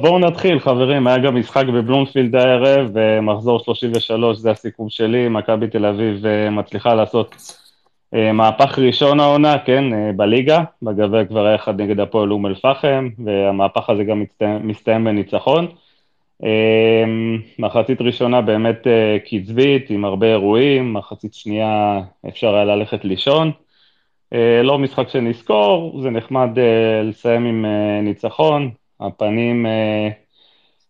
בואו נתחיל, חברים. היה גם משחק בבלומפילד הערב, מחזור 33, זה הסיכום שלי. מכבי תל אביב מצליחה לעשות מהפך ראשון העונה, כן, בליגה. בגביע כבר היה אחד נגד הפועל אום אל-פחם, והמהפך הזה גם מסתיים בניצחון. מחצית ראשונה באמת קצבית, עם הרבה אירועים, מחצית שנייה אפשר היה ללכת לישון. לא משחק שנזכור, זה נחמד לסיים עם ניצחון, הפנים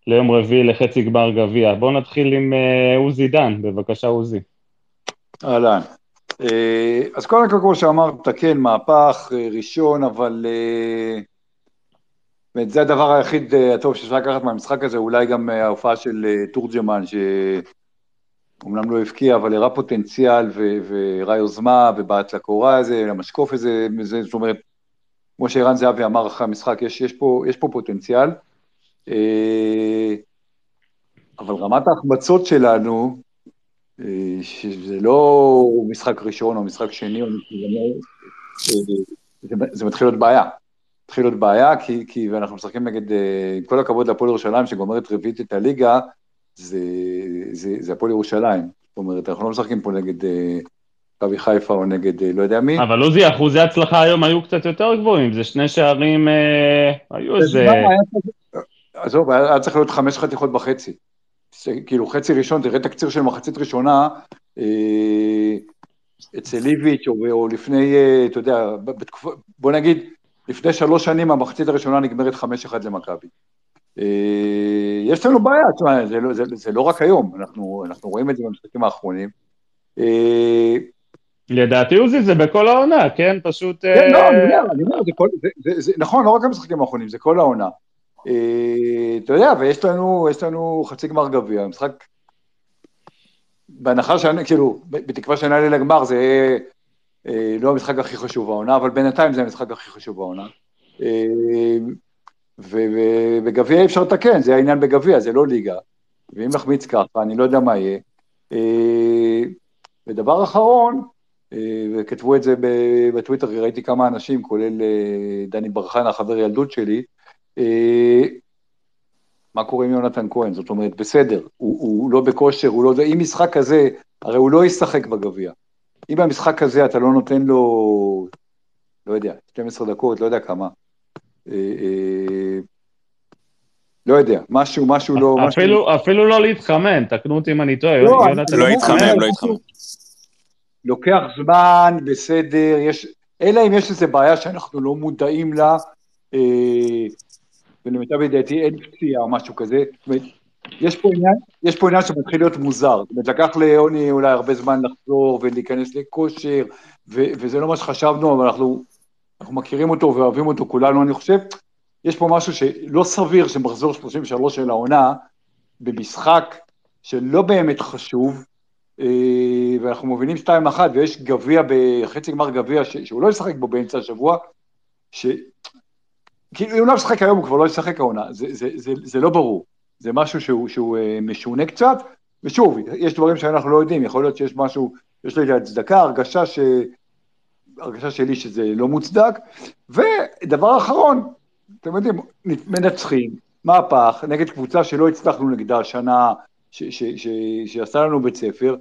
ליום רביעי לחצי גמר גביע. בואו נתחיל עם עוזי דן, בבקשה עוזי. אהלן. אז קודם כל, כמו שאמרת, כן, מהפך ראשון, אבל זה הדבר היחיד הטוב שאפשר לקחת מהמשחק הזה, אולי גם ההופעה של תורג'מן, שאומנם לא הבקיע, אבל הראה פוטנציאל והראה יוזמה ובעט לקורה הזה, למשקוף הזה, זאת אומרת, כמו שערן זהבי אמר אחרי המשחק, יש, יש, פה, יש פה פוטנציאל, אבל רמת ההחמצות שלנו, שזה לא משחק ראשון או משחק שני, זה, זה מתחיל להיות בעיה. מתחיל להיות בעיה, כי, כי ואנחנו משחקים נגד, עם כל הכבוד להפועל ירושלים, שגומרת רביעית את הליגה, זה, זה, זה הפועל ירושלים. זאת אומרת, אנחנו לא משחקים פה נגד מכבי חיפה או נגד לא יודע מי. אבל עוזי, אחוזי הצלחה היום היו קצת יותר גבוהים, זה שני שערים, אה, היו איזה... עזוב, היה צריך להיות חמש חתיכות בחצי. כאילו חצי ראשון, תראה תקציר של מחצית ראשונה, אה, אצל ליביץ' או, או לפני, אה, אתה יודע, בתקופה, בוא נגיד, לפני שלוש שנים המחצית הראשונה נגמרת חמש אחד למכבי. אה, יש לנו בעיה, תשמע, זה, לא, זה, זה לא רק היום, אנחנו, אנחנו רואים את זה במשחקים האחרונים. אה, לדעתי עוזי זה בכל העונה, כן? פשוט... כן, אה... לא, אני אומר, אני אומר, זה כל, זה, נכון, לא רק במשחקים האחרונים, זה כל העונה. אה, אתה יודע, ויש לנו, לנו חצי גמר גביע, משחק... בהנחה שאני, כאילו, בתקווה שנעלה לגמר, זה יהיה אה, לא המשחק הכי חשוב בעונה, אבל בינתיים זה המשחק הכי חשוב בעונה. אה, ובגביע אי אפשר לתקן, זה העניין בגביע, זה לא ליגה. ואם נחמיץ ככה, אני לא יודע מה יהיה. אה, ודבר אחרון, וכתבו את זה בטוויטר, ראיתי כמה אנשים, כולל דני ברחנה, חבר ילדות שלי, מה קורה עם יונתן כהן? זאת אומרת, בסדר, הוא, הוא לא בכושר, הוא לא... אם משחק כזה, הרי הוא לא ישחק בגביע. אם במשחק הזה אתה לא נותן לו, לא יודע, 12 דקות, לא יודע כמה, אה, אה, לא יודע, משהו, משהו לא... אפילו, משהו... אפילו לא להתחמם, תקנו אותי אם אני טועה. לא, לא התחמם, לא התחמם. לוקח זמן, בסדר, יש... אלא אם יש איזו בעיה שאנחנו לא מודעים לה, אה, ולמיטב ידיעתי אין פציעה או משהו כזה. יש פה עניין, יש פה עניין שמתחיל להיות מוזר. זאת אומרת, לקח ליוני אולי הרבה זמן לחזור ולהיכנס לכושר, ו- וזה לא מה שחשבנו, אבל אנחנו, אנחנו מכירים אותו ואוהבים אותו כולנו, אני חושב. יש פה משהו שלא סביר שמחזור 33 של העונה, במשחק שלא באמת חשוב, ואנחנו מובילים 2-1, ויש גביע, בחצי גמר גביע, שהוא לא ישחק בו באמצע השבוע, ש... כאילו, אם הוא לא ישחק היום, הוא כבר לא ישחק העונה, זה, זה, זה, זה לא ברור. זה משהו שהוא, שהוא אה, משונה קצת, ושוב, יש דברים שאנחנו לא יודעים, יכול להיות שיש משהו, יש לי הצדקה, הרגשה, ש... הרגשה שלי שזה לא מוצדק, ודבר אחרון, אתם יודעים, מנצחים, מהפך, נגד קבוצה שלא הצלחנו נגדה השנה, שעשה לנו בית ספר,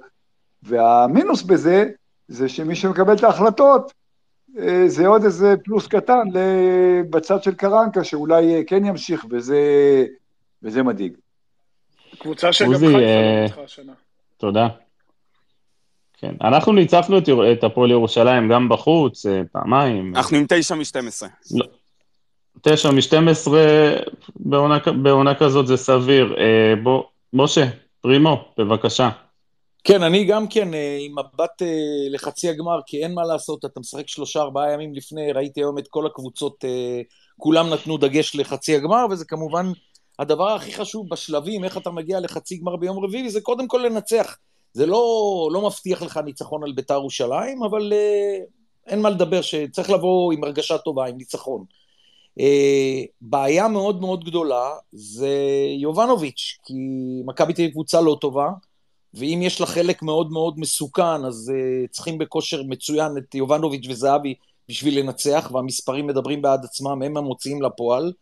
והמינוס בזה, זה שמי שמקבל את ההחלטות, אה, זה עוד איזה פלוס קטן בצד של קרנקה, שאולי אה, כן ימשיך, וזה וזה מדאיג. קבוצה שגם חיפה לא אה, ניצחה השנה. תודה. כן, אנחנו ניצחנו את הפועל ירושלים גם בחוץ, פעמיים. אנחנו עם תשע מ-12. לא. תשע מ-12 בעונה, בעונה כזאת זה סביר. אה, בוא, משה, פרימו, בבקשה. כן, אני גם כן עם מבט לחצי הגמר, כי אין מה לעשות, אתה משחק שלושה ארבעה ימים לפני, ראיתי היום את כל הקבוצות, כולם נתנו דגש לחצי הגמר, וזה כמובן הדבר הכי חשוב בשלבים, איך אתה מגיע לחצי גמר ביום רביעי, זה קודם כל לנצח. זה לא, לא מבטיח לך ניצחון על ביתר ירושלים, אבל אין מה לדבר, שצריך לבוא עם הרגשה טובה, עם ניצחון. Uh, בעיה מאוד מאוד גדולה זה יובנוביץ', כי מכבי תהיה קבוצה לא טובה, ואם יש לה חלק מאוד מאוד מסוכן, אז uh, צריכים בכושר מצוין את יובנוביץ' וזהבי בשביל לנצח, והמספרים מדברים בעד עצמם, הם המוציאים לפועל.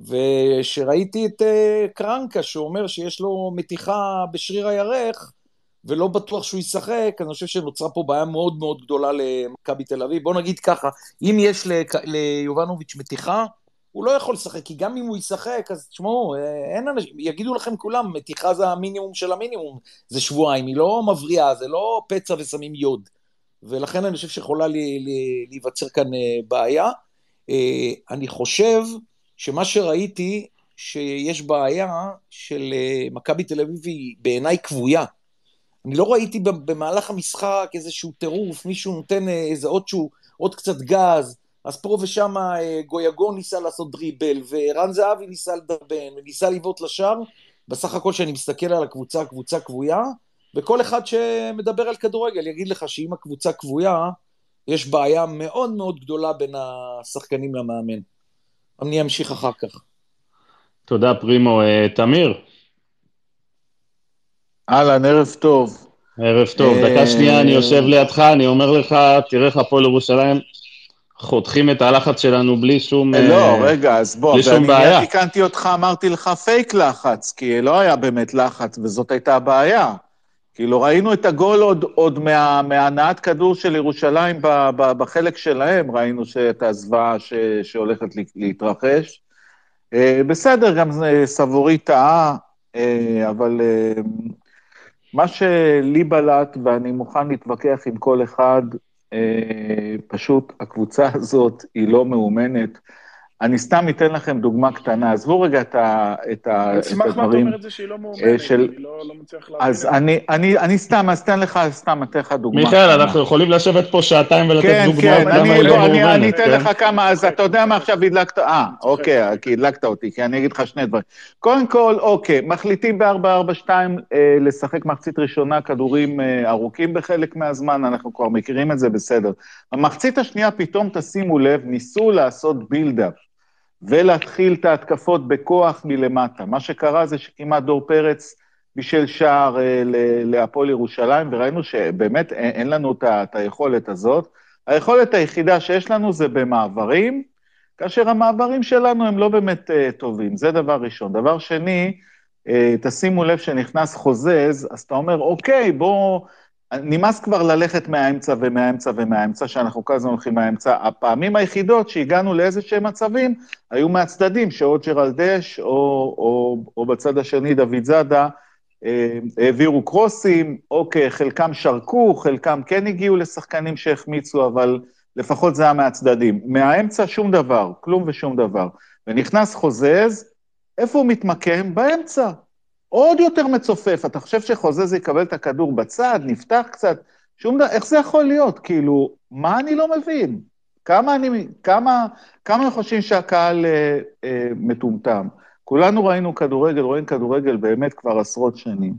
ושראיתי את אה, קרנקה שאומר שיש לו מתיחה בשריר הירך, ולא בטוח שהוא ישחק, אני חושב שנוצרה פה בעיה מאוד מאוד גדולה למכבי תל אביב. בוא נגיד ככה, אם יש ליובנוביץ' מתיחה, הוא לא יכול לשחק, כי גם אם הוא ישחק, אז תשמעו, אה, אין אנשים, יגידו לכם כולם, מתיחה זה המינימום של המינימום, זה שבועיים, היא לא מבריאה, זה לא פצע ושמים יוד. ולכן אני חושב שיכולה להיווצר כאן אה, בעיה. אה, אני חושב שמה שראיתי, שיש בעיה של מכבי תל אביב היא בעיניי כבויה. אני לא ראיתי במהלך המשחק איזשהו טירוף, מישהו נותן איזה עוד שהוא, עוד קצת גז, אז פה ושם אה, גויגון ניסה לעשות דריבל, ורן זהבי ניסה לדרבן, וניסה לבעוט לשער. בסך הכל כשאני מסתכל על הקבוצה, קבוצה כבויה, וכל אחד שמדבר על כדורגל יגיד לך שאם הקבוצה כבויה, יש בעיה מאוד מאוד גדולה בין השחקנים למאמן. אני אמשיך אחר כך. תודה, פרימו. אה, תמיר. אהלן, ערב טוב. ערב טוב. דקה שנייה אני יושב לידך, אני אומר לך, תראה איך הפועל ירושלים חותכים את הלחץ שלנו בלי שום בעיה. לא, uh, רגע, אז בוא, בלי שום בעיה. ואני תיקנתי אותך, אמרתי לך פייק לחץ, כי לא היה באמת לחץ, וזאת הייתה הבעיה. כאילו, ראינו את הגול עוד, עוד מה, מהנעת כדור של ירושלים ב, ב, בחלק שלהם, ראינו את הזוועה שהולכת להתרחש. בסדר, גם סבורי טעה, אבל מה שלי בלט, ואני מוכן להתווכח עם כל אחד, אה, פשוט הקבוצה הזאת היא לא מאומנת. אני סתם אתן לכם דוגמה קטנה, עזבו רגע את, ה, את, ה, את הדברים. אני אשמח מה אתה אומר את זה שהיא לא מאומנת, של... אני לא, לא מצליח להבין. אז אני, אני, אני סתם, אז תן לך, סתם אתן לך דוגמה. מיכאל, אנחנו יכולים לשבת פה שעתיים ולתת כן, דוגמאות כן, למה היא לא מאומנת. אני, אני אתן כן? לך כמה, אז אתה יודע מה עכשיו הדלקת, אה, אוקיי, כי הדלקת אותי, כי אני אגיד לך שני דברים. קודם כל, אוקיי, מחליטים ב-442 אה, לשחק מחצית ראשונה כדורים אה, ארוכים בחלק מהזמן, אנחנו כבר מכירים את זה, בסדר. במחצית השנייה, פתאום תשימו לב, ניסו לעשות בילדאפ. ולהתחיל את ההתקפות בכוח מלמטה. מה שקרה זה שכמעט דור פרץ בישל שער אה, להפועל ירושלים, וראינו שבאמת אין, לנו את, היכולת הזאת. היכולת היחידה שיש לנו זה במעברים, כאשר המעברים שלנו הם לא באמת uh, טובים, זה דבר ראשון. דבר שני, uh, תשימו לב שנכנס חוזז, אז אתה אומר, אוקיי, בוא נמאס כבר ללכת מהאמצע ומהאמצע ומהאמצע, שאנחנו כל הזמן הולכים מהאמצע. הפעמים היחידות שהגענו לאיזה שהם מצבים, היו מהצדדים, שאו ג'רלדש או, או, או בצד השני דוד זאדה אה, העבירו קרוסים, אוקיי, חלקם שרקו, חלקם כן הגיעו לשחקנים שהחמיצו, אבל לפחות זה היה מהצדדים. מהאמצע שום דבר, כלום ושום דבר. ונכנס חוזז, איפה הוא מתמקם? באמצע. עוד יותר מצופף. אתה חושב שחוזז יקבל את הכדור בצד, נפתח קצת, שום דבר, איך זה יכול להיות? כאילו, מה אני לא מבין? כמה אני, כמה, כמה חושבים שהקהל אה, אה, מטומטם? כולנו ראינו כדורגל, רואים כדורגל באמת כבר עשרות שנים.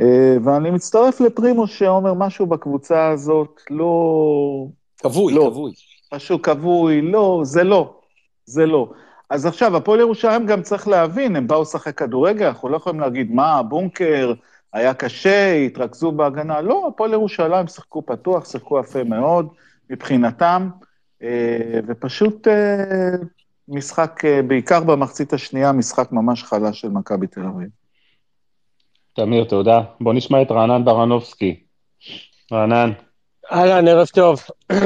אה, ואני מצטרף לפרימו שאומר משהו בקבוצה הזאת, לא... כבוי, לא, כבוי. משהו כבוי, לא, זה לא, זה לא. אז עכשיו, הפועל ירושלים גם צריך להבין, הם באו לשחק כדורגל, אנחנו לא יכולים להגיד, מה, בונקר, היה קשה, התרכזו בהגנה. לא, הפועל ירושלים שיחקו פתוח, שיחקו יפה מאוד, מבחינתם, אה, ופשוט אה, משחק, אה, בעיקר במחצית השנייה, משחק ממש חלש של מכבי תל אביב. תמיר, תודה. בוא נשמע את רענן ברנובסקי. רענן. אהלן, ערב טוב. אמ,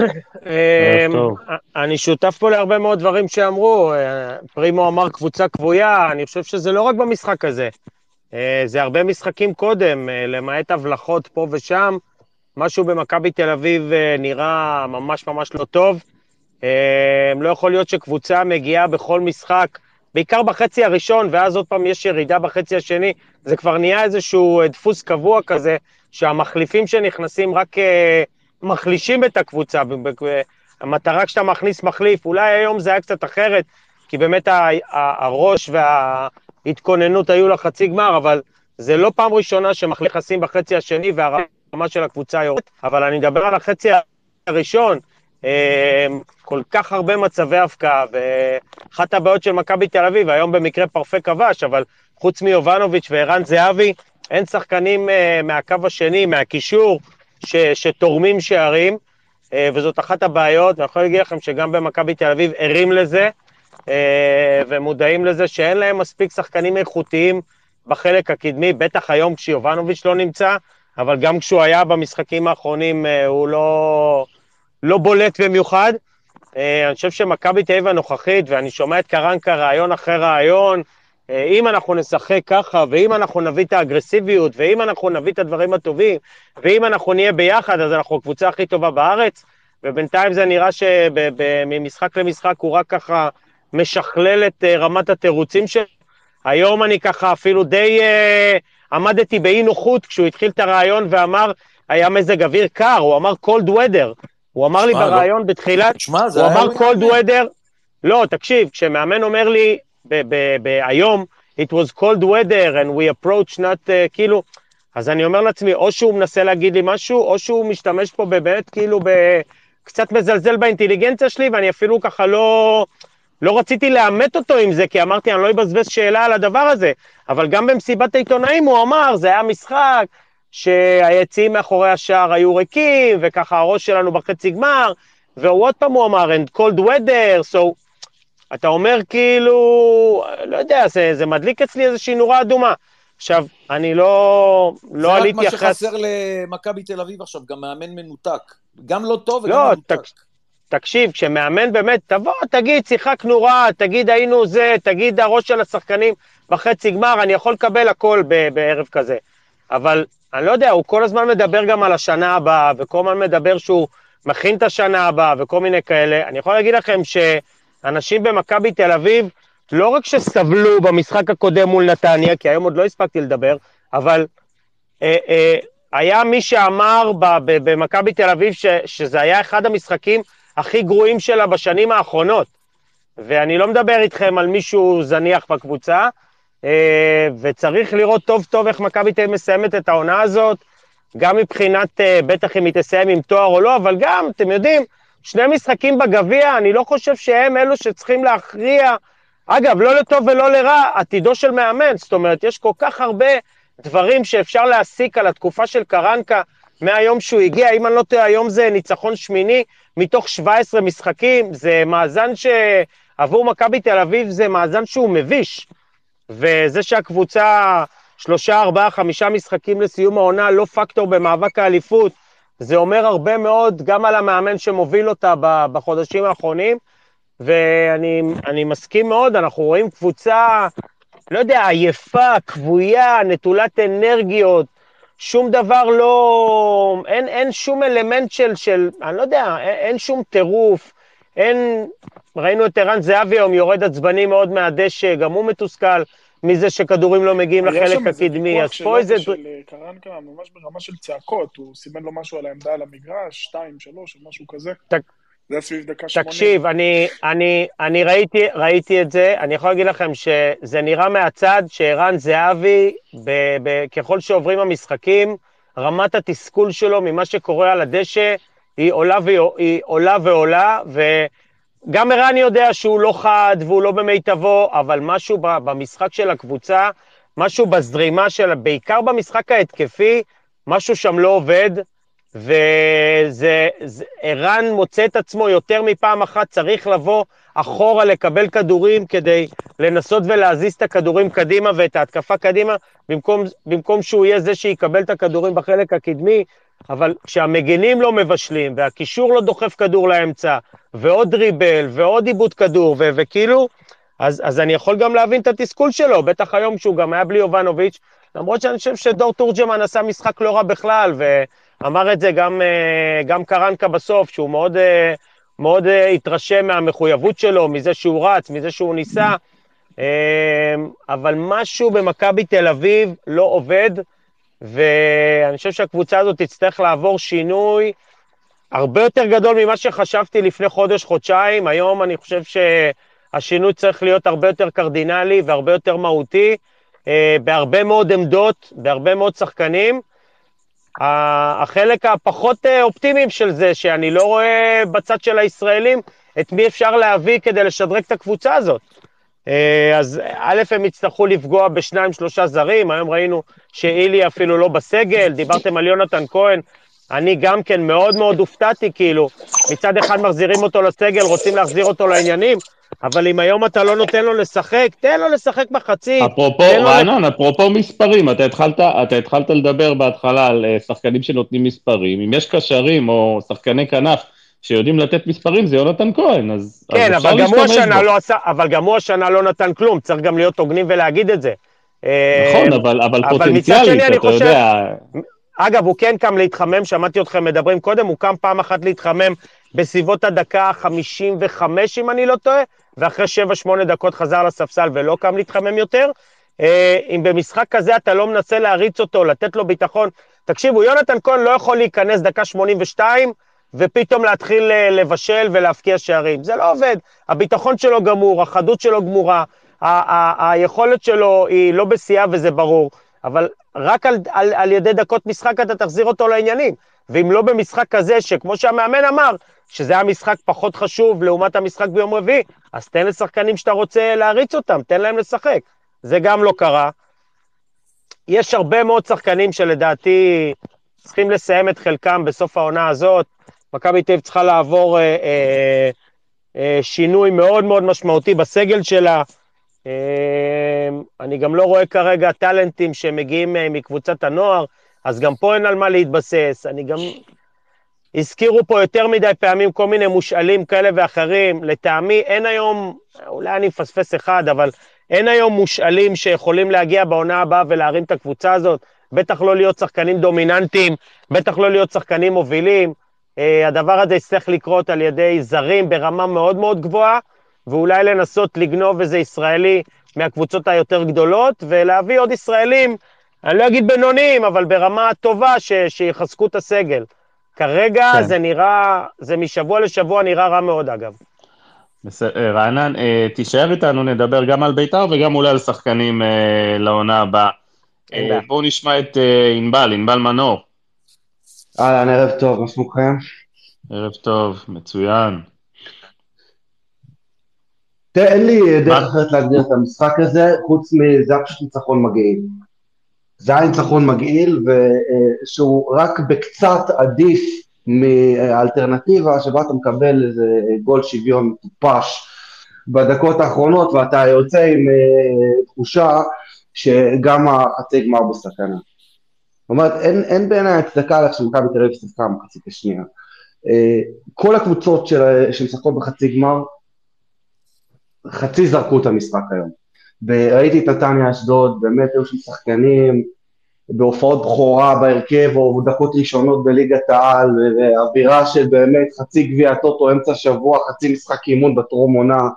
אני שותף פה להרבה מאוד דברים שאמרו. אה, פרימו אמר קבוצה כבויה, אני חושב שזה לא רק במשחק הזה. אה, זה הרבה משחקים קודם, אה, למעט הבלחות פה ושם. משהו במכבי תל אביב נראה ממש ממש לא טוב. לא יכול להיות שקבוצה מגיעה בכל משחק, בעיקר בחצי הראשון, ואז עוד פעם יש ירידה בחצי השני. זה כבר נהיה איזשהו דפוס קבוע כזה, שהמחליפים שנכנסים רק... מחלישים את הקבוצה, המטרה כשאתה מכניס מחליף, אולי היום זה היה קצת אחרת, כי באמת הראש וההתכוננות היו לחצי גמר, אבל זה לא פעם ראשונה שמכניסים בחצי השני והרמה של הקבוצה יורדת, אבל אני מדבר על החצי הראשון, אה, כל כך הרבה מצבי הפקעה, ואחת הבעיות של מכבי תל אביב, היום במקרה פרפה כבש, אבל חוץ מיובנוביץ' וערן זהבי, אין שחקנים אה, מהקו השני, מהקישור, ש, שתורמים שערים, אה, וזאת אחת הבעיות, ואני יכול להגיד לכם שגם במכבי תל אביב ערים לזה, אה, ומודעים לזה שאין להם מספיק שחקנים איכותיים בחלק הקדמי, בטח היום כשיובנוביץ' לא נמצא, אבל גם כשהוא היה במשחקים האחרונים אה, הוא לא, לא בולט במיוחד. אני חושב שמכבי תל אביב הנוכחית, ואני שומע את קרנקה רעיון אחרי רעיון, אם אנחנו נשחק ככה, ואם אנחנו נביא את האגרסיביות, ואם אנחנו נביא את הדברים הטובים, ואם אנחנו נהיה ביחד, אז אנחנו הקבוצה הכי טובה בארץ, ובינתיים זה נראה שממשחק למשחק הוא רק ככה משכלל את אה, רמת התירוצים שלו. היום אני ככה אפילו די uh, עמדתי באי נוחות כשהוא התחיל את הרעיון ואמר, היה מזג אוויר קר, הוא אמר cold weather. הוא אמר לי לא- ברעיון בתחילת, שמה, הוא אמר cold weather, לא, תקשיב, כשמאמן אומר לי, היום, it was cold weather and we approach not, uh, כאילו, אז אני אומר לעצמי, או שהוא מנסה להגיד לי משהו, או שהוא משתמש פה באמת, כאילו. קצת מזלזל באינטליגנציה שלי, ואני אפילו ככה לא... לא רציתי לאמת אותו עם זה, כי אמרתי, אני לא אבזבז שאלה על הדבר הזה. אבל גם במסיבת העיתונאים הוא אמר, זה היה משחק שהיציאים מאחורי השער היו ריקים, וככה הראש שלנו בחצי גמר, ועוד פעם הוא אמר, and cold weather, so... אתה אומר כאילו, לא יודע, זה, זה מדליק אצלי איזושהי נורה אדומה. עכשיו, אני לא, לא עליתי אחרי... זה רק מה שחסר למכבי תל אביב עכשיו, גם מאמן מנותק. גם לא טוב וגם לא, מנותק. תק, תקשיב, כשמאמן באמת, תבוא, תגיד, שיחקנו רע, תגיד, היינו זה, תגיד, הראש של השחקנים בחצי גמר, אני יכול לקבל הכל בערב כזה. אבל אני לא יודע, הוא כל הזמן מדבר גם על השנה הבאה, וכל הזמן מדבר שהוא מכין את השנה הבאה, וכל מיני כאלה. אני יכול להגיד לכם שאנשים במכבי תל אביב, לא רק שסבלו במשחק הקודם מול נתניה, כי היום עוד לא הספקתי לדבר, אבל אה, אה, היה מי שאמר במכבי תל אביב ש, שזה היה אחד המשחקים הכי גרועים שלה בשנים האחרונות. ואני לא מדבר איתכם על מישהו זניח בקבוצה, אה, וצריך לראות טוב טוב איך מכבי תל אביב מסיימת את העונה הזאת, גם מבחינת, אה, בטח אם היא תסיים עם תואר או לא, אבל גם, אתם יודעים, שני משחקים בגביע, אני לא חושב שהם אלו שצריכים להכריע. אגב, לא לטוב ולא לרע, עתידו של מאמן, זאת אומרת, יש כל כך הרבה דברים שאפשר להסיק על התקופה של קרנקה מהיום שהוא הגיע, אם אני לא טועה, היום זה ניצחון שמיני מתוך 17 משחקים, זה מאזן שעבור מכבי תל אביב זה מאזן שהוא מביש. וזה שהקבוצה שלושה, ארבעה, חמישה משחקים לסיום העונה לא פקטור במאבק האליפות, זה אומר הרבה מאוד גם על המאמן שמוביל אותה בחודשים האחרונים, ואני מסכים מאוד, אנחנו רואים קבוצה, לא יודע, עייפה, כבויה, נטולת אנרגיות, שום דבר לא... אין, אין שום אלמנט של, של, אני לא יודע, אין, אין שום טירוף, אין... ראינו את ערן זהבי היום יורד עצבני מאוד מהדשא, גם הוא מתוסכל מזה שכדורים לא מגיעים לחלק הקדמי, אז פה איזה... של אה, קרנקה, ממש ברמה של צעקות, הוא סימן לו משהו על העמדה על המגרש, שתיים, שלוש, או משהו כזה. זה סביב דקה שמונה. תקשיב, אני, אני, אני ראיתי, ראיתי את זה, אני יכול להגיד לכם שזה נראה מהצד שערן זהבי, ב, ב, ככל שעוברים המשחקים, רמת התסכול שלו ממה שקורה על הדשא, היא עולה, והיא עולה ועולה, וגם ערן יודע שהוא לא חד והוא לא במיטבו, אבל משהו במשחק של הקבוצה, משהו בזרימה של, בעיקר במשחק ההתקפי, משהו שם לא עובד. וערן מוצא את עצמו יותר מפעם אחת, צריך לבוא אחורה לקבל כדורים כדי לנסות ולהזיז את הכדורים קדימה ואת ההתקפה קדימה, במקום, במקום שהוא יהיה זה שיקבל את הכדורים בחלק הקדמי, אבל כשהמגנים לא מבשלים והקישור לא דוחף כדור לאמצע, ועוד דריבל ועוד עיבוד כדור, ו- וכאילו, אז, אז אני יכול גם להבין את התסכול שלו, בטח היום שהוא גם היה בלי יובנוביץ', למרות שאני חושב שדור תורג'מן עשה משחק לא רע בכלל, ו... אמר את זה גם, אה, גם קרנקה בסוף, שהוא מאוד, אה, מאוד אה, התרשם מהמחויבות שלו, מזה שהוא רץ, מזה שהוא ניסה, אבל משהו במכבי תל אביב לא עובד, ואני חושב שהקבוצה הזאת תצטרך לעבור שינוי הרבה יותר גדול ממה שחשבתי לפני חודש-חודשיים. היום אני חושב שהשינוי צריך להיות הרבה יותר קרדינלי והרבה יותר מהותי, בהרבה מאוד עמדות, בהרבה מאוד שחקנים. החלק הפחות אה, אופטימיים של זה, שאני לא רואה בצד של הישראלים את מי אפשר להביא כדי לשדרג את הקבוצה הזאת. אה, אז א', הם יצטרכו לפגוע בשניים, שלושה זרים, היום ראינו שאילי אפילו לא בסגל, דיברתם על יונתן כהן, אני גם כן מאוד מאוד הופתעתי, כאילו, מצד אחד מחזירים אותו לסגל, רוצים להחזיר אותו לעניינים, אבל אם היום אתה לא נותן לו לשחק, תן לו לשחק מחצית. אפרופו, רענן, אפרופו מספרים, אתה התחלת, אתה התחלת לדבר בהתחלה על אה, שחקנים שנותנים מספרים. אם יש קשרים או שחקני כנף שיודעים לתת מספרים, זה יונתן כהן, אז, כן, אז אבל גם הוא השנה לא עשה, אבל גם הוא השנה לא נתן כלום, צריך גם להיות הוגנים ולהגיד את זה. נכון, אבל, אבל, אבל פוטנציאלית, אתה חושב, יודע... אגב, הוא כן קם להתחמם, שמעתי אתכם מדברים קודם, הוא קם פעם אחת להתחמם בסביבות הדקה ה-55, אם אני לא טועה, ואחרי 7-8 דקות חזר לספסל ולא קם להתחמם יותר. אה, אם במשחק כזה אתה לא מנסה להריץ אותו, לתת לו ביטחון, תקשיבו, יונתן כהן לא יכול להיכנס דקה 82 ופתאום להתחיל אה, לבשל ולהבקיע שערים. זה לא עובד. הביטחון שלו גמור, החדות שלו גמורה, היכולת שלו היא לא בשיאה וזה ברור, אבל רק על, על, על ידי דקות משחק אתה תחזיר אותו לעניינים. ואם לא במשחק כזה, שכמו שהמאמן אמר, שזה היה משחק פחות חשוב לעומת המשחק ביום רביעי, אז תן לשחקנים שאתה רוצה להריץ אותם, תן להם לשחק. זה גם לא קרה. יש הרבה מאוד שחקנים שלדעתי צריכים לסיים את חלקם בסוף העונה הזאת. מכבי תל אביב צריכה לעבור אה, אה, אה, שינוי מאוד מאוד משמעותי בסגל שלה. אה, אני גם לא רואה כרגע טאלנטים שמגיעים אה, מקבוצת הנוער, אז גם פה אין על מה להתבסס. אני גם... הזכירו פה יותר מדי פעמים כל מיני מושאלים כאלה ואחרים. לטעמי אין היום, אולי אני מפספס אחד, אבל אין היום מושאלים שיכולים להגיע בעונה הבאה ולהרים את הקבוצה הזאת. בטח לא להיות שחקנים דומיננטיים, בטח לא להיות שחקנים מובילים. Uh, הדבר הזה יצטרך לקרות על ידי זרים ברמה מאוד מאוד גבוהה, ואולי לנסות לגנוב איזה ישראלי מהקבוצות היותר גדולות, ולהביא עוד ישראלים, אני לא אגיד בינוניים, אבל ברמה טובה, ש- שיחזקו את הסגל. כרגע כן. זה נראה, זה משבוע לשבוע נראה רע מאוד אגב. בסדר, אה, רענן, אה, תישאר איתנו, נדבר גם על בית"ר וגם אולי על שחקנים לעונה הבאה. בואו נשמע את ענבל, ענבל מנור. אהלן, ערב טוב, מה שלומכם? ערב טוב, מצוין. תראה, אין לי דרך אחרת להגדיר את המשחק הזה, חוץ מזה היה פשוט ניצחון מגעיל. זה היה ניצחון מגעיל, שהוא רק בקצת עדיף מאלטרנטיבה שבה אתה מקבל איזה גול שוויון מטופש בדקות האחרונות, ואתה יוצא עם אה, תחושה שגם החצי גמר בסכנה. אומרת, אין, אין בעיניי הצדקה לך שמכבי תל אביב שיחקה במחצית השנייה. אה, כל הקבוצות שמשחקות בחצי גמר, חצי זרקו את המשחק היום. וראיתי את נתניה אשדוד, באמת היו שם שחקנים בהופעות בכורה בהרכב, או דקות ראשונות בליגת העל, ואווירה של באמת חצי גביע טוטו אמצע שבוע, חצי משחק אימון בטרום עונה.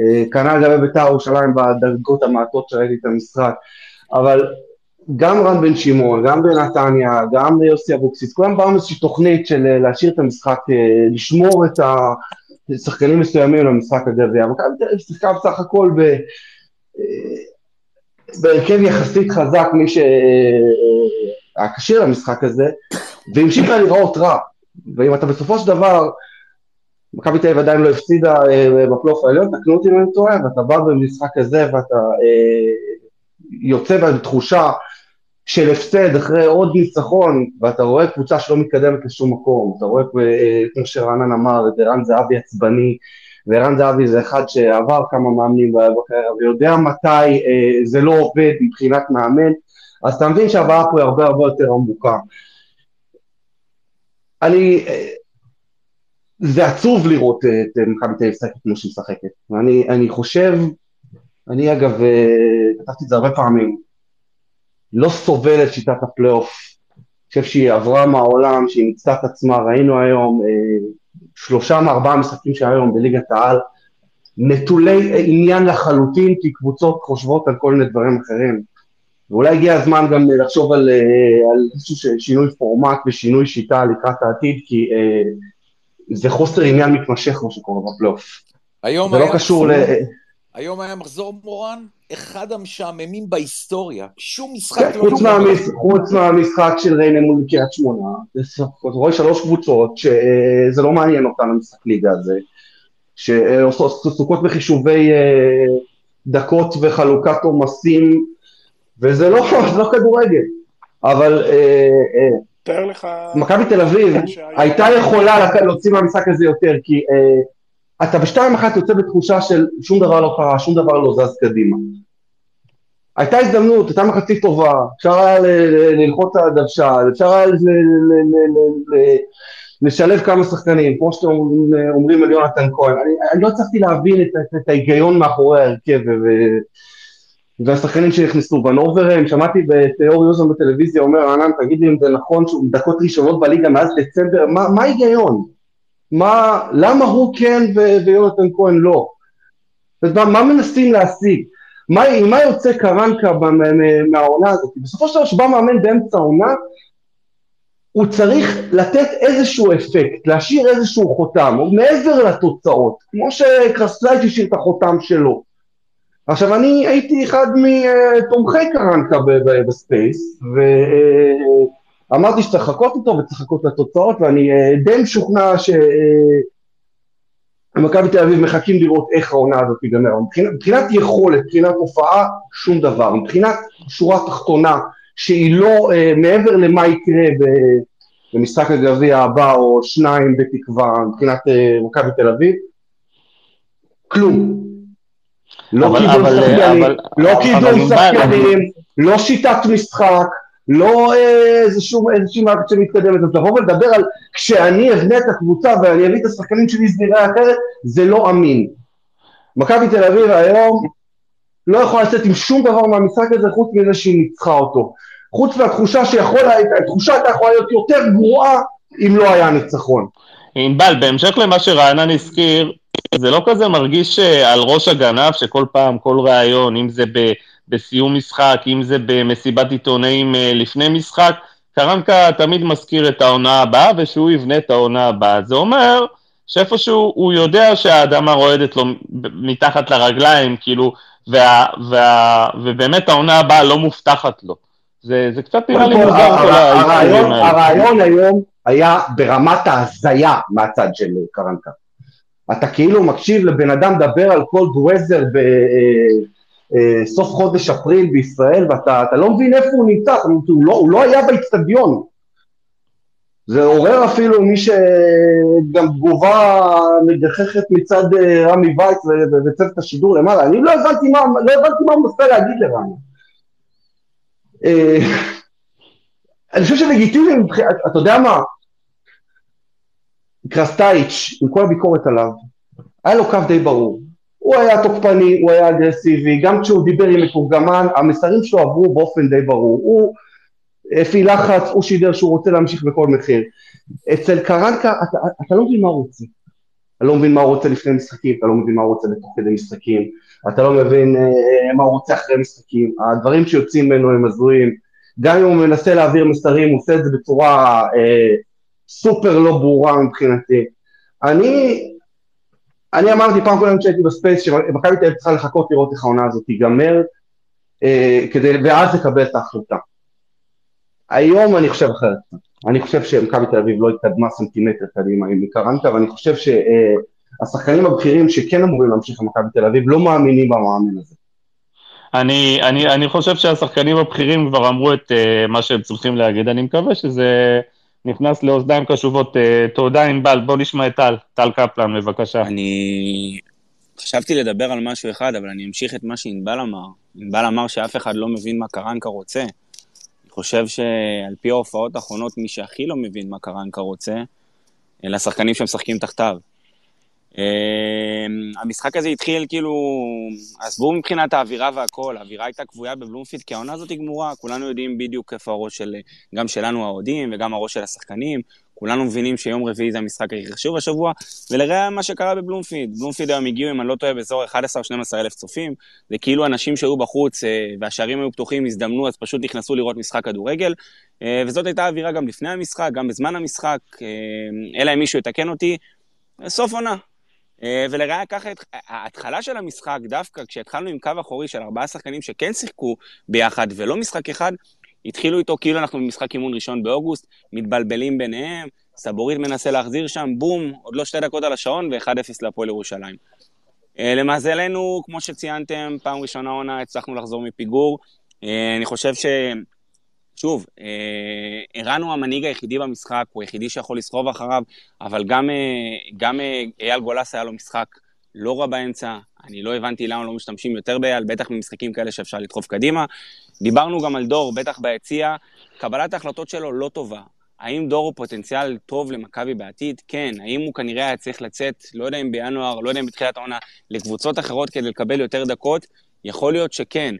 אה, כנ"ל לגבי בית"ר ירושלים בדרגות המעטות שראיתי את המשחק. אבל גם רן בן שמעון, גם בנתניה, גם יוסי אבוקסיס, כולם באו איזושהי תוכנית של אה, להשאיר את המשחק, אה, לשמור את השחקנים מסוימים למשחק הגביע. מכבי תל אביב שיחקה בסך הכל ב... אה, בהרכב יחסית חזק, מי שהיה כשיר למשחק הזה, והמשיכה לראות רע. ואם אתה בסופו של דבר, מכבי תל אביב עדיין לא הפסידה בפלייאוף העליון, תקנו אותי אם אני טועה, ואתה בא במשחק הזה ואתה יוצא בתחושה של הפסד אחרי עוד ניצחון, ואתה רואה קבוצה שלא מתקדמת לשום מקום, אתה רואה, אה, כמו שרענן אמר, את ערן זהבי עצבני, וערן זהבי זה אחד שעבר כמה מאמנים בקריירה, ויודע מתי אה, זה לא עובד מבחינת מאמן, אז אתה מבין שהבעיה פה היא הרבה הרבה יותר עמוקה. אני, אה, זה עצוב לראות את מכבי תל אביב משחקת כמו שהיא משחקת, ואני אני חושב, אני אגב, כתבתי את זה הרבה פעמים, לא סובל את שיטת הפלייאוף. אני חושב שהיא עברה מהעולם, שהיא ניצתה את עצמה, ראינו היום אה, שלושה מארבעה משחקים שהיו היום בליגת העל, נטולי עניין לחלוטין, כי קבוצות חושבות על כל מיני דברים אחרים. ואולי הגיע הזמן גם לחשוב על, אה, על איזשהו שינוי פורמט ושינוי שיטה לקראת העתיד, כי אה, זה חוסר עניין מתמשך מה שקורה בפלייאוף. היום זה לא קשור ל... היום היה מחזור מורן, אחד המשעממים בהיסטוריה. שום משחק כן, לא... חוץ, מהמש... חוץ מהמשחק של ריינה מול קריית שמונה, אתה רואה שלוש קבוצות שזה לא מעניין אותן המשחק ליגה הזה, שעסוקות בחישובי אה, דקות וחלוקת עומסים, וזה לא, לא כדורגל. אבל אה, אה, תאר לך... מכבי תל אביב הייתה יכולה להוציא מהמשחק הזה יותר, כי אתה בשתיים אחת יוצא בתחושה של שום דבר לא קרה, שום דבר לא זז קדימה. הייתה הזדמנות, הייתה מחצית טובה, אפשר היה ללחוץ על הדוושה, אפשר היה לשלב כמה שחקנים, כמו שאתם אומרים על יונתן כהן. אני, אני לא הצלחתי להבין את, את, את ההיגיון מאחורי ההרכב והשחקנים שנכנסו, ון אוברהם, שמעתי את אורי אוזן בטלוויזיה אומר, רענן, תגיד לי אם זה נכון שהוא דקות ראשונות בליגה מאז דצמבר, מה ההיגיון? מה, למה הוא כן ו- ויונתן כהן לא? מה, מה מנסים להשיג? מה, עם מה יוצא קרנקה מהעונה הזאת? בסופו של דבר שבא מאמן באמצע העונה, הוא צריך לתת איזשהו אפקט, להשאיר איזשהו חותם, מעבר לתוצאות, כמו שקרסטאיץ' השאיר את החותם שלו. עכשיו אני הייתי אחד מתומכי קרנקה ב space, ואמרתי שצריך לחכות איתו וצריך לחכות לתוצאות, ואני אה, די משוכנע שמכבי תל אביב מחכים לראות איך העונה הזאת תיגמר. מבחינת, מבחינת יכולת, מבחינת הופעה, שום דבר. מבחינת שורה תחתונה, שהיא לא אה, מעבר למה יקרה במשחק הגביע הבא או שניים בתקווה מבחינת אה, מכבי תל אביב, כלום. לא קידום שחקנים, לא קידום שחקנים, לא שיטת משחק, לא איזושהי מערכת שמתקדמת, אז לבוא ולדבר על כשאני אבנה את הקבוצה ואני אביא את השחקנים שלי נראה אחרת, זה לא אמין. מכבי תל אביב היום לא יכולה לצאת עם שום דבר מהמשחק הזה חוץ מזה שהיא ניצחה אותו. חוץ מהתחושה שיכול, התחושה הייתה יכולה להיות יותר גרועה אם לא היה ניצחון. ענבל, בהמשך למה שרענן הזכיר, זה לא כזה מרגיש אה, על ראש הגנב שכל פעם, כל ראיון, אם זה ב, בסיום משחק, אם זה במסיבת עיתונאים אה, לפני משחק, קרנקה תמיד מזכיר את העונה הבאה ושהוא יבנה את העונה הבאה. זה אומר שאיפשהו הוא יודע שהאדמה רועדת לו מתחת לרגליים, כאילו, וה, וה, ובאמת העונה הבאה לא מובטחת לו. זה, זה קצת נראה לי מוזר כל הרעיון, הרעיון היום היה ברמת ההזיה מהצד של קרנקה. אתה כאילו מקשיב לבן אדם מדבר על כל דוויזר בסוף אה, אה, חודש אפריל בישראל ואתה לא מבין איפה הוא נמצא, הוא לא, הוא לא היה באיצטדיון. זה עורר אפילו מי שגם תגובה מגחכת מצד אה, רמי וייץ וצוות השידור למעלה, אני לא הבנתי מה, לא הבנתי מה הוא מנסה להגיד לרמי. אני חושב שלגיטימי, אתה יודע מה, קרסטייץ', עם כל הביקורת עליו, היה לו קו די ברור. הוא היה תוקפני, הוא היה אגרסיבי, גם כשהוא דיבר עם מתורגמן, המסרים שלו עברו באופן די ברור. הוא הפעיל לחץ, הוא שידר שהוא רוצה להמשיך בכל מחיר. אצל קרנקה, אתה, אתה לא מבין מה הוא רוצה. אתה לא מבין מה הוא רוצה לפני משחקים, אתה לא מבין מה הוא רוצה בתוך כדי משחקים, אתה לא מבין אה, מה הוא רוצה אחרי משחקים, הדברים שיוצאים ממנו הם הזויים, גם אם הוא מנסה להעביר מסרים, הוא עושה את זה בצורה אה, סופר לא ברורה מבחינתי. אני, אני אמרתי פעם קודם כשהייתי ב space שמכבי תל אביב צריכה לחכות לראות איך העונה הזאת תיגמר, אה, כדי, ואז לקבל את ההחלטה. היום אני חושב אחרת. אני חושב שמכבי תל אביב לא התקדמה סנטימטר קדימה עם קרנקה, ואני חושב שהשחקנים הבכירים שכן אמורים להמשיך למכבי תל אביב לא מאמינים במאמן הזה. אני, אני, אני חושב שהשחקנים הבכירים כבר אמרו את uh, מה שהם צריכים להגיד, אני מקווה שזה נכנס לאוזניים קשובות. Uh, תודה ענבל, בוא נשמע את טל, טל קפלן, בבקשה. אני חשבתי לדבר על משהו אחד, אבל אני אמשיך את מה שענבל אמר. ענבל אמר שאף אחד לא מבין מה קרנקה רוצה. אני חושב שעל פי ההופעות האחרונות, מי שהכי לא מבין מה קרנקה רוצה, אלה השחקנים שמשחקים תחתיו. אמ, המשחק הזה התחיל כאילו, עזבו מבחינת האווירה והכל, האווירה הייתה כבויה בבלומפיד, כי העונה הזאת היא גמורה, כולנו יודעים בדיוק איפה הראש של, גם שלנו האוהדים וגם הראש של השחקנים, כולנו מבינים שיום רביעי זה המשחק הכי חשוב השבוע, ולראה מה שקרה בבלומפיד. בלומפיד היום הגיעו, אם אני לא טועה, באזור 11-12 אלף צופים, זה כאילו אנשים שהיו בחוץ אה, והשערים היו פתוחים, הזדמנו, אז פשוט נכנסו לראות משחק כדורגל, אה, וזאת הייתה האווירה גם לפני המשחק, גם בזמן המשחק, אה, אלא אם מישהו יתקן אותי, סוף עונה, ולראיה ככה, ההתחלה של המשחק, דווקא כשהתחלנו עם קו אחורי של ארבעה שחקנים שכן שיחקו ביחד ולא משחק אחד, התחילו איתו כאילו אנחנו במשחק אימון ראשון באוגוסט, מתבלבלים ביניהם, סבורית מנסה להחזיר שם, בום, עוד לא שתי דקות על השעון ו-1-0 להפועל ירושלים. אה, למזלנו, כמו שציינתם, פעם ראשונה עונה הצלחנו לחזור מפיגור. אה, אני חושב ש... שוב, אה, ערן הוא המנהיג היחידי במשחק, הוא היחידי שיכול לסחוב אחריו, אבל גם, אה, גם אה, אייל גולס היה לו משחק לא רע באמצע, אני לא הבנתי למה לא משתמשים יותר באייל, בטח במשחקים כאלה שאפשר לדחוף קדימה. דיברנו גם על דור, בטח ביציע, קבלת ההחלטות שלו לא טובה. האם דור הוא פוטנציאל טוב למכבי בעתיד? כן. האם הוא כנראה היה צריך לצאת, לא יודע אם בינואר, לא יודע אם בתחילת העונה, לקבוצות אחרות כדי לקבל יותר דקות? יכול להיות שכן.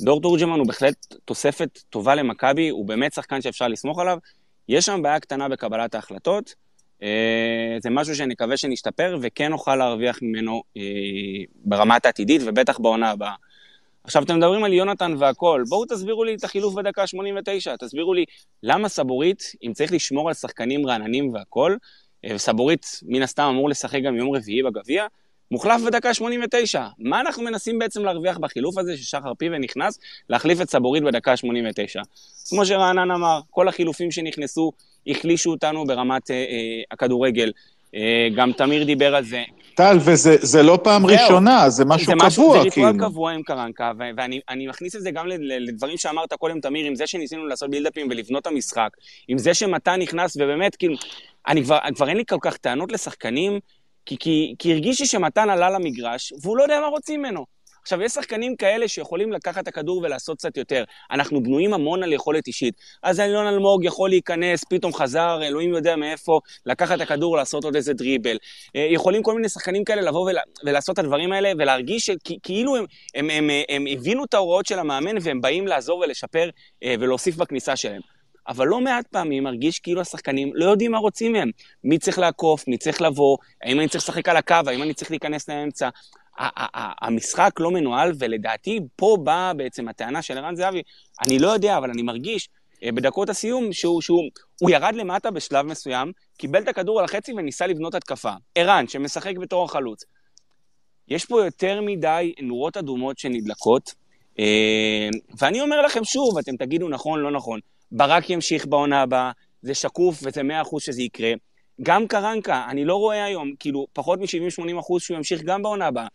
דור תורג'מן הוא בהחלט תוספת טובה למכבי, הוא באמת שחקן שאפשר לסמוך עליו. יש שם בעיה קטנה בקבלת ההחלטות. אה, זה משהו שאני מקווה שנשתפר, וכן נוכל להרוויח ממנו אה, ברמת העתידית, ובטח בעונה הבאה. עכשיו, אתם מדברים על יונתן והכל, בואו תסבירו לי את החילוף בדקה 89, תסבירו לי למה סבורית, אם צריך לשמור על שחקנים רעננים והכל, אה, וסבורית מן הסתם אמור לשחק גם יום רביעי בגביע, מוחלף בדקה 89. מה אנחנו מנסים בעצם להרוויח בחילוף הזה ששחר פיבן נכנס להחליף את סבורית בדקה 89? כמו שרענן אמר, כל החילופים שנכנסו החלישו אותנו ברמת אה, אה, הכדורגל. אה, גם תמיר דיבר על זה. טל, וזה לא פעם זהו, ראשונה, זה משהו זה קבוע, זה ריטואל כאילו. קבוע עם קרנקה, ואני מכניס את זה גם לדברים שאמרת קודם, תמיר, עם זה שניסינו לעשות בילדאפים ולבנות את המשחק, עם זה שמתן נכנס, ובאמת, כאילו, אני כבר, כבר אין לי כל כך טענות לשחקנים, כי, כי, כי הרגישי שמתן עלה למגרש, והוא לא יודע מה רוצים ממנו. עכשיו, יש שחקנים כאלה שיכולים לקחת את הכדור ולעשות קצת יותר. אנחנו בנויים המון על יכולת אישית. אז אלון אלמוג יכול להיכנס, פתאום חזר, אלוהים יודע מאיפה, לקחת את הכדור, לעשות עוד איזה דריבל. אה, יכולים כל מיני שחקנים כאלה לבוא ולה, ולעשות את הדברים האלה, ולהרגיש שכאילו הם, הם, הם, הם, הם הבינו את ההוראות של המאמן, והם באים לעזור ולשפר אה, ולהוסיף בכניסה שלהם. אבל לא מעט פעמים מרגיש כאילו השחקנים לא יודעים מה רוצים מהם. מי צריך לעקוף, מי צריך לבוא, האם אני צריך לשחק על הקו, האם אני צריך להיכנס לאמצע. המשחק לא מנוהל, ולדעתי פה באה בעצם הטענה של ערן זהבי, אני לא יודע, אבל אני מרגיש אה, בדקות הסיום שהוא, שהוא הוא ירד למטה בשלב מסוים, קיבל את הכדור על החצי וניסה לבנות התקפה. ערן, שמשחק בתור החלוץ. יש פה יותר מדי נורות אדומות שנדלקות, אה, ואני אומר לכם שוב, אתם תגידו נכון, לא נכון, ברק ימשיך בעונה הבאה, זה שקוף וזה מאה אחוז שזה יקרה. גם קרנקה, אני לא רואה היום, כאילו, פחות מ-70-80 אחוז שהוא ימשיך גם בעונה הבאה.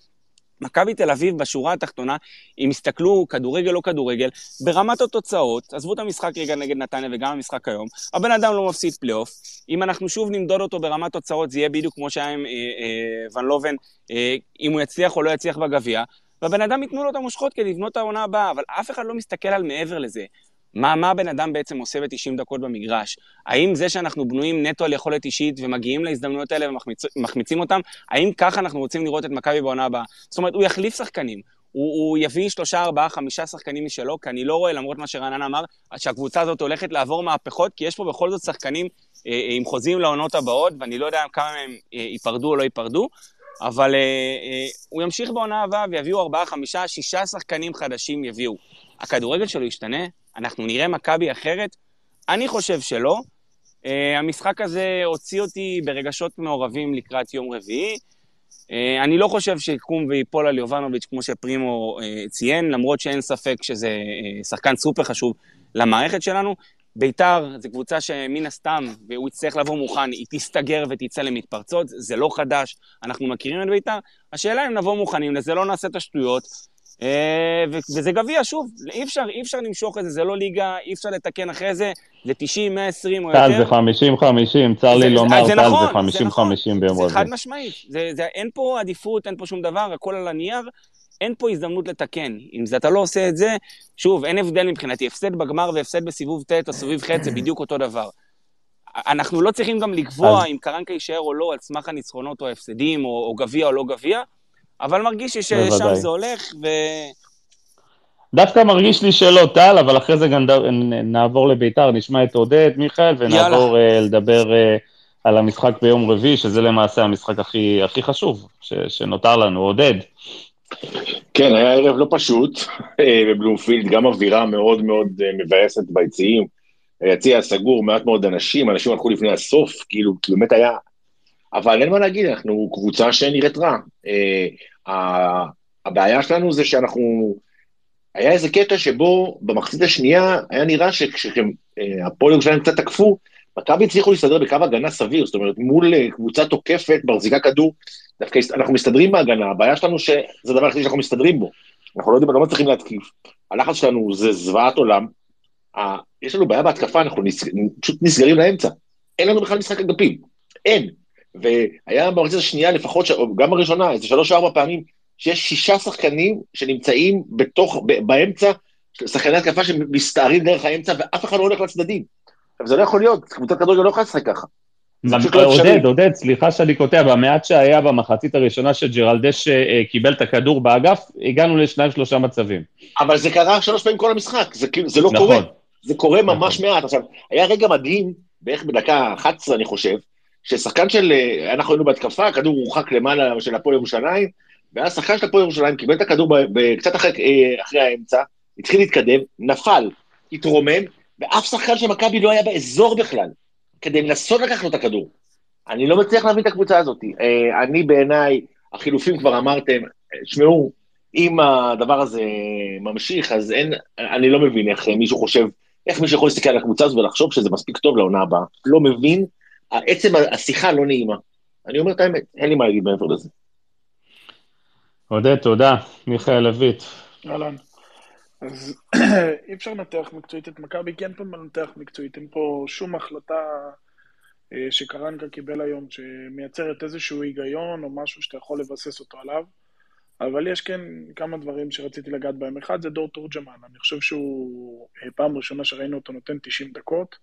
מכבי תל אביב בשורה התחתונה, אם יסתכלו כדורגל או כדורגל, ברמת התוצאות, עזבו את המשחק רגע נגד נתניה וגם המשחק היום, הבן אדם לא מפסיד פלייאוף. אם אנחנו שוב נמדוד אותו ברמת תוצאות, זה יהיה בדיוק כמו שהיה עם אה, אה, ון לובן, אה, אם הוא יצליח או לא יצליח בגביע, והבן אדם ייתנו לו את המושכות כדי לבנות את העונה הבאה, אבל אף אחד לא מסתכל על מעבר לזה. מה, מה הבן אדם בעצם עושה ב-90 דקות במגרש? האם זה שאנחנו בנויים נטו על יכולת אישית ומגיעים להזדמנויות האלה ומחמיצים אותם, האם ככה אנחנו רוצים לראות את מכבי בעונה הבאה? זאת אומרת, הוא יחליף שחקנים. הוא, הוא יביא שלושה, ארבעה, חמישה שחקנים משלו, כי אני לא רואה, למרות מה שרענן אמר, שהקבוצה הזאת הולכת לעבור מהפכות, כי יש פה בכל זאת שחקנים אה, אה עם חוזים לעונות הבאות, ואני לא יודע כמה מהם אה, ייפרדו או לא ייפרדו, אבל אה, אה, הוא ימשיך בעונה הבאה ויביאו ארבעה, חמישה, שישה שחקנים חדשים יביאו. הכדורגל שלו ישתנה? אנחנו נראה מכבי אחרת? אני חושב שלא. Uh, המשחק הזה הוציא אותי ברגשות מעורבים לקראת יום רביעי. Uh, אני לא חושב שיקום ויפול על יובנוביץ' כמו שפרימו uh, ציין, למרות שאין ספק שזה uh, שחקן סופר חשוב למערכת שלנו. ביתר זו קבוצה שמן הסתם, והוא יצטרך לבוא מוכן, היא תסתגר ותצא למתפרצות, זה לא חדש, אנחנו מכירים את ביתר. השאלה אם נבוא מוכנים לזה, לא נעשה את השטויות, וזה גביע, שוב, אי אפשר, אי אפשר למשוך את זה, זה לא ליגה, אי אפשר לתקן אחרי זה, זה 90, 120 או יותר. טל, זה 50-50, צר לי לומר, טל, זה 50-50 נכון, ביום רביעי. זה חד משמעית, זה, זה, אין פה עדיפות, אין פה שום דבר, הכל על הנייר, אין פה הזדמנות לתקן. אם זה, אתה לא עושה את זה, שוב, אין הבדל מבחינתי, הפסד בגמר והפסד בסיבוב ט' או סיבוב ח' זה בדיוק אותו דבר. אנחנו לא צריכים גם לקבוע אז... אם קרנקה יישאר או לא על סמך הניצחונות או ההפסדים, או, או גביע או לא גביע, אבל מרגיש לי ששם זה הולך, ו... דווקא מרגיש לי שלא טל, אבל אחרי זה גם נעבור לביתר, נשמע את עודד, מיכאל, ונעבור uh, לדבר uh, על המשחק ביום רביעי, שזה למעשה המשחק הכי, הכי חשוב ש, שנותר לנו. עודד. כן, היה ערב לא פשוט אה, בבלומפילד, גם אווירה מאוד מאוד מבאסת ביציעים. היציע סגור, מעט מאוד אנשים, אנשים הלכו לפני הסוף, כאילו, כי באמת היה... אבל אין מה להגיד, אנחנו קבוצה שנראית רע. הבעיה שלנו זה שאנחנו, היה איזה קטע שבו במחצית השנייה היה נראה שכשהפועל ירושלים קצת תקפו, מכבי הצליחו להסתדר בקו הגנה סביר, זאת אומרת מול אה, קבוצה תוקפת, מחזיקה כדור, דווקא אנחנו מסתדרים בהגנה, הבעיה שלנו שזה הדבר היחידי שאנחנו מסתדרים בו, אנחנו לא יודעים, לא מצליחים להתקיף, הלחץ שלנו זה זוועת עולם, יש לנו בעיה בהתקפה, אנחנו פשוט נסגרים לאמצע. אין לנו בכלל משחק אגפים. אין. והיה במחצית השנייה לפחות, גם בראשונה, איזה שלוש או ארבע פעמים, שיש שישה שחקנים שנמצאים בתוך, באמצע, שחקני התקפה שמסתערים דרך האמצע, ואף אחד לא הולך לצדדים. עכשיו, זה לא יכול להיות, קבוצת כדורגל לא יכולה לשחק ככה. לא עודד, עודד, סליחה שאני קוטע, במעט שהיה במחצית הראשונה שג'רלדש אה, קיבל את הכדור באגף, הגענו לשניים שלושה מצבים. אבל זה קרה שלוש פעמים כל המשחק, זה, כאילו, זה לא נכון. קורה. זה קורה ממש נכון. מעט. עכשיו, היה רגע מדהים, בערך בדקה 11 אני חושב, ששחקן של, אה, אנחנו היינו בהתקפה, הכדור הורחק למעלה של הפועל ירושלים, ואז שחקן של הפועל ירושלים קיבל את הכדור קצת אחרי, אה, אחרי האמצע, התחיל להתקדם, נפל, התרומם, ואף שחקן של מכבי לא היה באזור בכלל, כדי לנסות לקחת לו את הכדור. אני לא מצליח להבין את הקבוצה הזאת. אה, אני בעיניי, החילופים כבר אמרתם, תשמעו, אם הדבר הזה ממשיך, אז אין, אני לא מבין איך מישהו חושב, איך מישהו יכול להסתכל על הקבוצה הזאת ולחשוב שזה מספיק טוב לעונה הבאה. לא מבין, עצם השיחה לא נעימה. אני אומר את האמת, אין לי מה להגיד מעבר לזה. עודד, תודה. מיכאל לויט. אהלן. אז אי אפשר לנתח מקצועית את מכבי, כי אין פה לנתח מקצועית, אין פה שום החלטה אה, שקרנקה קיבל היום, שמייצרת איזשהו היגיון או משהו שאתה יכול לבסס אותו עליו. אבל יש כן כמה דברים שרציתי לגעת בהם. אחד זה דור תורג'מן, אני חושב שהוא אה, פעם ראשונה שראינו אותו נותן 90 דקות,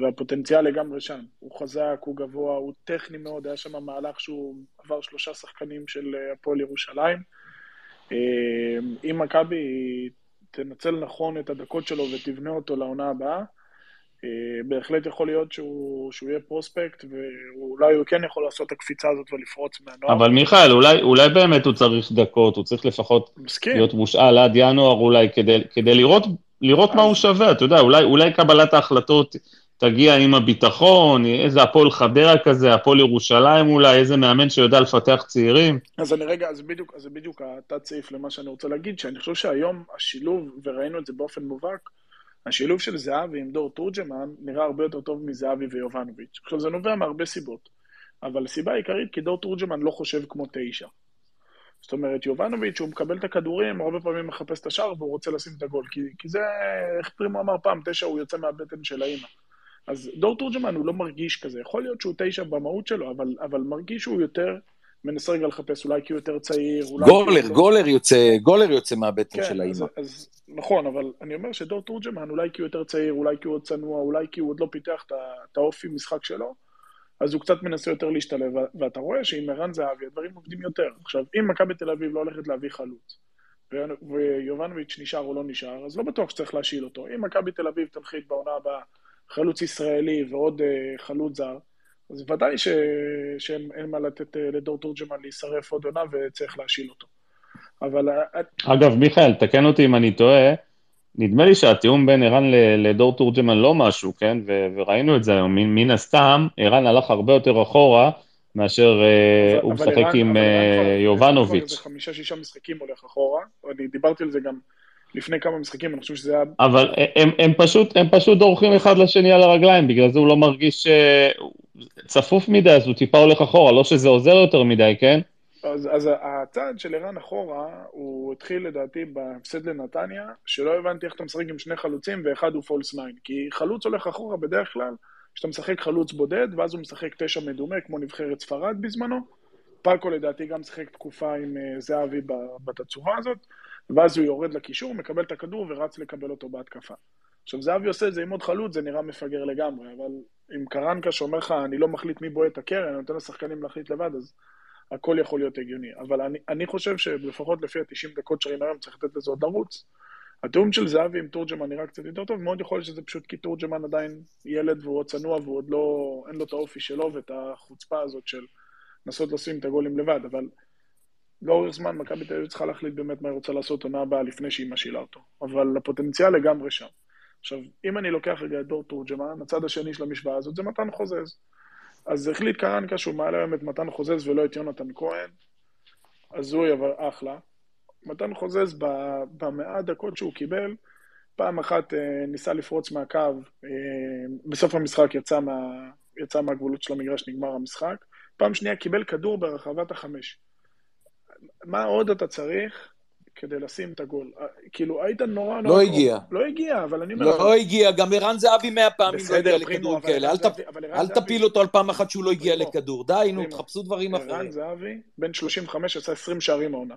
והפוטנציאל לגמרי שם. הוא חזק, הוא גבוה, הוא טכני מאוד, היה שם מהלך שהוא עבר שלושה שחקנים של הפועל ירושלים. אם מכבי תנצל נכון את הדקות שלו ותבנה אותו לעונה הבאה, אה, בהחלט יכול להיות שהוא, שהוא יהיה פרוספקט, ואולי הוא כן יכול לעשות את הקפיצה הזאת ולפרוץ מהנוער. אבל מיכאל, אולי, אולי באמת הוא צריך דקות, הוא צריך לפחות מסכים. להיות מושאל עד ינואר אולי, כדי, כדי לראות, לראות. מה הוא שווה, אתה יודע, אולי, אולי קבלת ההחלטות תגיע עם הביטחון, איזה הפועל חדרה כזה, הפועל ירושלים אולי, איזה מאמן שיודע לפתח צעירים. אז אני רגע, אז בדיוק, אז בדיוק התת-סעיף למה שאני רוצה להגיד, שאני חושב שהיום השילוב, וראינו את זה באופן מובהק, השילוב של זהבי עם דור תורג'מן נראה הרבה יותר טוב מזהבי ויובנוביץ'. עכשיו, זה נובע מהרבה סיבות, אבל הסיבה העיקרית, כי דור תורג'מן לא חושב כמו תשע. זאת אומרת, יובנוביץ', הוא מקבל את הכדורים, הרבה פעמים מחפש את השער והוא רוצה לשים את הגול, כי, כי זה, איך פרימו אמר פעם, תשע הוא יוצא מהבטן של האימא. אז דור תורג'מן הוא לא מרגיש כזה, יכול להיות שהוא תשע במהות שלו, אבל, אבל מרגיש שהוא יותר מנסה רגע לחפש, אולי כי הוא יותר צעיר, אולי... גולר, יותר... גולר יוצא, גולר יוצא מהבטן כן, של האימא. אז, אז נכון, אבל אני אומר שדור תורג'מן, אולי כי הוא יותר צעיר, אולי כי הוא עוד צנוע, אולי כי הוא עוד לא פיתח את האופי משחק שלו, אז הוא קצת מנסה יותר להשתלב, ואתה רואה שעם ערן זהבי הדברים עובדים יותר. עכשיו, אם מכבי תל אביב לא הולכת להביא חלוץ, ויובנוביץ' נשאר או לא נשאר, אז לא בטוח שצריך להשאיל אותו. אם מכבי תל אביב תנחית בעונה הבאה חלוץ ישראלי ועוד uh, חלוץ זר, אז ודאי ש... שאין מה לתת uh, לדור תורג'מן להישרף עוד עונה וצריך להשאיל אותו. אבל... אה, אגב, מיכאל, תקן אותי אם אני טועה, נדמה לי שהתיאום בין ערן לדור תורג'מן לא משהו, כן? ו- וראינו את זה היום, מן הסתם, ערן הלך הרבה יותר אחורה מאשר אבל, הוא משחק עם יובנוביץ'. זה חמישה-שישה משחקים הולך אחורה, אני דיברתי על זה גם לפני כמה משחקים, אני חושב שזה היה... אבל הם, הם, פשוט, הם פשוט דורכים אחד לשני על הרגליים, בגלל זה הוא לא מרגיש צפוף מדי, אז הוא טיפה הולך אחורה, לא שזה עוזר יותר מדי, כן? אז, אז הצעד של ערן אחורה, הוא התחיל לדעתי בהפסד לנתניה, שלא הבנתי איך אתה משחק עם שני חלוצים ואחד הוא false nine. כי חלוץ הולך אחורה בדרך כלל, כשאתה משחק חלוץ בודד, ואז הוא משחק תשע מדומה, כמו נבחרת ספרד בזמנו. פאקו לדעתי גם שיחק תקופה עם אה, זהבי בתצורה הזאת. ואז הוא יורד לקישור, מקבל את הכדור ורץ לקבל אותו בהתקפה. עכשיו, זהבי עושה את זה עם עוד חלוץ, זה נראה מפגר לגמרי, אבל אם קרנקה שאומר לך, אני לא מחליט מי בועט את הקרן, אני נותן לשחקנים להחליט לבד, אז הכל יכול להיות הגיוני. אבל אני, אני חושב שלפחות לפי ה-90 דקות שראינו היום, צריך לתת לזה עוד לרוץ. התיאום של זהבי עם תורג'מן נראה קצת יותר טוב, מאוד יכול להיות שזה פשוט כי תורג'מן עדיין ילד והוא עוד צנוע והוא עוד לא, אין לו את האופי שלו ואת החוצפה הזאת של לנסות לשים את הגולים לבד, אבל לאורך זמן מכבי תל אביב צריכה להחליט באמת מה היא רוצה לעשות עונה הבאה לפני שהיא משילה אותו. אבל הפוטנציאל לגמרי שם. עכשיו, אם אני לוקח רגע את דור תורג'מן, הצד השני של המשוואה הזאת זה מתן חוזז. אז החליט קרנקה שהוא מעלה היום את מתן חוזז ולא את יונתן כהן. הזוי אבל אחלה. מתן חוזז במאה דקות שהוא קיבל, פעם אחת אה, ניסה לפרוץ מהקו, אה, בסוף המשחק יצא, מה, יצא מהגבולות של המגרש, נגמר המשחק. פעם שנייה קיבל כדור ברחבת החמש. מה עוד אתה צריך כדי לשים את הגול. אה, כאילו, היית נורא לא נורא... הגיע. קרוב. לא הגיע, אבל אני אומר... לא הגיע, גם ערן זהבי מאה פעמים לא הגיע לכדור כאלה. ערן אל ערן תפיל אותו על פעם אחת שהוא לא הגיע לכדור. די, נו. תחפשו דברים ערן אחרים. זהבי, בן 35, עשה 20 שערים העונה.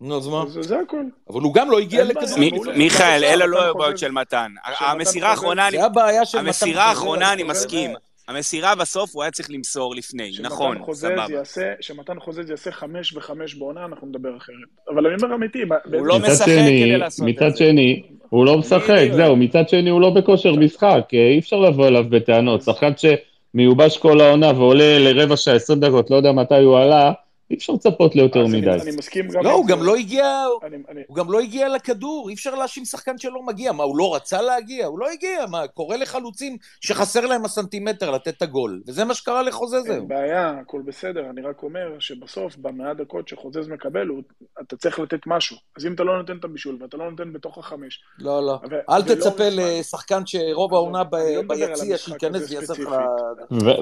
נו, אז מה? זה זה הכל. אבל הוא גם לא הגיע. לכדור. מיכאל, אלה לא. הבעיות של מתן. המסירה האחרונה, אני- זה הבעיה של מתן המסירה. האחרונה, אני. מסכים. המסירה בסוף הוא היה צריך למסור לפני, שמתן נכון, סבבה. יעשה, שמתן חוזז יעשה חמש וחמש בעונה, אנחנו נדבר אחרת. אבל אני אומר אמיתי, ב- באיזה- לא מצד משחק כדי לעשות את מצד זה. שני, הוא לא משחק. זהו, מצד שני הוא לא בכושר משחק, אה, אי אפשר לבוא אליו בטענות. שחקן שמיובש כל העונה ועולה לרבע שעה, עשרים דקות, לא יודע מתי הוא עלה, אי אפשר לצפות ליותר אז אני- מדי. אני מסכים גם... לא, הוא זה. גם לא הגיע, אני- אני- הוא גם לא הגיע לכדור, אי אפשר להאשים שחקן שלא מגיע. מה, הוא לא רצה להגיע? הוא לא הגיע. מה, קורה לחלוצים שחסר להם הסנטימטר לתת את הגול. וזה מה שקרה לחוזה זהו. אין בעיה, הכל בסדר, אני רק אומר שבסוף, במעט דקות שחוזז מקבל, הוא- אתה צריך לתת משהו. אז אם אתה לא נותן את הבישול ואתה לא נותן בתוך החמש, לא, לא. ו- אל ולא תצפה. לשחקן שרוב עזוב, העונה ב- לא ביציע, שייכנס ויעשה לך...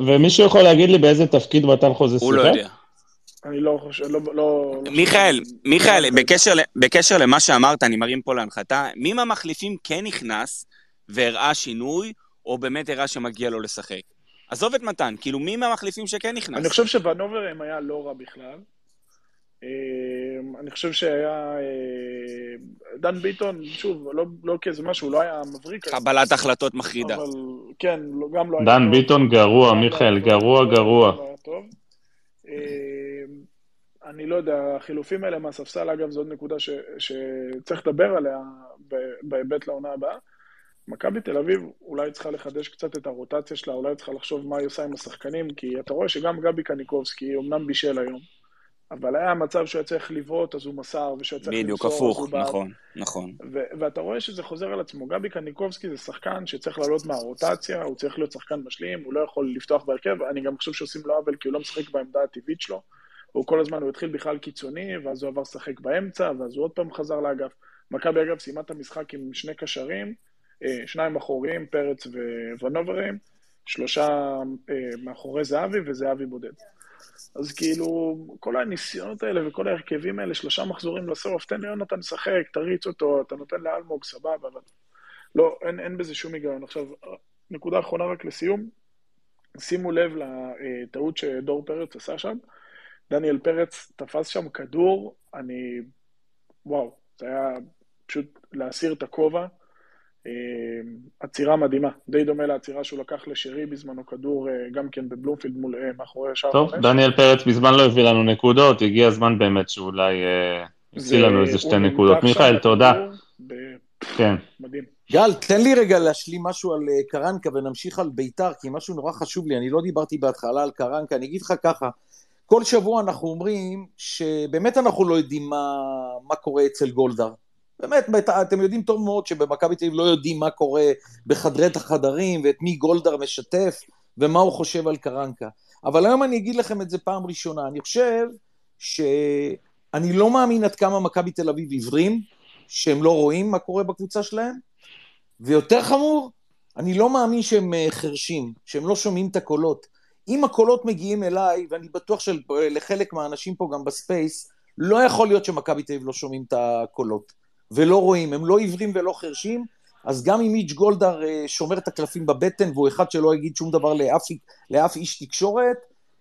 ומישהו יכול להגיד לי באיזה תפקיד מתן חוזה הוא לא שיחק? יודע. אני לא חושב, לא... לא מיכאל, לא- מיכאל, לא- בקשר, ל- בקשר למה שאמרת, אני מרים פה להנחתה, מי מהמחליפים כן נכנס והראה שינוי, או באמת הראה שמגיע לו לשחק? עזוב את מתן, כאילו מי מהמחליפים שכן נכנס? אני חושב שוונוברם היה לא רע בכלל. אה, אני חושב שהיה... אה, דן ביטון, שוב, לא, לא כאיזה משהו, לא היה מבריק. קבלת החלטות מחרידה. אבל כן, לא- גם לא היה דן. ביטון גרוע, לא מיכאל. גרוע, גרוע. לא היה טוב. אה, אני לא יודע, החילופים האלה מהספסל, אגב, זו עוד נקודה ש, שצריך לדבר עליה בהיבט לעונה הבאה. מכבי תל אביב אולי צריכה לחדש קצת את הרוטציה שלה, אולי צריכה לחשוב מה היא עושה עם השחקנים, כי אתה רואה שגם גבי קניקובסקי אומנם בישל היום, אבל היה מצב שהוא היה צריך לבעוט, אז הוא מסר, ושהוא היה צריך בדיוק, למסור, אז הפוך. נכון, נכון. ו- ואתה רואה שזה חוזר על עצמו. גבי קניקובסקי זה שחקן שצריך לעלות מהרוטציה, הוא צריך להיות שחקן משלים, הוא לא יכול לפתוח בהרכב, אני גם חושב שעושים לו עוול כי הוא לא משחק בעמדה הטבעית שלו. הוא כל הזמן, הוא התחיל בכלל קיצוני, ואז הוא עבר לשחק באמצע, ואז הוא עוד פעם חזר לאגף. מכבי אגב סיימה את המשחק עם שני קשרים, אה, שניים אחוריים, פרץ וונוברים, שלושה אה, מאחורי זהבי וזהבי בודד. אז כאילו, כל הניסיונות האלה וכל ההרכבים האלה, שלושה מחזורים לסוף, תן ליונתן לשחק, תריץ אותו, אתה נותן לאלמוג, סבבה, אבל לא, אין, אין בזה שום היגיון. עכשיו, נקודה אחרונה רק לסיום, שימו לב לטעות שדור פרץ עשה שם. דניאל פרץ תפס שם כדור, אני... וואו, זה היה פשוט להסיר את הכובע. אה, עצירה מדהימה, די דומה לעצירה שהוא לקח לשרי בזמנו כדור, אה, גם כן בבלומפילד מול, אה, מאחורי שער טוב, חמש. דניאל פרץ מזמן לא הביא לנו נקודות, הגיע הזמן באמת שאולי אה, יוציא לנו איזה שתי נקודות. מיכאל, תודה. ב- כן. מדהים. גל, תן לי רגע להשלים משהו על קרנקה ונמשיך על ביתר, כי משהו נורא חשוב לי, אני לא דיברתי בהתחלה על קרנקה, אני אגיד לך ככה, כל שבוע אנחנו אומרים שבאמת אנחנו לא יודעים מה, מה קורה אצל גולדהר. באמת, אתם יודעים טוב מאוד שבמכבי תל אביב לא יודעים מה קורה בחדרי החדרים ואת מי גולדהר משתף ומה הוא חושב על קרנקה. אבל היום אני אגיד לכם את זה פעם ראשונה, אני חושב שאני לא מאמין עד כמה מכבי תל אביב עיוורים, שהם לא רואים מה קורה בקבוצה שלהם, ויותר חמור, אני לא מאמין שהם אה, חרשים, שהם לא שומעים את הקולות. אם הקולות מגיעים אליי, ואני בטוח שלחלק מהאנשים פה גם ב space, לא יכול להיות שמכבי תל אביב לא שומעים את הקולות, ולא רואים, הם לא עיוורים ולא חרשים, אז גם אם מיץ' גולדהר אה, שומר את הקלפים בבטן, והוא אחד שלא יגיד שום דבר לאף, לאף איש תקשורת,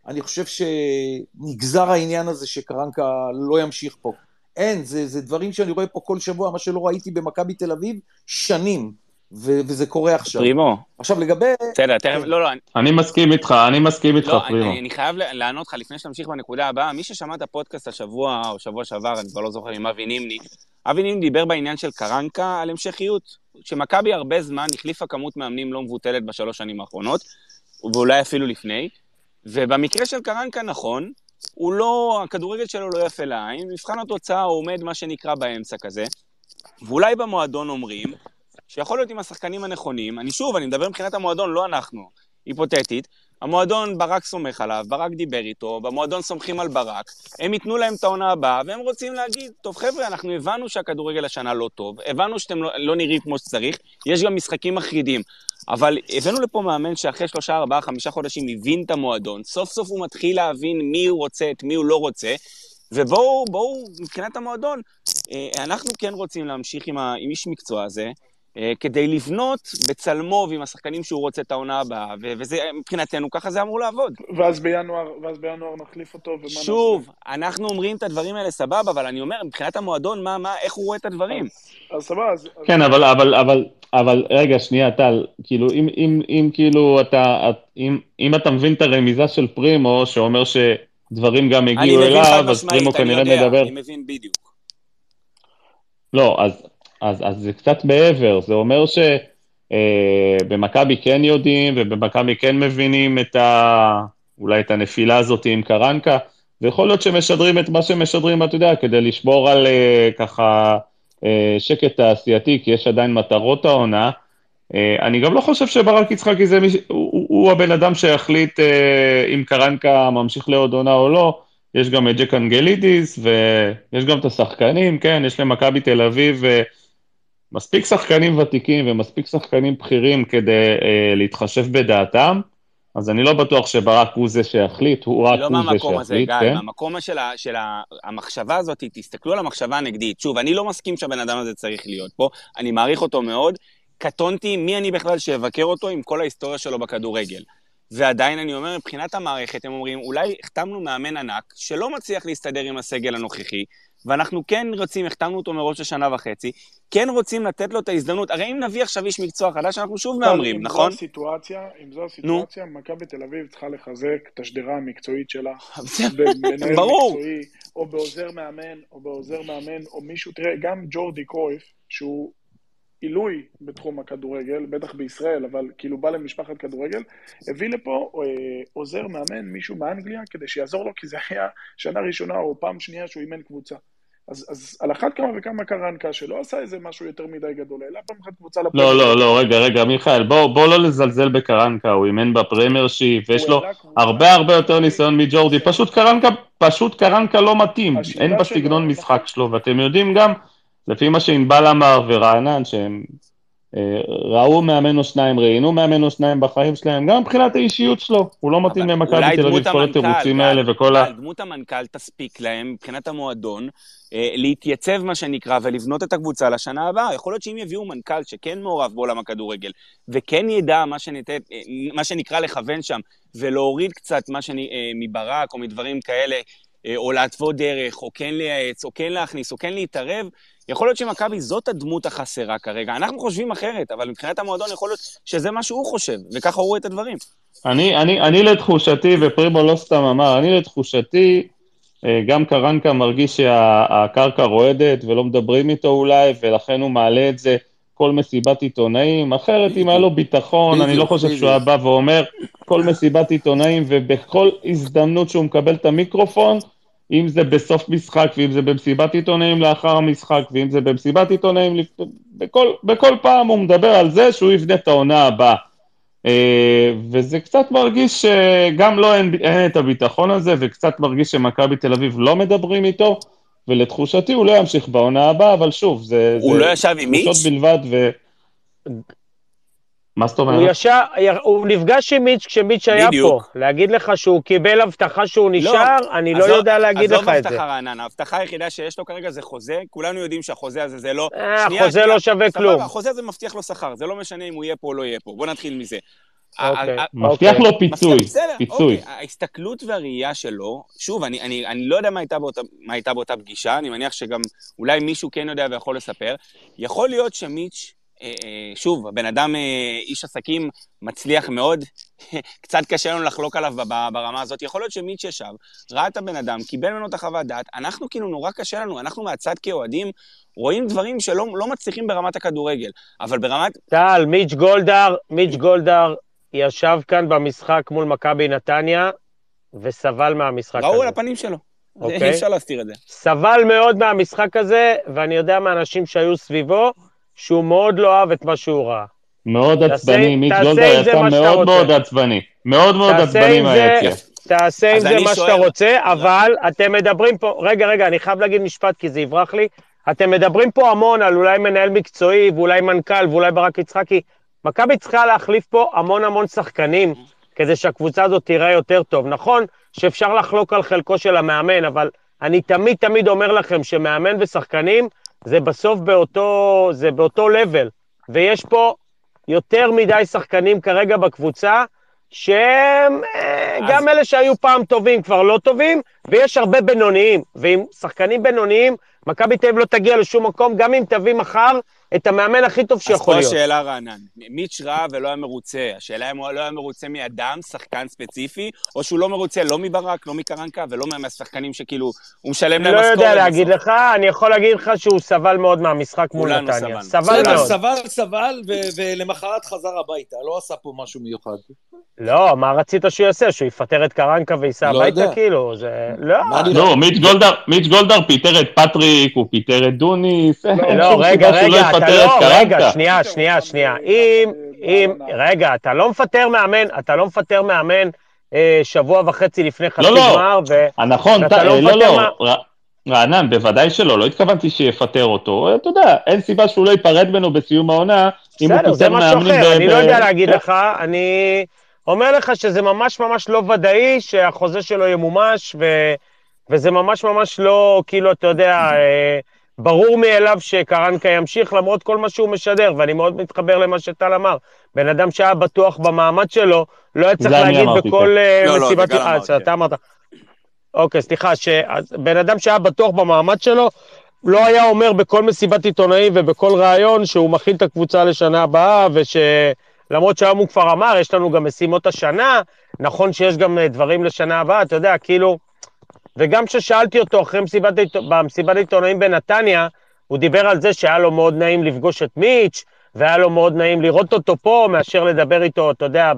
אני חושב שנגזר העניין הזה שקרנקה לא ימשיך פה. אין, זה, זה דברים שאני רואה פה כל שבוע, מה שלא ראיתי במכבי תל אביב שנים, ו- וזה קורה עכשיו. פרימו, עכשיו לגבי... בסדר, תכף, לא, לא, אני- אני מסכים איתך, אני מסכים איתך, לא, פרימו. אני, אני חייב לענות לך לפני שתמשיך בנקודה הבאה. מי ששמע את הפודקאסט השבוע או שבוע שעבר, אני כבר לא זוכר עם אבי נימני, אבי נימני דיבר בעניין של קרנקה על המשכיות. שמכבי הרבה זמן החליפה כמות מאמנים לא מבוטלת בשלוש שנים האחרונות, ואולי אפילו לפני, ובמקרה של קרנקה נכון, הוא לא, הכדורגל שלו לא יפה לעין, מבחן התוצאה הוא עומד מה שנקרא באמצע כזה, ואולי במועדון אומרים, שיכול להיות עם השחקנים הנכונים, אני שוב, אני מדבר מבחינת המועדון, לא אנחנו, היפותטית, המועדון, ברק סומך עליו, ברק דיבר איתו, במועדון סומכים על ברק, הם ייתנו להם את העונה הבאה, והם רוצים להגיד, טוב חבר'ה, אנחנו הבנו שהכדורגל השנה לא טוב, הבנו שאתם לא, לא נראים כמו שצריך, יש גם משחקים מחרידים, אבל הבאנו לפה מאמן שאחרי שלושה, ארבעה, חמישה חודשים הבין את המועדון, סוף סוף הוא מתחיל להבין מי הוא רוצה, את מי הוא לא רוצה, ובואו, בואו, מבחינת המועדון, אה, אנחנו כן רוצים להמשיך עם, ה, עם איש מקצוע הזה, כדי לבנות בצלמו ועם השחקנים שהוא רוצה את העונה הבאה, וזה מבחינתנו, ככה זה אמור לעבוד. ואז בינואר, ואז בינואר נחליף אותו, ומה שוב, נעשה? אנחנו אומרים את הדברים האלה סבבה, אבל אני אומר, מבחינת המועדון, מה, מה, איך הוא רואה את הדברים? אז, אז סבבה, אז... כן, אז... אבל, אבל, אבל, אבל, רגע, שנייה, טל, כאילו, אם, אם, אם כאילו אתה, אם, אם אתה מבין את הרמיזה של פרימו, שאומר שדברים גם הגיעו אליו, אז פרימו כנראה מדבר... אני יודע, אני מבין בדיוק. לא, אז אז, אז זה קצת מעבר, זה אומר שבמכבי אה, כן יודעים ובמכבי כן מבינים את ה... אולי את הנפילה הזאת עם קרנקה, ויכול להיות שמשדרים את מה שמשדרים, אתה יודע, כדי לשבור על אה, ככה אה, שקט תעשייתי, כי יש עדיין מטרות העונה. אה, אני גם לא חושב שברק יצחקי זה מישהו, הוא, הוא הבן אדם שיחליט אה, אם קרנקה ממשיך לעוד עונה או לא. יש גם את ג'ק אנגלידיס, ויש גם את השחקנים, כן, יש למכבי תל אביב אה, מספיק שחקנים ותיקים ומספיק שחקנים בכירים כדי אה, להתחשב בדעתם, אז אני לא בטוח שברק הוא זה שיחליט, הוא רק לא הוא זה שיחליט, הזה, כן? מהמקום של, ה, של ה, המחשבה הזאת, תסתכלו על המחשבה הנגדית. שוב, אני לא מסכים שהבן אדם הזה צריך להיות פה, אני מעריך אותו מאוד. קטונתי, מי אני בכלל שיבקר אותו עם כל ההיסטוריה שלו בכדורגל. ועדיין אני אומר, מבחינת המערכת, הם אומרים, אולי החתמנו מאמן ענק שלא מצליח להסתדר עם הסגל הנוכחי, ואנחנו כן רוצים, החתמנו אותו מראש לשנה וחצי, כן רוצים לתת לו את ההזדמנות. הרי אם נביא עכשיו איש מקצוע חדש, אנחנו שוב מהמרים, נכון? אם זו הסיטואציה, אם זו הסיטואציה, מכבי תל אביב צריכה לחזק את השדרה המקצועית שלה. במנהל מקצועי, או בעוזר מאמן, או בעוזר מאמן, או מישהו, תראה, גם ג'ורדי קרויף, שהוא עילוי בתחום הכדורגל, בטח בישראל, אבל כאילו בא למשפחת כדורגל, הביא לפה אה, עוזר מאמן, מישהו מאנגליה, כדי שיעזור לו, כי זה היה שנה ראשונה או פעם שנייה שהוא אימן קבוצה. אז, אז על אחת כמה וכמה קרנקה, שלא עשה איזה משהו יותר מדי גדול, אלא פעם אחת קבוצה לפרמייר. לא, לא, לא, רגע, רגע, מיכאל, בוא, בוא לא לזלזל בקרנקה, הוא אימן בפרמייר שיפ, ויש לו הרבה הרבה יותר ניסיון מג'ורדי, פשוט קרנקה, פשוט קרנקה לא מתאים, אין בסגנון משחק שלו, ואתם יודעים גם, לפי מה שענבל אמר ורענן, שהם ראו מאמן או שניים, ראיינו מאמן או שניים בחיים שלהם, גם מבחינת האישיות שלו, הוא לא מתאים למכבי תל אביב, כל התירוצים האלה וכל ה... דמות המנכ"ל תספיק להם, מבחינת המועדון, אה, להתייצב, מה שנקרא, ולבנות את הקבוצה לשנה הבאה. יכול להיות שאם יביאו מנכ"ל שכן מעורב בעולם הכדורגל, וכן ידע מה, שניתן, אה, מה שנקרא לכוון שם, ולהוריד קצת מה שאני, מברק או מדברים כאלה, או להתוות דרך, או כן לייעץ, או כן להכניס, או כן להתערב, יכול להיות שמכבי זאת הדמות החסרה כרגע. אנחנו חושבים אחרת, אבל מבחינת המועדון יכול להיות שזה מה שהוא חושב, וככה הוא רואה את הדברים. אני, אני, אני לתחושתי, ופרימו לא סתם אמר, אני לתחושתי, אה, גם קרנקה מרגיש שהקרקע רועדת ולא מדברים איתו אולי, ולכן הוא מעלה את זה כל מסיבת עיתונאים. אחרת, אם היה לו ביטחון, אני לא חושב שהוא היה בא ואומר כל מסיבת עיתונאים, ובכל הזדמנות שהוא מקבל את המיקרופון, אם זה בסוף משחק, ואם זה במסיבת עיתונאים לאחר המשחק, ואם זה במסיבת עיתונאים, בכל, בכל פעם הוא מדבר על זה שהוא יבנה את העונה הבאה. אה, וזה קצת מרגיש שגם לו אין, אין את הביטחון הזה, וקצת מרגיש שמכבי תל אביב לא מדברים איתו, ולתחושתי הוא לא ימשיך בעונה הבאה, אבל שוב, זה... הוא זה לא ישב עם מיץ'? בלבד, ו... מה זאת אומרת? הוא, ישר, הוא נפגש עם מיץ' כשמיץ' היה בדיוק. פה. להגיד לך שהוא קיבל הבטחה שהוא לא, נשאר, לא, אני לא יודע להגיד לך את זה. עזוב הבטחה רענן, ההבטחה היחידה שיש לו כרגע זה חוזה, כולנו יודעים שהחוזה הזה זה לא... אה, החוזה שנייה, לא שווה סבבה, כלום. החוזה הזה מבטיח לו שכר, זה לא משנה אם הוא יהיה פה או לא יהיה פה. בוא נתחיל מזה. אוקיי, מבטיח לו פיצוי, פיצוי. אוקיי, ההסתכלות והראייה שלו, שוב, אני, אני, אני לא יודע מה הייתה, באותה, מה הייתה באותה פגישה, אני מניח שגם אולי מישהו כן יודע ויכול לספר. יכול להיות שמיץ' שוב, הבן אדם אה, איש עסקים מצליח מאוד, קצת קשה לנו לחלוק עליו ברמה הזאת. יכול להיות שמיץ' ישב, ראה את הבן אדם, קיבל ממנו את החוות דעת, אנחנו כאילו נורא קשה לנו, אנחנו מהצד כאוהדים רואים דברים שלא לא מצליחים ברמת הכדורגל, אבל ברמת... טל, מיץ' גולדהר, מיץ' גולדהר ישב כאן במשחק מול מכבי נתניה וסבל מהמשחק הזה. ראו על הפנים שלו. אי אוקיי? אפשר להסתיר את זה. סבל מאוד מהמשחק הזה, ואני יודע מאנשים שהיו סביבו, שהוא מאוד לא אהב את מה שהוא ראה. מאוד עצבני, מיץ' גולדהר יצא מאוד מאוד עצבני. מאוד מאוד עצבני מהיציע. תעשה עם זה מה שאתה רוצה, אבל אתם מדברים פה, רגע, רגע, אני חייב להגיד משפט כי זה יברח לי. אתם מדברים פה המון על אולי מנהל מקצועי, ואולי מנכ"ל, ואולי ברק יצחקי. מכבי צריכה להחליף פה המון המון שחקנים, כדי שהקבוצה הזאת תיראה יותר טוב. נכון שאפשר לחלוק על חלקו של המאמן, אבל אני תמיד תמיד אומר לכם שמאמן ושחקנים זה בסוף באותו, זה באותו level, ויש פה יותר מדי שחקנים כרגע בקבוצה, שהם אה, אז... גם אלה שהיו פעם טובים כבר לא טובים, ויש הרבה בינוניים, ועם שחקנים בינוניים, מכבי תל אביב לא תגיע לשום מקום, גם אם תביא מחר את המאמן הכי טוב שיכול להיות. אז פה השאלה, רענן, מיץ' ראה ולא היה מרוצה. השאלה אם הוא לא היה מרוצה מאדם, שחקן ספציפי, או שהוא לא מרוצה לא מברק, לא מקרנקה, ולא מהשחקנים שכאילו, הוא משלם להם משכורת. לא יודע להגיד לך, אני יכול להגיד לך שהוא סבל מאוד מהמשחק מול נתניה. סבל מאוד. סבל, סבל, ולמחרת חזר הביתה, לא עשה פה משהו מיוחד. לא, מה רצית שהוא יעשה? שהוא יפטר את קרנקה וייסע לא הביתה? כאילו, זה... לא. לא, מיץ' גולדהר פיטר את פטריק, הוא פיטר את דוניס. לא, רגע, רגע, אתה לא, רגע, שנייה, שנייה, שנייה. אם, אם, רגע, אתה לא מפטר מאמן, אתה לא מפטר מאמן אה, שבוע וחצי לפני חצי לא, לא. גמר, ו... נכון, לא, לא, לא. רענן, בוודאי שלא, לא התכוונתי שיפטר אותו, אתה יודע, אין סיבה שהוא לא ייפרד ממנו בסיום העונה, אם הוא פיטר מאמנים... בסדר, זה משהו אחר, אני לא יודע להגיד לך, אני אומר לך שזה ממש ממש לא ודאי שהחוזה שלו ימומש, וזה ממש ממש לא, כאילו, אתה יודע, אה, ברור מאליו שקרנקה ימשיך למרות כל מה שהוא משדר, ואני מאוד מתחבר למה שטל אמר. בן אדם שהיה בטוח במעמד שלו, לא היה צריך להגיד בכל כן. אה, לא, לא, מסיבת... לא, אה, אתה אמרת. אוקיי, סליחה, בן אדם שהיה בטוח במעמד שלו, לא היה אומר בכל מסיבת עיתונאים ובכל ראיון שהוא מכין את הקבוצה לשנה הבאה, ושלמרות שהיום הוא כבר אמר, יש לנו גם משימות השנה, נכון שיש גם אה, דברים לשנה הבאה, אתה יודע, כאילו... וגם כששאלתי אותו אחרי מסיבת, במסיבת עיתונאים בנתניה, הוא דיבר על זה שהיה לו מאוד נעים לפגוש את מיץ', והיה לו מאוד נעים לראות אותו פה, מאשר לדבר איתו, אתה יודע,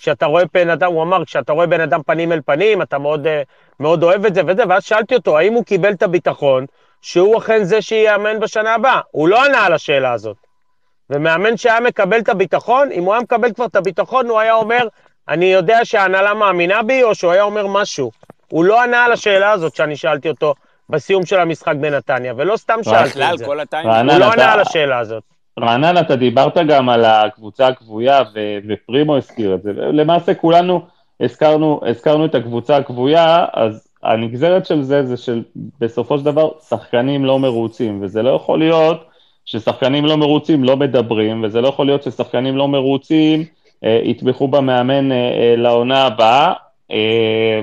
כשאתה רואה בן אדם, הוא אמר, כשאתה רואה בן אדם פנים אל פנים, אתה מאוד, אה, מאוד אוהב את זה וזה, ואז שאלתי אותו, האם הוא קיבל את הביטחון שהוא אכן זה שיאמן בשנה הבאה? הוא לא ענה על השאלה הזאת. ומאמן שהיה מקבל את הביטחון, אם הוא היה מקבל כבר את הביטחון, הוא היה אומר, אני יודע שההנהלה מאמינה בי, או שהוא היה אומר משהו. הוא לא ענה על השאלה הזאת שאני שאלתי אותו בסיום של המשחק בנתניה, ולא סתם שאלתי את זה. כל הוא לא ענה על השאלה הזאת. רענן, אתה דיברת גם על הקבוצה הכבויה, ו- ופרימו הזכיר את זה. למעשה כולנו הזכרנו, הזכרנו את הקבוצה הכבויה, אז הנגזרת של זה זה שבסופו של דבר שחקנים לא מרוצים, וזה לא יכול להיות ששחקנים לא מרוצים לא מדברים, וזה לא יכול להיות ששחקנים לא מרוצים אה, יתמכו במאמן אה, אה, לעונה הבאה. אה,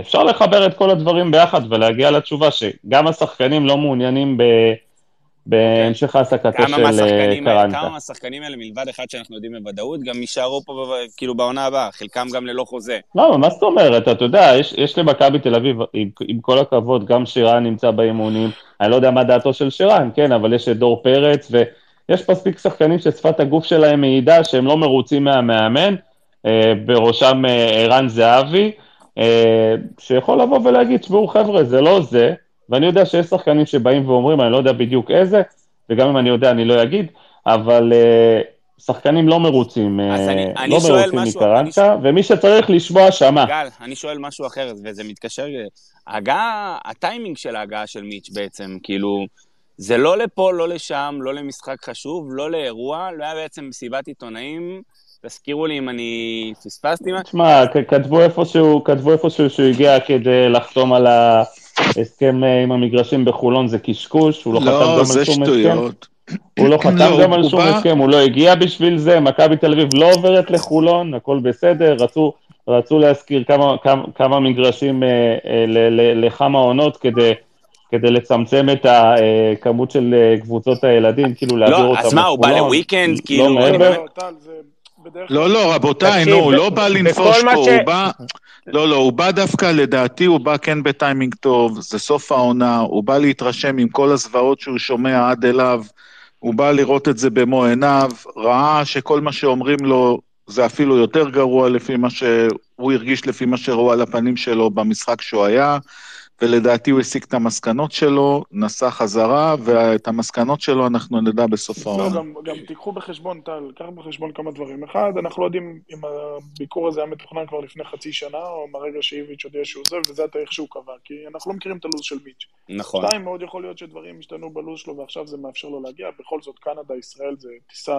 אפשר לחבר את כל הדברים ביחד ולהגיע לתשובה שגם השחקנים לא מעוניינים ב... בהמשך העסקתו של אה, קרנקה. כמה מהשחקנים האלה, מלבד אחד שאנחנו יודעים בוודאות, גם יישארו פה כאילו בעונה הבאה, חלקם גם ללא חוזה. לא, מה זאת אומרת? אתה יודע, יש, יש למכבי תל אביב, עם, עם כל הכבוד, גם שירן נמצא באימונים, אני לא יודע מה דעתו של שירן, כן, אבל יש את דור פרץ, ויש מספיק שחקנים ששפת הגוף שלהם מעידה שהם לא מרוצים מהמאמן, אה, בראשם אה, ערן זהבי. אה, שיכול לבוא ולהגיד, תשמעו חבר'ה, זה לא זה, ואני יודע שיש שחקנים שבאים ואומרים, אני לא יודע בדיוק איזה, וגם אם אני יודע אני לא אגיד, אבל uh, שחקנים לא מרוצים, אני, לא מרוצים מקרנקה. ומי שצריך לשמוע שמע. גל, אני שואל משהו אחר, וזה מתקשר, ההגעה, הטיימינג של ההגעה של מיץ' בעצם, כאילו, זה לא לפה, לא לשם, לא למשחק חשוב, לא לאירוע, לא היה בעצם מסיבת עיתונאים. תזכירו לי אם אני פספסתי משהו. תשמע, כתבו איפשהו, כתבו איפשהו שהוא הגיע כדי לחתום על ההסכם אה, עם המגרשים בחולון, זה קשקוש, הוא לא, לא חתם גם על שום הסכם. הוא לא חתם לא, גם על שום הסכם, הוא לא הגיע בשביל זה, מכבי תל אביב לא עוברת לחולון, הכל בסדר, רצו, רצו להזכיר כמה, כמה, כמה מגרשים אה, אה, לכמה עונות כדי... כדי לצמצם את הכמות אה, של אה, קבוצות הילדים, כאילו להעביר לא, אותם לחולון. לא, אז מה, הוא בא לוויקנד? לא כאילו... לא, מעבר. לא, לא, רבותיי, נו, הוא לא בא לנפוש פה, הוא בא... לא, לא, הוא בא דווקא, לדעתי, הוא בא כן בטיימינג טוב, זה סוף העונה, הוא בא להתרשם עם כל הזוועות שהוא שומע עד אליו, הוא בא לראות את זה במו עיניו, ראה שכל מה שאומרים לו זה אפילו יותר גרוע לפי מה שהוא הרגיש לפי מה שראו על הפנים שלו במשחק שהוא היה. ולדעתי הוא הסיק את המסקנות שלו, נסע חזרה, ואת המסקנות שלו אנחנו נדע בסוף העונה. לא, גם, גם תיקחו בחשבון, טל, קח בחשבון כמה דברים. אחד, אנחנו לא יודעים אם הביקור הזה היה מתוכנן כבר לפני חצי שנה, או מהרגע שאיביץ' הודיע שהוא עוזב, וזה התאריך שהוא קבע, כי אנחנו לא מכירים את הלו"ז של מיץ'. נכון. שתיים, מאוד יכול להיות שדברים השתנו בלו"ז שלו, ועכשיו זה מאפשר לו להגיע. בכל זאת, קנדה, ישראל זה טיסה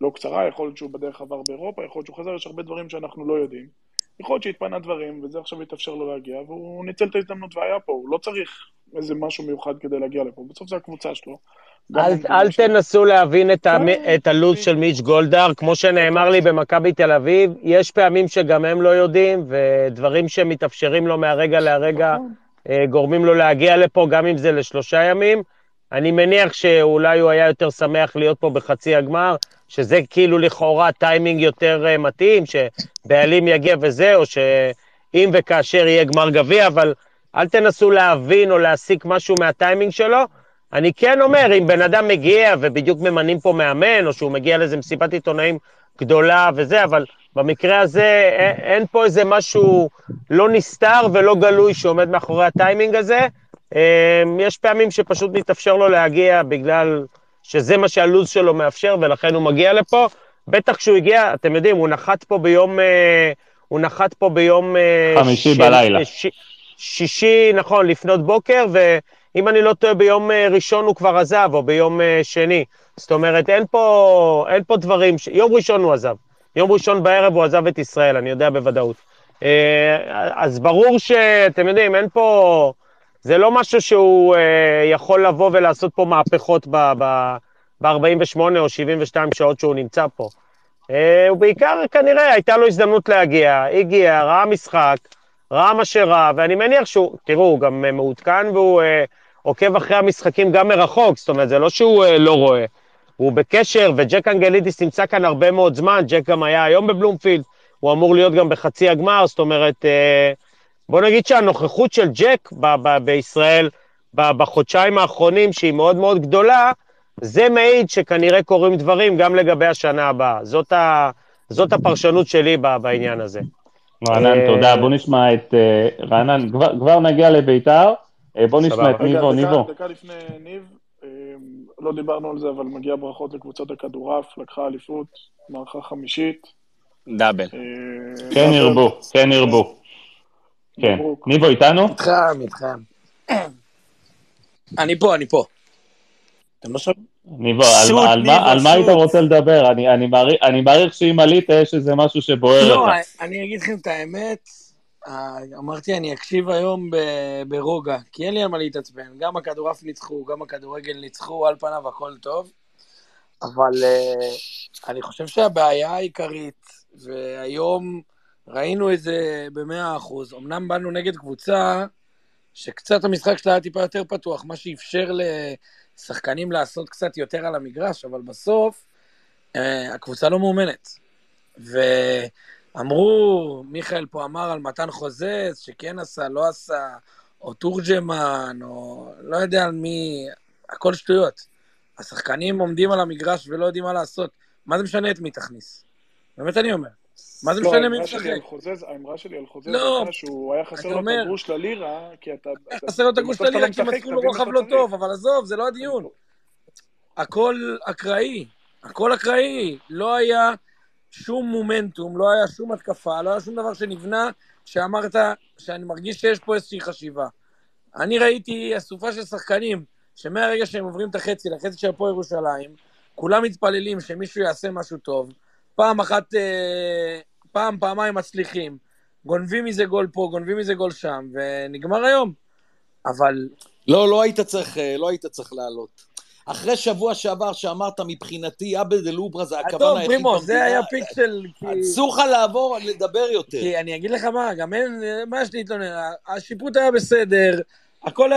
לא קצרה, יכול להיות שהוא בדרך עבר באירופה, יכול להיות שהוא חזר, יש הרבה דברים שאנחנו לא יודעים. יכול להיות שהתפנה דברים, וזה עכשיו יתאפשר לו להגיע, והוא ניצל את ההזדמנות והיה פה, הוא לא צריך איזה משהו מיוחד כדי להגיע לפה, בסוף זה הקבוצה שלו. אל, אל תנסו להבין את, המ... את הלו"ז של מיץ' גולדהר, כמו שנאמר לי במכבי תל אביב, יש פעמים שגם הם לא יודעים, ודברים שמתאפשרים לו מהרגע להרגע אה, גורמים לו להגיע לפה, גם אם זה לשלושה ימים. אני מניח שאולי הוא היה יותר שמח להיות פה בחצי הגמר, שזה כאילו לכאורה טיימינג יותר אה, מתאים, שבעלים יגיע או שאם וכאשר יהיה גמר גביע, אבל אל תנסו להבין או להסיק משהו מהטיימינג שלו. אני כן אומר, אם בן אדם מגיע ובדיוק ממנים פה מאמן, או שהוא מגיע לאיזה מסיבת עיתונאים גדולה וזה, אבל במקרה הזה אין, אין פה איזה משהו לא נסתר ולא גלוי שעומד מאחורי הטיימינג הזה. אמ, יש פעמים שפשוט מתאפשר לו להגיע בגלל שזה מה שהלו"ז שלו מאפשר, ולכן הוא מגיע לפה. בטח כשהוא הגיע, אתם יודעים, הוא נחת פה ביום... אה, הוא נחת פה ביום... אה, חמישי של, בלילה. ש, שישי, נכון, לפנות בוקר, ואם אני לא טועה, ביום אה, ראשון הוא כבר עזב, או ביום שני. זאת אומרת, אין פה, אין פה דברים... ש... יום ראשון הוא עזב. יום ראשון בערב הוא עזב את ישראל, אני יודע בוודאות. אז ברור שאתם יודעים, אין פה... זה לא משהו שהוא אה, יכול לבוא ולעשות פה מהפכות ב-48 או 72 שעות שהוא נמצא פה. אה, הוא בעיקר, כנראה, הייתה לו הזדמנות להגיע, הגיע, ראה משחק, ראה מה שראה, ואני מניח שהוא, תראו, הוא גם מעודכן והוא אה, עוקב אחרי המשחקים גם מרחוק, זאת אומרת, זה לא שהוא אה, לא רואה. הוא בקשר, וג'ק אנגלידיס נמצא כאן הרבה מאוד זמן, ג'ק גם היה היום בבלומפילד, הוא אמור להיות גם בחצי הגמר, זאת אומרת, אה, בוא נגיד שהנוכחות של ג'ק ב- ב- בישראל ב- בחודשיים האחרונים, שהיא מאוד מאוד גדולה, זה מעיד שכנראה קורים דברים גם לגבי השנה הבאה. זאת, ה- זאת הפרשנות שלי ב- בעניין הזה. רענן, אה, תודה. בוא נשמע את אה, רענן, כבר, כבר נגיע לביתר. אה, בוא נשמע את ניבו, ניבו. דקה לפני ניב, לא דיברנו על זה, אבל מגיע ברכות לקבוצות הכדורעף, לקחה אליפות, מערכה חמישית. דאבל. כן ירבו, כן ירבו. כן. ניבו איתנו? איתכם, איתכם. אני פה, אני פה. אתם לא שומעים? ניבו, על מה היית רוצה לדבר? אני מעריך שאם עלית יש איזה משהו שבוער לא, אני אגיד לכם את האמת, אה, אמרתי אני אקשיב היום ברוגע, כי אין לי על מה להתעצבן. גם הכדורעף ניצחו, גם הכדורגל ניצחו, על פניו הכל טוב. אבל אה, אני חושב שהבעיה העיקרית, והיום ראינו את זה במאה אחוז. אמנם באנו נגד קבוצה שקצת המשחק שלה היה טיפה יותר פתוח, מה שאפשר לשחקנים לעשות קצת יותר על המגרש, אבל בסוף אה, הקבוצה לא מאומנת. ואמרו, מיכאל פה אמר על מתן חוזז, שכן עשה, לא עשה, או תורג'מן, או לא יודע על מי, הכל שטויות. השחקנים עומדים על המגרש ולא יודעים מה לעשות. מה זה משנה את מי תכניס? באמת אני אומר. מה זה לא, משנה מי משחק? האמרה שלי על חוזז לא, הייתה שהוא היה חסר לו את הגרוש ללירה, כי אתה... חסר לו את הגרוש ללירה לא כי מצאו לו רוחב לא טוב, אבל עזוב, זה לא הדיון. הכל אקראי, הכל אקראי. לא היה שום מומנטום, לא היה שום התקפה, לא היה שום דבר שנבנה, שאמרת שאני מרגיש שיש פה איזושהי חשיבה. אני ראיתי אסופה של שחקנים, שמהרגע שהם עוברים את החצי לחצי של הפועל ירושלים, כולם מתפללים שמישהו יעשה משהו טוב. פעם אחת אה, פעם, פעמיים מצליחים, גונבים מזה גול פה, גונבים מזה גול שם, ונגמר היום. אבל... לא, לא היית צריך, אה, לא היית צריך לעלות. אחרי שבוע שעבר שאמרת מבחינתי עבד אל-אוברה זה הכוון היחיד במדינה. טוב, זה היה פיק של... אסור לך לעבור, לדבר יותר. כי אני אגיד לך מה, גם אין, מה יש להתלונן, השיפוט היה בסדר, הכל,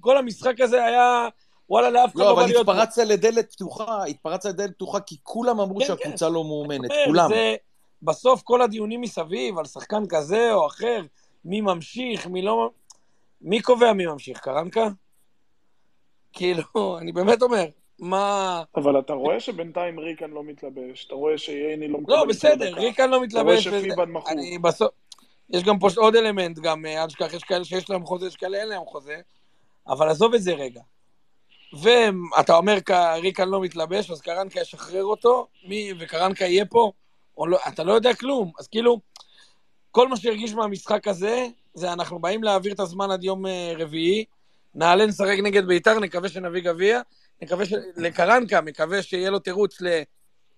כל המשחק הזה היה... וואלה, לאף אחד לא, לא בא להיות... לא, אבל התפרצת לדלת פתוחה, התפרצת לדלת פתוחה כי כולם אמרו כן, שהקבוצה כן. לא מאומנת, כולם. זה, בסוף כל הדיונים מסביב על שחקן כזה או אחר, מי ממשיך, מי לא... מי קובע מי ממשיך? קרנקה? כאילו, אני באמת אומר, מה... אבל אתה רואה שבינתיים ריקן לא מתלבש, אתה רואה שייני לא מקבל... לא, בסדר, ריקן לא מתלבש. אתה רואה שפיבן מכור. אני בסוף... יש גם פה עוד אלמנט, גם אה, אל תשכח, יש כאלה שיש להם חוזה, יש כאלה אין להם חוזה, אבל עזוב את זה רגע. ואתה אומר, ריקן לא מתלבש, אז קרנקה ישחרר אותו, מי, וקרנקה יהיה פה, לא, אתה לא יודע כלום. אז כאילו, כל מה שהרגיש מהמשחק הזה, זה אנחנו באים להעביר את הזמן עד יום אה, רביעי, נעלה נשחק נגד ביתר, נקווה שנביא גביע, נקווה ש... לקרנקה, מקווה שיהיה לו תירוץ ל...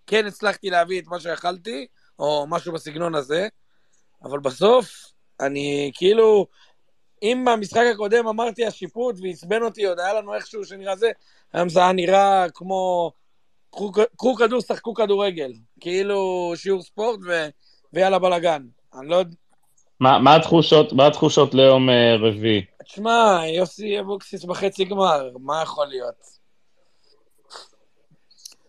כן הצלחתי להביא את מה שיכלתי, או משהו בסגנון הזה, אבל בסוף, אני כאילו, אם במשחק הקודם אמרתי השיפוט ועצבן אותי, עוד היה לנו איכשהו שנראה זה, היום זה היה נראה כמו, קחו כדור, שחקו כדורגל. כאילו שיעור ספורט ו... ויאללה בלאגן. אני לא יודע... מה, מה התחושות, מה התחושות ליום uh, רביעי? תשמע, יוסי אבוקסיס בחצי גמר, מה יכול להיות?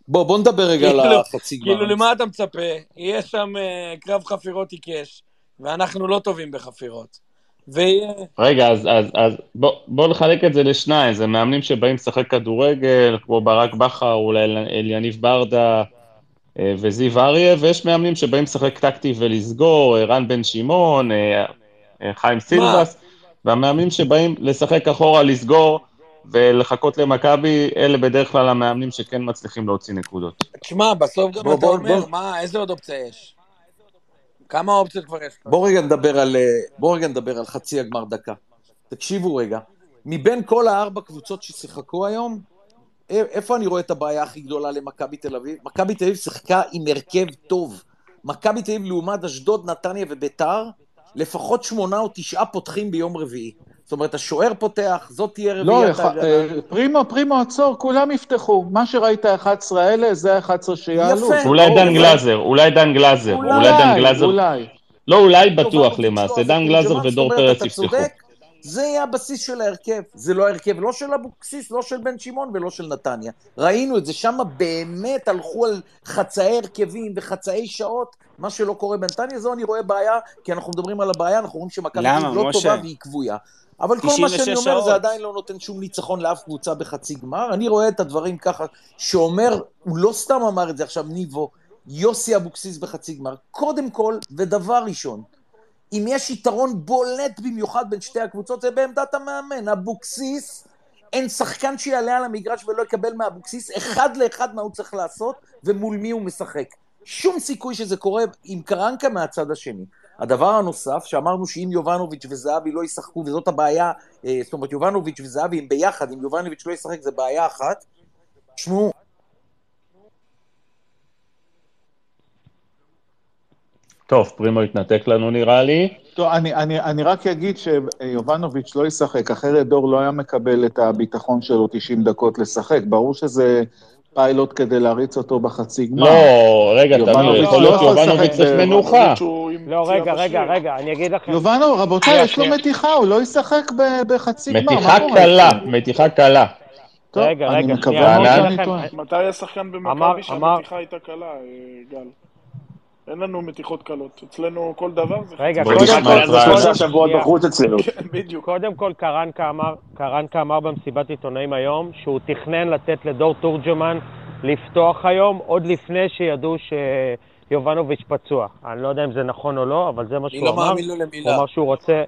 בוא, בוא נדבר רגע על כאילו- החצי גמר. כאילו, למה אתה מצפה? יהיה שם uh, קרב חפירות עיקש, ואנחנו לא טובים בחפירות. ויהיה... רגע, אז, אז, אז בוא, בוא נחלק את זה לשניים, זה מאמנים שבאים לשחק כדורגל, כמו ברק בכר, אולי אל, אליניב ברדה אה, וזיו אריה, ויש מאמנים שבאים לשחק טקטי ולסגור, רן בן שמעון, אה, אה, חיים סילבס, והמאמנים שבאים לשחק אחורה, לסגור ולחכות למכבי, אלה בדרך כלל המאמנים שכן מצליחים להוציא נקודות. תשמע, בסוף גם בוא, אתה בוא, אומר, בוא. מה, איזה עוד אופציה יש? כמה אופציות כבר יש? בוא רגע נדבר על, אה, בוא רגע נדבר על חצי הגמר דקה. תקשיבו רגע, מבין כל הארבע קבוצות ששיחקו היום, איפה אני רואה את הבעיה הכי גדולה למכבי תל אביב? מכבי תל אביב שיחקה עם הרכב טוב. מכבי תל אביב לעומת אשדוד, נתניה וביתר, לפחות שמונה או תשעה פותחים ביום רביעי. זאת אומרת, השוער פותח, זאת תהיה לא, רביעיית יכול- ההגנה. אה, פרימו, פרימו, עצור, כולם יפתחו. מה שראית 11 האלה, זה ה-11 שיעלו. יפה. אולי דן אבל- גלאזר, אולי דן גלאזר, אולי, אולי דן גלאזר, אולי. לא אולי בטוח למעשה, לא, דן זה גלאזר ודור פרץ יפתחו. זה יהיה הבסיס של ההרכב. זה לא ההרכב לא של אבוקסיס, לא של בן שמעון ולא של נתניה. ראינו את זה, שם באמת הלכו על חצאי הרכבים וחצאי שעות, מה שלא קורה בנתניה, זו אני רואה בעיה, כי אנחנו מדברים על הבעיה, אנחנו רואים שמכבי לא משה? טובה והיא כבויה. אבל כל מה 96 שאני אומר שעות. זה עדיין לא נותן שום ניצחון לאף קבוצה בחצי גמר. אני רואה את הדברים ככה, שאומר, הוא לא סתם אמר את זה עכשיו, ניבו, יוסי אבוקסיס בחצי גמר. קודם כל, ודבר ראשון, אם יש יתרון בולט במיוחד בין שתי הקבוצות, זה בעמדת המאמן. אבוקסיס, אין שחקן שיעלה על המגרש ולא יקבל מאבוקסיס אחד לאחד מה הוא צריך לעשות ומול מי הוא משחק. שום סיכוי שזה קורה עם קרנקה מהצד השני. הדבר הנוסף, שאמרנו שאם יובנוביץ' וזהבי לא ישחקו, וזאת הבעיה, אה, זאת אומרת, יובנוביץ' וזהבי הם ביחד, אם יובנוביץ' לא ישחק זה בעיה אחת. תשמעו, טוב, פרימו התנתק לנו נראה לי. טוב, אני, אני, אני רק אגיד שיובנוביץ' לא ישחק, אחרת דור לא היה מקבל את הביטחון שלו 90 דקות לשחק. ברור שזה פיילוט כדי להריץ אותו בחצי גמר. לא, רגע, תמיר, יובנוביץ' יכול לא להיות יובנוביץ' צריך ב- מנוחה. לא, רגע, רגע. רגע, אני אגיד לכם. יובנו, רבותיי, יש לו. מתיחה, הוא לא ישחק בחצי גמר. מתיחה קלה? מתיחה קלה. רגע, אני רגע, מקווה שנייה. מתי היה שחקן אמר- במכבי שהמתיחה הייתה קלה, אה, גל? אין לנו מתיחות קלות. אצלנו כל דבר זה... רגע, קודם כל, את זה רז. שלושה שבועות שנייה. בחוץ אצלנו. כן, בדיוק. קודם כל, קרנקה אמר, קרנקה אמר במסיבת עיתונאים היום שהוא תכנן לתת לדור תורג'מן לפתוח היום, עוד לפני שידעו שיובנוביץ' פצוע. אני לא יודע אם זה נכון או לא, אבל זה מה אני שהוא לא אמר. מאמין לו הוא למילה. אמר שהוא רוצה...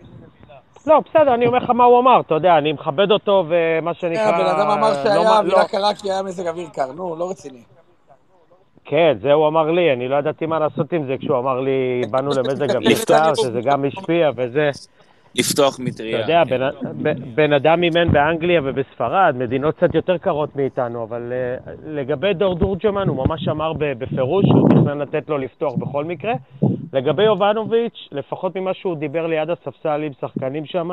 לא, בסדר, אני אומר לך מה הוא אמר, אתה יודע, אני מכבד אותו ומה שנקרא... כן, הבן אדם אמר לא שהיה מה- אווירה לא- קרה כי היה מזג אוויר קר, נו, לא רציני. כן, זה הוא אמר לי, אני לא ידעתי מה לעשות עם זה כשהוא אמר לי, באנו למזג אוויר קר, שזה גם השפיע וזה. לפתוח אתה מטריה. יודע, בן, בן אדם אימן באנגליה ובספרד, מדינות קצת יותר קרות מאיתנו, אבל uh, לגבי דור דורג'מן, הוא ממש אמר בפירוש שהוא תכנן לתת לו לפתוח בכל מקרה. לגבי יובנוביץ', לפחות ממה שהוא דיבר ליד הספסל עם שחקנים שם,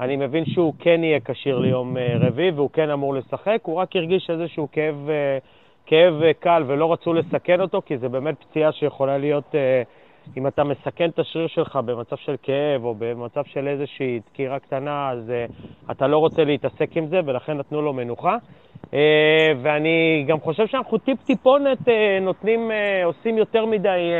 אני מבין שהוא כן יהיה כשיר ליום uh, רביעי והוא כן אמור לשחק, הוא רק הרגיש איזשהו כאב, uh, כאב uh, קל ולא רצו לסכן אותו, כי זה באמת פציעה שיכולה להיות... Uh, אם אתה מסכן את השריר שלך במצב של כאב או במצב של איזושהי דקירה קטנה, אז uh, אתה לא רוצה להתעסק עם זה, ולכן נתנו לו מנוחה. ואני גם חושב שאנחנו טיפ-טיפונת נותנים, עושים יותר מדי,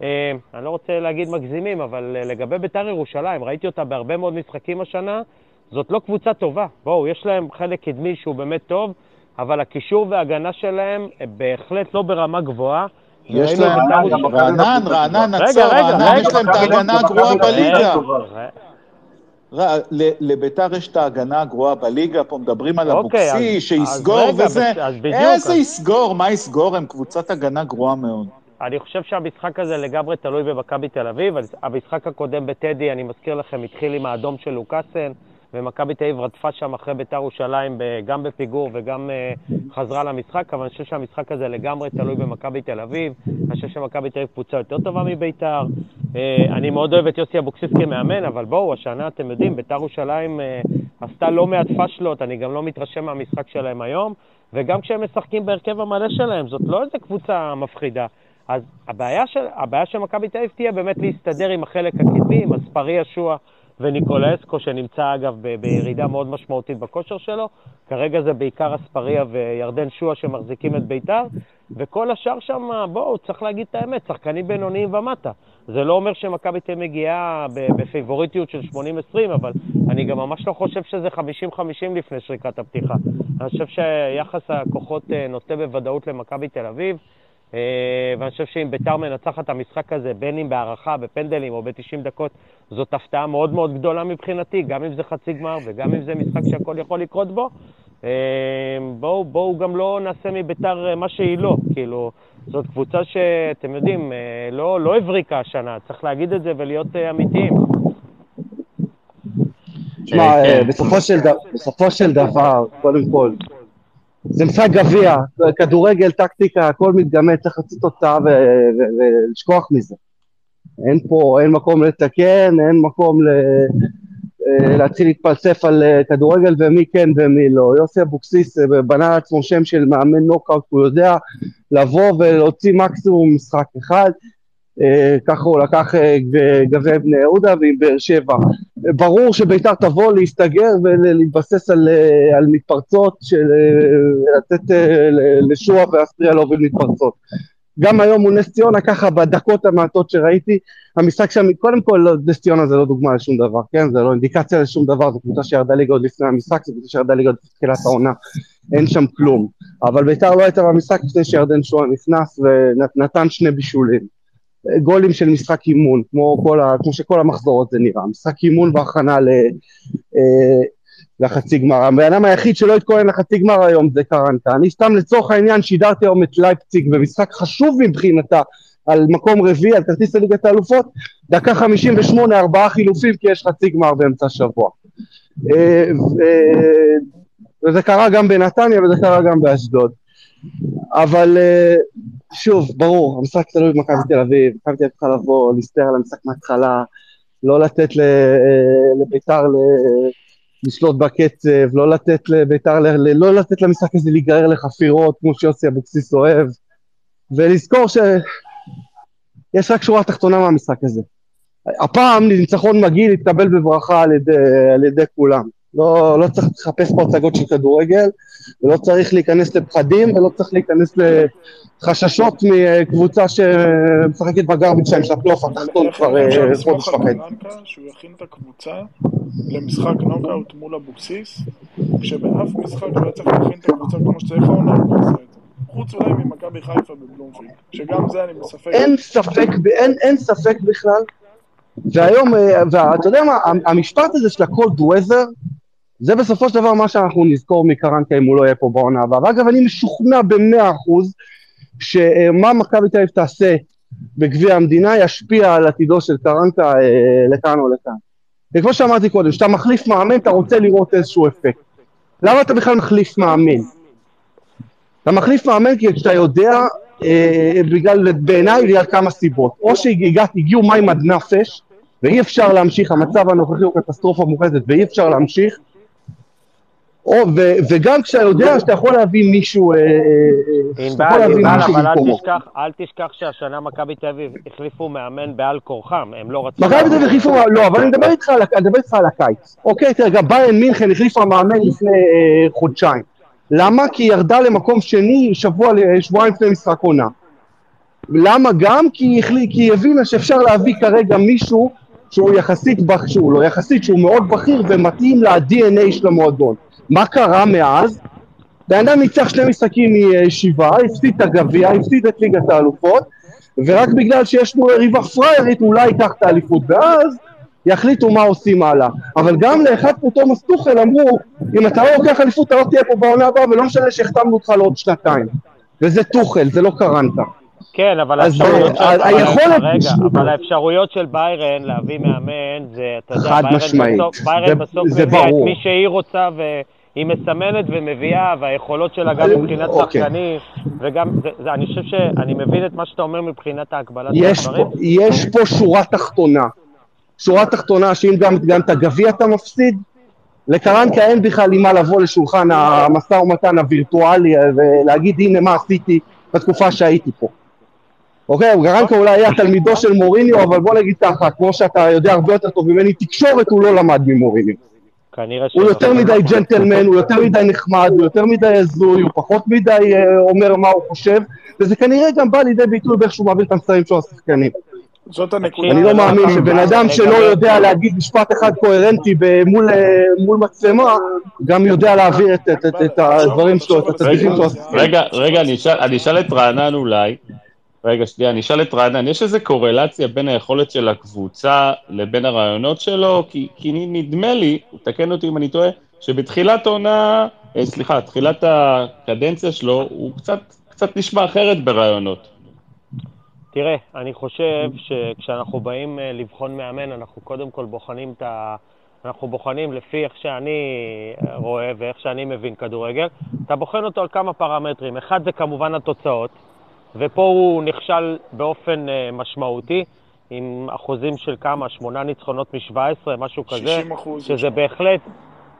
אני לא רוצה להגיד מגזימים, אבל לגבי בית"ר ירושלים, ראיתי אותה בהרבה מאוד משחקים השנה, זאת לא קבוצה טובה. בואו, יש להם חלק קדמי שהוא באמת טוב, אבל הקישור וההגנה שלהם אה, בהחלט לא ברמה גבוהה. יש להם, את בית"ר ירושלים- רענן, רענן, עצור, רענן. יש להם את ההגנה הגרועה בליגה. לביתר יש את ההגנה הגרועה בליגה, פה מדברים על אוקיי, אבוקסיס, אז- שיסגור וזה. איזה יסגור? מה יסגור? הם קבוצת הגנה גרועה מאוד. אני חושב שהמשחק הזה לגמרי תלוי במכבי תל אביב. המשחק הקודם בטדי, אני מזכיר לכם, התחיל עם האדום של לוקאסן, ומכבי תל אביב רדפה שם אחרי בית"ר ירושלים, גם בפיגור וגם uh, חזרה למשחק, אבל אני חושב שהמשחק הזה לגמרי תלוי במכבי תל אביב. אני חושב שמכבי תל אביב קבוצה יותר טובה מבית"ר. אה, אני מאוד אוהב את יוסי אבוקסיס כמאמן, אבל בואו, השנה אתם יודעים, בית"ר ירושלים אה, עשתה לא מעט פאשלות, אני גם לא מתרשם מהמשחק שלהם היום, וגם כשהם משחקים בהרכב המלא שלהם, זאת לא איזה קבוצה מפחידה. אז הבעיה של, הבעיה של מכבי תל אביב תהיה באמת להסתדר עם החלק הקדמי, עם אספריה שועה וניקולסקו, שנמצא אגב ב- בירידה מאוד משמעותית בכושר שלו. כרגע זה בעיקר אספריה וירדן שועה שמחזיקים את בית"ר, וכל השאר שם, בואו, צריך להגיד את האמת, שחקנים בינוניים ומטה. זה לא אומר שמכבי תהיה מגיעה בפייבוריטיות של 80-20, אבל אני גם ממש לא חושב שזה 50-50 לפני שריקת הפתיחה. אני חושב שיחס הכוחות אה, נוטה בוודאות למכבי תל אביב. אה, ואני חושב שאם ביתר מנצחת את המשחק הזה, בין אם בהערכה, בפנדלים או ב-90 דקות, זאת הפתעה מאוד מאוד גדולה מבחינתי, גם אם זה חצי גמר וגם אם זה משחק שהכל יכול לקרות בו. אה, בואו בוא גם לא נעשה מביתר מה שהיא לא, כאילו, זאת קבוצה שאתם יודעים, לא, לא הבריקה השנה, צריך להגיד את זה ולהיות אמיתיים. תשמע, כן. בסופו של דבר, קודם כל, זה משחק גביע, כדורגל, טקטיקה, הכל מתגמד, צריך להוציא תוצאה ולשכוח מזה. אין פה, אין מקום לתקן, אין מקום ל... להתחיל להתפלסף על כדורגל ומי כן ומי לא. יוסי אבוקסיס בנה לעצמו שם של מאמן נוקאוט, הוא יודע לבוא ולהוציא מקסימום משחק אחד. ככה הוא לקח גביע בני יהודה ועם באר שבע. ברור שביתר תבוא להסתגר ולהתבסס על, על מתפרצות, של לתת לשועה ואסטריה להוביל מתפרצות. גם היום מול נס ציונה, ככה בדקות המעטות שראיתי, המשחק שם, קודם כל נס ציונה זה לא דוגמה לשום דבר, כן? זה לא אינדיקציה לשום דבר, זו קבוצה שירדה ליגה עוד לפני המשחק, זו קבוצה שירדה ליגה עוד בתחילת העונה, אין שם כלום. אבל ביתר לא הייתה במשחק לפני שירדן שועה נכנס ונתן שני בישולים. גולים של משחק אימון, כמו, כל ה, כמו שכל המחזור הזה נראה, משחק אימון והכנה ל, אה, לחצי גמר. הבן אדם היחיד שלא התכונן לחצי גמר היום זה קרנטה. אני סתם לצורך העניין שידרתי היום את לייפציג במשחק חשוב מבחינתה על מקום רביעי, על כרטיס לליגת האלופות, דקה 58, ארבעה חילופים כי יש חצי גמר באמצע השבוע. אה, אה, וזה קרה גם בנתניה וזה קרה גם באשדוד. אבל שוב, ברור, המשחק תלוי במכבי תל אביב, מכבי תל אביב צריכה לבוא, להסתער על המשחק מההתחלה, לא לתת לביתר לשלוט בקצב, לא לתת לביתר, לא לתת למשחק הזה להיגרר לחפירות כמו שיוסי אבוקסיס אוהב, ולזכור שיש רק שורה תחתונה מהמשחק הזה. הפעם ניצחון מגעיל התקבל בברכה על ידי, על ידי כולם. לא, לא צריך לחפש פה הצגות של כדורגל, ולא צריך להיכנס לפחדים, ולא צריך להיכנס לחששות מקבוצה שמשחקת ב garbage שלהם של הפלייאוף התחתון כבר אה, חודש וחצי. שהוא יכין את הקבוצה למשחק נוקאוט מול אבוקסיס, כשבאף משחק לא צריך להכין את הקבוצה כמו שצריך העונה, הוא לא עושה את זה. חוץ אולי ממכבי חיפה בבלומפילד, שגם זה אני בספק. אין ספק, אין, אין ספק בכלל. והיום, אה, ואתה יודע מה, המשפט הזה של ה-cold weather, זה בסופו של דבר מה שאנחנו נזכור מקרנקה אם הוא לא יהיה פה בעונה הבאה. ואגב, אני משוכנע במאה אחוז שמה מכבי תל אביב תעשה בגביע המדינה ישפיע על עתידו של קרנקה אה, לכאן או לכאן. וכמו שאמרתי קודם, כשאתה מחליף מאמן אתה רוצה לראות איזשהו אפקט. למה אתה בכלל מחליף מאמן? אתה מחליף מאמן כי כשאתה יודע, אה, בגלל, בעיניי בגלל כמה סיבות. או שהגיעו מים עד נפש, ואי אפשר להמשיך, המצב הנוכחי הוא קטסטרופה מוחלטת ואי אפשר להמשיך, או, ו, וגם כשאתה יודע שאתה יכול להביא מישהו, אה, אה, שאתה יכול להביא מישהו במקומו. אל תשכח שהשנה מכבי תל אביב החליפו מאמן בעל כורחם, הם לא רצו... מכבי תל אביב החליפו, לא, אבל אני מדבר איתך על הקיץ. אוקיי, תראה, גם ביין מינכן החליפה מאמן לפני אה, חודשיים. למה? כי היא ירדה למקום שני שבוע, שבועיים לפני משחק עונה. למה גם? כי היא הבינה שאפשר להביא כרגע מישהו שהוא יחסית, שהוא לא יחסית, שהוא מאוד בכיר ומתאים ל-DNA של המועדון. מה קרה מאז? בן אדם ניצח שני משחקים משבעה, הפסיד את הגביע, הפסיד את ליגת האלופות, ורק בגלל שיש לו יריבה פריירית אולי ייקח את האליפות, ואז יחליטו מה עושים הלאה. אבל גם לאחד כמו תומאס טוחל אמרו, אם אתה לא לוקח אליפות אתה לא תהיה פה בעונה הבאה, ולא משנה שהחתמנו אותך לעוד שנתיים. וזה טוחל, זה לא קרנת. כן, אבל האפשרויות של... היכולת... רגע, אבל האפשרויות של ביירן להביא מאמן, זה, אתה יודע, חד משמעית. ביירן בסוף מביא את מי שהיא רוצה, היא מסמנת ומביאה, והיכולות שלה גם מבחינת אוקיי. שחקנים, וגם, אני חושב שאני מבין את מה שאתה אומר מבחינת ההקבלה של הדברים. יש פה שורה תחתונה. שורה תחתונה שאם גם, גם את הגביע אתה מפסיד, לקרנקה אין בכלל עם מה לבוא לשולחן המשא ומתן הווירטואלי ולהגיד הנה מה עשיתי בתקופה שהייתי פה. אוקיי, קרנקה אולי היה תלמידו של מוריניו, אבל בוא נגיד ככה, כמו שאתה יודע הרבה יותר טוב ממני, תקשורת הוא לא למד ממוריניו. כנראה הוא יותר מדי ג'נטלמן, הוא יותר מדי נחמד, הוא יותר מדי הזוי, הוא פחות מדי אה, אומר מה הוא חושב, וזה כנראה גם בא לידי ביטוי באיך שהוא מעביר את המסרים שלו לשחקנים. זאת הנקודה. אני לא מאמין שבן אדם שלא יודע להגיד משפט אחד קוהרנטי מול, אה, מול מצלמה, גם יודע להעביר את, הדברים שלו, את התדריכים שלו. רגע, רגע, אני אשאל את רענן אולי, רגע, שנייה, אני אשאל את רענן, יש איזו קורלציה בין היכולת של הקבוצה לבין הרעיונות שלו? כי, כי נדמה לי, תקן אותי אם אני טועה, שבתחילת העונה, אה, סליחה, תחילת הקדנציה שלו, הוא קצת, קצת נשמע אחרת ברעיונות. תראה, אני חושב שכשאנחנו באים אה, לבחון מאמן, אנחנו קודם כל בוחנים את ה... אנחנו בוחנים לפי איך שאני אה, רואה ואיך שאני מבין כדורגל. אתה בוחן אותו על כמה פרמטרים. אחד זה כמובן התוצאות, ופה הוא נכשל באופן אה, משמעותי, עם אחוזים של כמה? שמונה ניצחונות מ-17, משהו כזה. 60 אחוז. שזה בהחלט,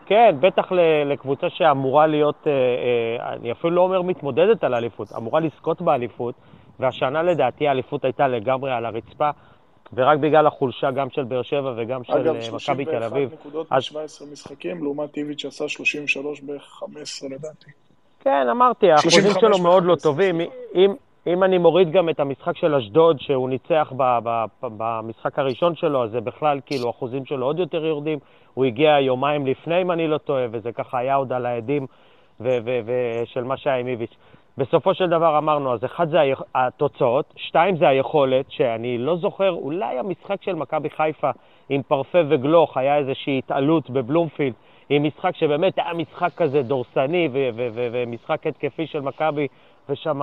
כן, בטח לקבוצה שאמורה להיות, אה, אה, אני אפילו לא אומר מתמודדת על האליפות, אמורה לזכות באליפות, והשנה לדעתי האליפות הייתה לגמרי על הרצפה, ורק בגלל החולשה גם של באר שבע וגם של אגב, מכבי 31 תל אביב. נקודות אז- ב-17 משחקים, לעומת איביץ' שעשה 33 ב-15 לדעתי. כן, אמרתי, האחוזים 35 שלו מאוד לא ב-15, טובים. אם, אם אני מוריד גם את המשחק של אשדוד, שהוא ניצח במשחק הראשון שלו, אז זה בכלל, כאילו, האחוזים שלו עוד יותר יורדים. הוא הגיע יומיים לפני, אם אני לא טועה, וזה ככה היה עוד על העדים של מה שהיה עם איביץ'. בסופו של דבר אמרנו, אז אחד זה התוצאות, שתיים זה היכולת, שאני לא זוכר, אולי המשחק של מכבי חיפה עם פרפה וגלוך היה איזושהי התעלות בבלומפילד, עם משחק שבאמת היה משחק כזה דורסני ומשחק התקפי של מכבי, ושם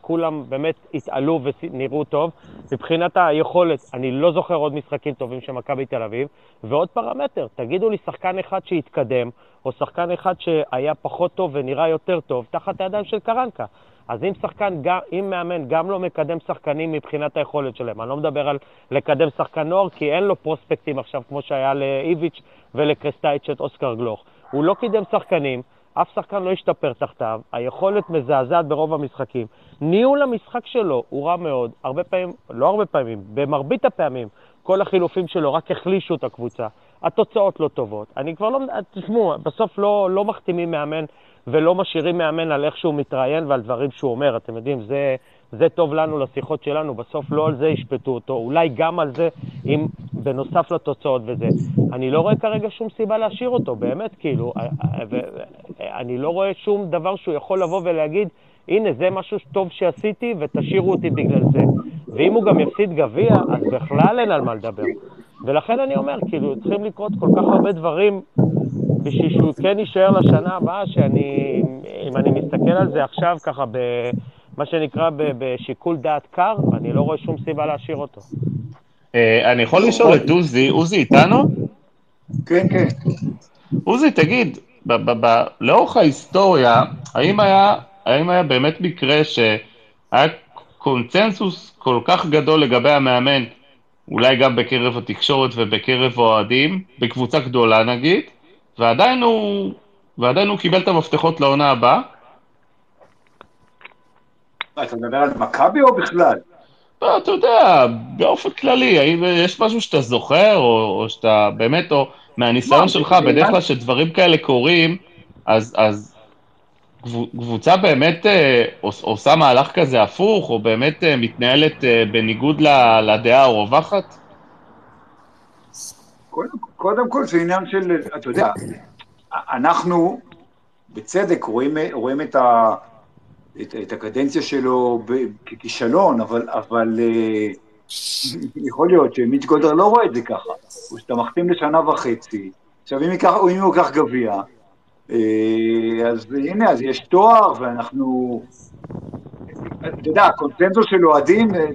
כולם באמת התעלו ונראו טוב. מבחינת היכולת, אני לא זוכר עוד משחקים טובים של מכבי תל אביב. ועוד פרמטר, תגידו לי שחקן אחד שהתקדם, או שחקן אחד שהיה פחות טוב ונראה יותר טוב, תחת הידיים של קרנקה. אז אם שחקן, גם, אם מאמן גם לא מקדם שחקנים מבחינת היכולת שלהם, אני לא מדבר על לקדם שחקן נוער, כי אין לו פרוספקטים עכשיו, כמו שהיה לאיביץ' ולקרסטייץ' את אוסקר גלוך. הוא לא קידם שחקנים, אף שחקן לא השתפר תחתיו, היכולת מזעזעת ברוב המשחקים. ניהול המשחק שלו הוא רע מאוד, הרבה פעמים, לא הרבה פעמים, במרבית הפעמים, כל החילופים שלו רק החלישו את הקבוצה. התוצאות לא טובות. אני כבר לא... תשמעו, בסוף לא, לא מחתימים מאמן ולא משאירים מאמן על איך שהוא מתראיין ועל דברים שהוא אומר. אתם יודעים, זה, זה טוב לנו לשיחות שלנו, בסוף לא על זה ישפטו אותו, אולי גם על זה, אם בנוסף לתוצאות וזה. אני לא רואה כרגע שום סיבה להשאיר אותו, באמת, כאילו, ו- ו- אני לא רואה שום דבר שהוא יכול לבוא ולהגיד, הנה, זה משהו טוב שעשיתי ותשאירו אותי בגלל זה. ואם הוא גם יפסיד גביע, אז בכלל אין על מה לדבר. ולכן אני אומר, כאילו, צריכים לקרות כל כך הרבה דברים בשביל שהוא כן יישאר לשנה הבאה, שאני, אם אני מסתכל על זה עכשיו ככה ב... מה שנקרא בשיקול דעת קר, אני לא רואה שום סיבה להשאיר אותו. אה, אני יכול לשאול את עוזי, עוזי איתנו? כן, כן. עוזי, תגיד, לאורך ההיסטוריה, האם היה, האם היה באמת מקרה שהיה קונצנזוס כל כך גדול לגבי המאמן, אולי גם בקרב התקשורת ובקרב האוהדים, בקבוצה גדולה נגיד, ועדיין הוא, ועדיין הוא קיבל את המפתחות לעונה הבאה? מה, אתה מדבר על מכבי או בכלל? לא, אתה יודע, באופן כללי, האם יש משהו שאתה זוכר, או, או שאתה באמת, או מהניסיון מה, שלך, בדרך כלל כשדברים כאלה קורים, אז, אז קבו- קבוצה באמת אה, עוש- עושה מהלך כזה הפוך, או באמת אה, מתנהלת אה, בניגוד ל- לדעה הרווחת? קודם, קודם כל זה עניין של, אתה יודע, אנחנו בצדק רואים, רואים את, ה, את, את הקדנציה שלו ככישלון, אבל, אבל אה, יכול להיות שמיץ' גולדר לא רואה את זה ככה. הוא שאתה מחתים לשנה וחצי, עכשיו אם, אם הוא ייקח גביע, אה, אז הנה, אז יש תואר ואנחנו... אתה יודע, הקונצנזוס של אוהדים, אה,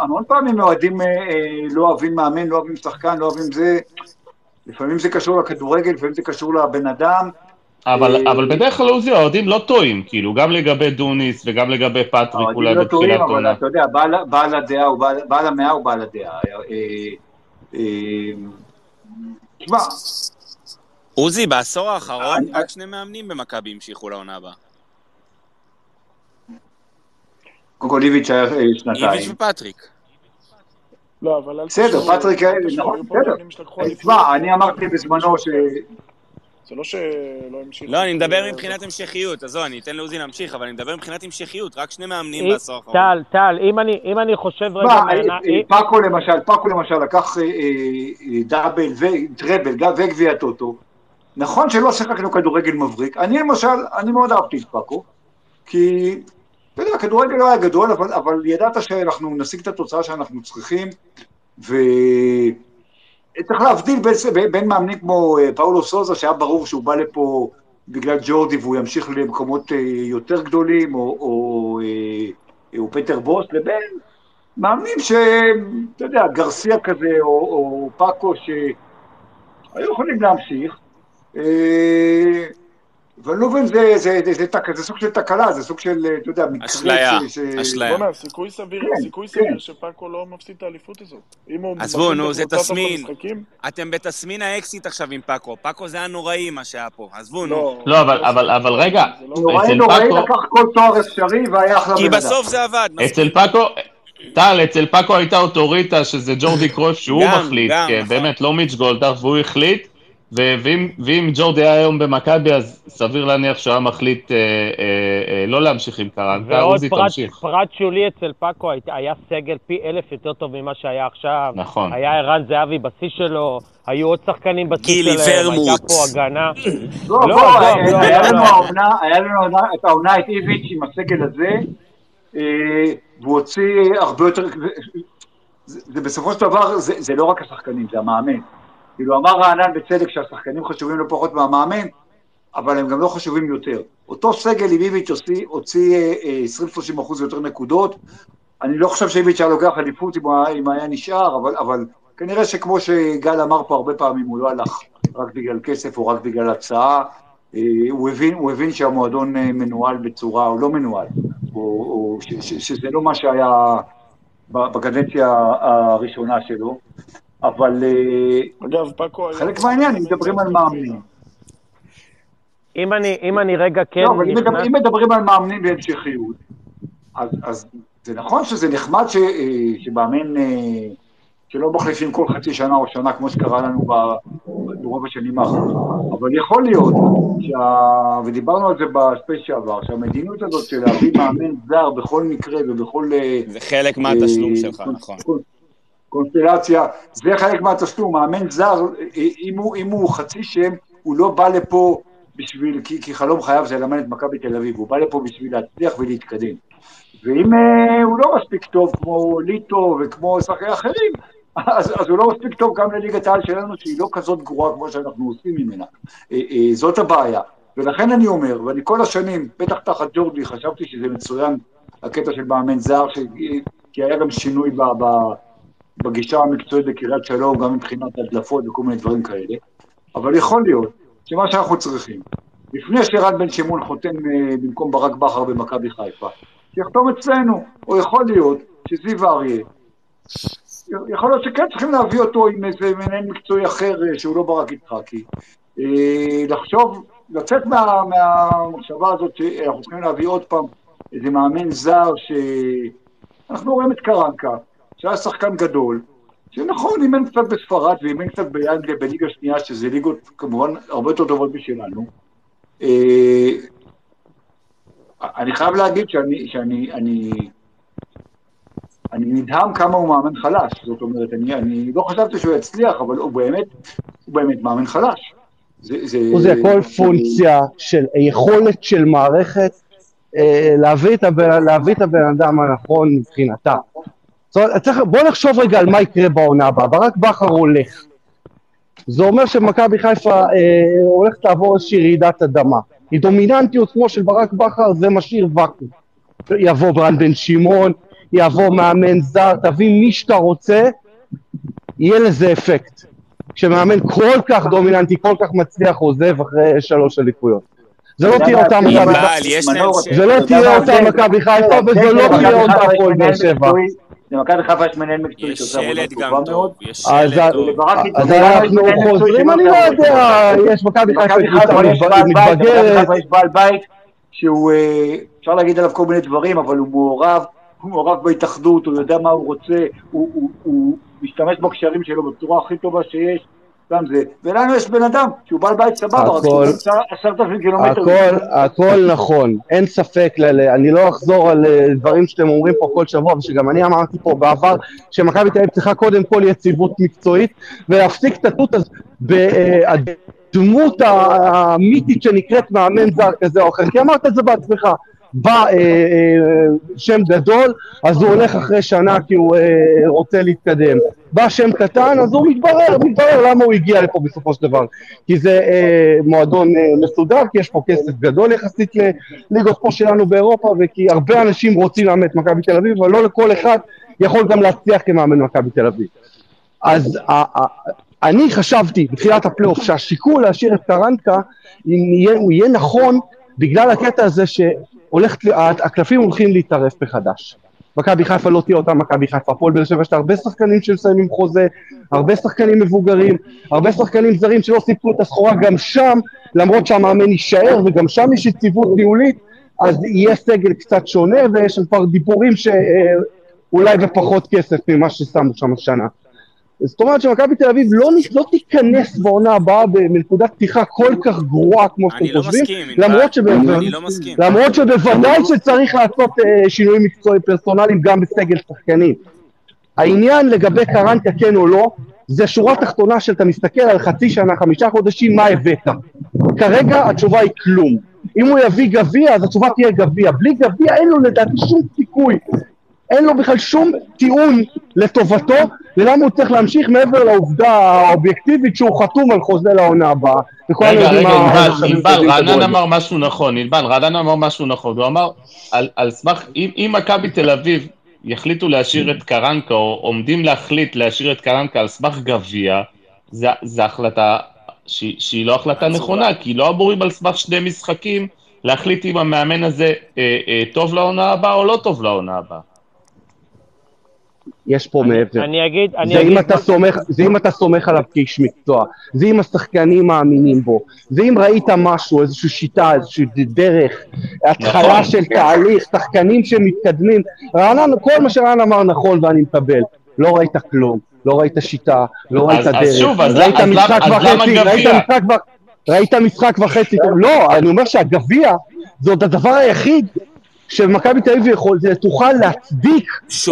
המון פעמים אוהדים לא אוהבים מאמן, לא אוהבים שחקן, לא אוהבים זה, לפעמים זה קשור לכדורגל, לפעמים זה קשור לבן אדם. אבל, אה, אבל בדרך כלל עוזי, האוהדים לא טועים, כאילו, גם לגבי דוניס וגם לגבי פטריק האוהדים אולי לא טועים, בתחילת אבל עונה. אתה יודע, בעל- בעל הדעה הוא בעל- בעל המאה הוא בעל הדעה. אה, אה, תשמע, עוזי, בעשור האחרון אני- רק שני מאמנים במכבי המשיכו לעונה הבאה. קודם כל איביץ' היה אה, שנתיים. איביץ' ופטריק. לא, אבל בסדר, פטריק, אה, תשכחו, נכון, בסדר. אה. תשמע, אני אמרתי בזמנו ש... זה לא שלא המשיכו. לא, אני מדבר אה, מבחינת המשכיות, עזוב, אני אתן לעוזי להמשיך, אבל אני מדבר מבחינת המשכיות, רק שני מאמנים אי- בעשור האחרון. טל, טל, אם אני- אם אני חושב רגע... אה, אה, פאקו למשל, פאקו למשל לקח אה, אה, אה, דאבל וטראבל גם- וגביע טוטו. נכון שלא שיחקנו כדורגל מבריק. אני למשל, אני מאוד אהבתי את פאקו, כי, אתה יודע, הכדורגל לא היה גדול, אבל, אבל ידעת שאנחנו נשיג את התוצאה שאנחנו צריכים, וצריך להבדיל בין, בין מאמנים כמו אה, פאולו סוזה, שהיה ברור שהוא בא לפה בגלל ג'ורדי והוא ימשיך למקומות אה, יותר גדולים, או, או, אה, או פטר בוס, לבין מאמנים שהם, אתה יודע, גרסיה כזה, או, או פאקו, שהיו יכולים להמשיך. מבין, זה, זה, זה, זה, תק- זה סוג של תקלה, זה סוג של, אתה יודע, מקרה אשליה, ש- אשליה. בוא'נה, סיכוי סביר, כן, סיכוי כן. סביר שפאקו לא מפסיד את האליפות הזאת. עזבו, נו, זה תסמין. אתם בתסמין האקסית עכשיו עם פאקו. פאקו זה היה נוראי מה שהיה פה. עזבו, נו. לא. לא, אבל, אבל, אבל רגע, זה לא- נוראי אצל נוראי פאקו- לקח כל תואר אפשרי והיה אחלה כי בן אדם. בסוף זה עבד. מספיק. אצל פאקו, טל, אצל פאקו הייתה אוטוריטה שזה ג'ורדי קרויף שהוא גם, מחליט, גם, כן, נכון. באמת, לא מיץ' גולדהר, והוא החליט, ואם, ואם ג'ורדי היה היום במכבי, אז סביר להניח שהוא היה מחליט אה, אה, אה, לא להמשיך עם קרנקה, ועוד עוזי פרט, תמשיך. פרט שולי אצל פאקו היה סגל פי אלף יותר טוב ממה שהיה עכשיו. נכון. היה ערן זהבי בשיא שלו, היו עוד שחקנים בשיא שלהם, הייתה. פה הגנה. לא, לא, היה- לא, היה לא, לנו לא. העונה- את העונה את איביץ' עם הסגל הזה, אה, והוא הוציא הרבה יותר, זה זה בסופו של דבר, זה זה לא רק השחקנים, זה המאמן. כאילו אמר רענן בצדק שהשחקנים חשובים לא פחות מהמאמן, אבל הם גם לא חשובים יותר. אותו סגל עם איביץ' הוציא- הוציא אה, אה, 20-30 אחוז יותר נקודות, אני לא חושב שאיביץ' היה לוקח אליפות אם היה- נשאר, אבל, אבל כנראה שכמו שגל אמר פה הרבה פעמים, הוא לא הלך רק בגלל כסף או רק בגלל הצעה. אה, הוא הבין, הוא הבין שהמועדון אה, מנוהל בצורה, או לא מנוהל, או, או ש, ש, שזה לא מה שהיה בקדנציה הראשונה שלו, אבל אה, אגב, פאקו. חלק מהעניין, אם מדברים על מאמנים. אם אני, אם אני רגע כן לא, אבל אם נכנס... מדבר- אם מדברים על מאמנים בהמשכיות, אז, אז זה נכון שזה נחמד ש, אה, שמאמן, אה, שלא מחליפים כל חצי שנה או שנה, כמו שקרה לנו ב- ברוב השנים האחרונות, אבל יכול להיות, שה, ודיברנו על זה בספייס שעבר, שהמדיניות הזאת של להביא מאמן זר בכל מקרה ובכל... זה חלק מהתשלום שלך, נכון. קונ- קונסטלציה, זה חלק מהתשלום, מאמן זר, אם הוא, אם הוא חצי שם, הוא לא בא לפה בשביל, כי, כי חלום חייו זה ללמד את מכבי תל אביב, הוא בא לפה בשביל להצליח ולהתקדם. ואם אה, הוא לא מספיק טוב כמו ליטו וכמו שחקנים אחרים, אז, אז הוא לא מספיק טוב גם לליגת העל שלנו, שהיא לא כזאת גרועה כמו שאנחנו עושים ממנה. אה, אה, זאת הבעיה. ולכן אני אומר, ואני כל השנים, בטח תחת ג'ורדי, חשבתי שזה מצוין, הקטע של מאמן זר, ש... כי היה גם שינוי ב... ב... בגישה המקצועית בקריית שלום, גם מבחינת הדלפות וכל מיני דברים כאלה. אבל יכול להיות שמה שאנחנו צריכים, לפני שרן בן שמעון חותם אה, במקום ברק בכר במכבי חיפה, שיחתום אצלנו, או יכול להיות שזיו אריה, יכול להיות שכן צריכים להביא אותו עם איזה מנהל מקצועי אחר אה, שהוא לא ברק יצחקי. אה, לחשוב, לצאת מה, מהמחשבה הזאת שאנחנו צריכים להביא עוד פעם איזה מאמן זר שאנחנו רואים את קרנקה, שהיה שחקן גדול, שנכון, אימן קצת בספרד ואימן קצת באנגליה בליגה שנייה, שזה ליגות כמובן הרבה יותר טובות משלנו. אה, אני חייב להגיד שאני, שאני, אני, אני נדהם כמה הוא מאמן חלש, זאת אומרת, אני, אני לא חשבתי שהוא יצליח, אבל הוא באמת, הוא באמת מאמן חלש. זה, זה, זה הכל פונקציה של היכולת של מערכת אה, להביא את הבן אדם הנכון מבחינתה. זאת אומרת, צריך, בוא נחשוב רגע על מה יקרה בעונה הבאה. ברק בכר הולך. זה אומר שמכבי חיפה אה, הולכת לעבור איזושהי רעידת אדמה. היא דומיננטיות כמו של ברק בכר, זה משאיר ואקום. יבוא ברן בן שמעון, יבוא מאמן זר, תביא מי שאתה רוצה, יהיה לזה אפקט. כשמאמן כל כך דומיננטי, כל כך מצליח, עוזב אחרי שלוש אליפויות. זה לא תהיה אותה מכבי חיפה, זה לא תהיה אותה מכבי חיפה וזה לא תהיה אותה הפועל באר שבע. למכבי חיפה יש מנהל מקצועי יש שעושה עבודה שלד גם טובה מאוד. טוב, יש אז שלד טוב. אז אנחנו חוזרים, אני לא יודע, יש מכבי חיפה יש בעל בית, למכבי מתבגרת, חיפה יש בעל בית שהוא, אה, אפשר להגיד עליו כל מיני דברים, אבל הוא מעורב, הוא מעורב בהתאחדות, הוא יודע מה הוא רוצה, הוא- הוא- הוא משתמש בקשרים שלו בצורה הכי טובה שיש, גם זה. ולנו יש בן אדם שהוא בעל בית סבבה, רק שהוא נמצא עשרת אלפים קילומטר. הכל, הכל נכון, אין ספק, אני לא אחזור על אה, דברים שאתם אומרים פה כל שבוע, ושגם אני אמרתי פה בעבר, שמכבי תל אביב צריכה קודם כל יציבות מקצועית, ולהפסיק את התות הזאת בדמות המיתית שנקראת מאמן זר כזה או אחר, כי אמרת את זה בעצמך. בא אה, אה, שם גדול, אז הוא הולך אחרי שנה כי הוא אה, רוצה להתקדם. בא שם קטן, אז הוא מתברר, מתברר למה הוא הגיע לפה בסופו של דבר. כי זה אה, מועדון אה, מסודר, כי יש פה כסף גדול יחסית לליגות פה שלנו באירופה, וכי הרבה אנשים רוצים לאמן את מכבי תל אביב, אבל לא לכל אחד יכול גם להצליח כמאמן מכבי תל אביב. אז אני חשבתי בתחילת הפלייאוף שהשיקול להשאיר את קרנקה, אם יהיה, הוא יהיה נכון בגלל הקטע הזה שהולכת, הקלפים הולכים להתערף מחדש. מכבי חיפה לא תהיה אותה מכבי חיפה, הפועל באר שבע יש לה הרבה שחקנים שמסיימים חוזה, הרבה שחקנים מבוגרים, הרבה שחקנים זרים שלא סיפקו את הסחורה גם שם, למרות שהמאמן יישאר וגם שם יש יציבות ניהולית, אז יהיה סגל קצת שונה ויש כבר דיבורים שאולי בפחות כסף ממה ששמו שם השנה. זאת אומרת שמכבי תל אביב לא, לא תיכנס בעונה הבאה בנקודת פתיחה כל כך גרועה כמו שאתם לא חושבים, מסכים, למרות. אני לא מסכים. למרות שבוודאי שצריך לעשות אה, שינויים מקצועיים פרסונליים גם בסגל שחקנים. העניין לגבי קרנקה כן או לא, זה שורה תחתונה שאתה מסתכל על חצי שנה, חמישה חודשים, מה הבאת. כרגע התשובה היא כלום. אם הוא יביא גביע, אז התשובה תהיה גביע. בלי גביע אין לו לדעתי שום סיכוי. אין לו בכלל שום טיעון לטובתו, ולמה הוא צריך להמשיך מעבר לעובדה האובייקטיבית שהוא חתום על חוזה לעונה הבאה. רגע, רגע, מה- ענבל. רענן אמר משהו נכון, ענבל, רענן אמר משהו נכון, הוא אמר, על, על סמך, אם, מכבי תל אביב יחליטו להשאיר את קרנקה, או עומדים להחליט להשאיר את קרנקה על סמך גביע, זה החלטה שהיא, שהיא לא החלטה נכונה, כי לא אמורים על סמך שני משחקים להחליט אם המאמן הזה אה, אה, טוב לעונה הבאה או לא טוב לעונה הבאה. יש פה מעבר. אני אגיד, אני זה אם, אגיד, אתה סומך, זה אם אתה סומך עליו כאיש מקצוע, זה אם השחקנים מאמינים בו, זה אם ראית משהו, איזושהי שיטה, איזושהי דרך, התחלה נכון. של תהליך, שחקנים שמתקדמים. רענן, כל מה שרענן אמר נכון ואני מקבל. לא ראית כלום, לא ראית שיטה, לא ראית אז- אז דרך, שוב, אז למה- גביע? ראית משחק וחצי, לא, אני אומר שהגביע זה עוד הדבר היחיד שמכבי תל אביב יכול- תוכל להצדיק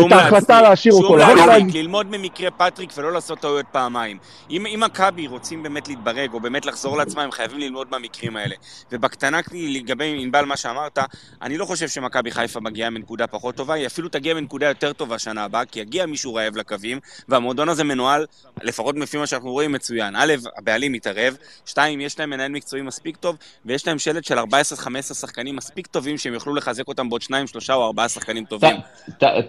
את ההחלטה להשאיר אותו. שום להצדיק, ללמוד ממקרה פטריק ולא לעשות טעויות פעמיים. אם אם מכבי רוצים באמת להתברג, או באמת לחזור לעצמם, הם חייבים ללמוד מהמקרים האלה. ובקטנה לגבי ענבל, מה שאמרת, אני לא חושב שמכבי חיפה מגיעה מנקודה פחות טובה, היא אפילו תגיע מנקודה יותר טובה שנה הבאה, כי יגיע מישהו רעב לקווים, והמועדון הזה מנוהל, לפחות לפי מה שאנחנו רואים, מצוין. א', הבעלים מתערב, שתיים, יש להם מנהל מקצועי מספיק טוב, ויש להם שלט של 14-15 שחקנים מספיק טובים שהם יוכלו לחזק אותם בעוד שניים, שלושה או ארבעה שחקנים טובים.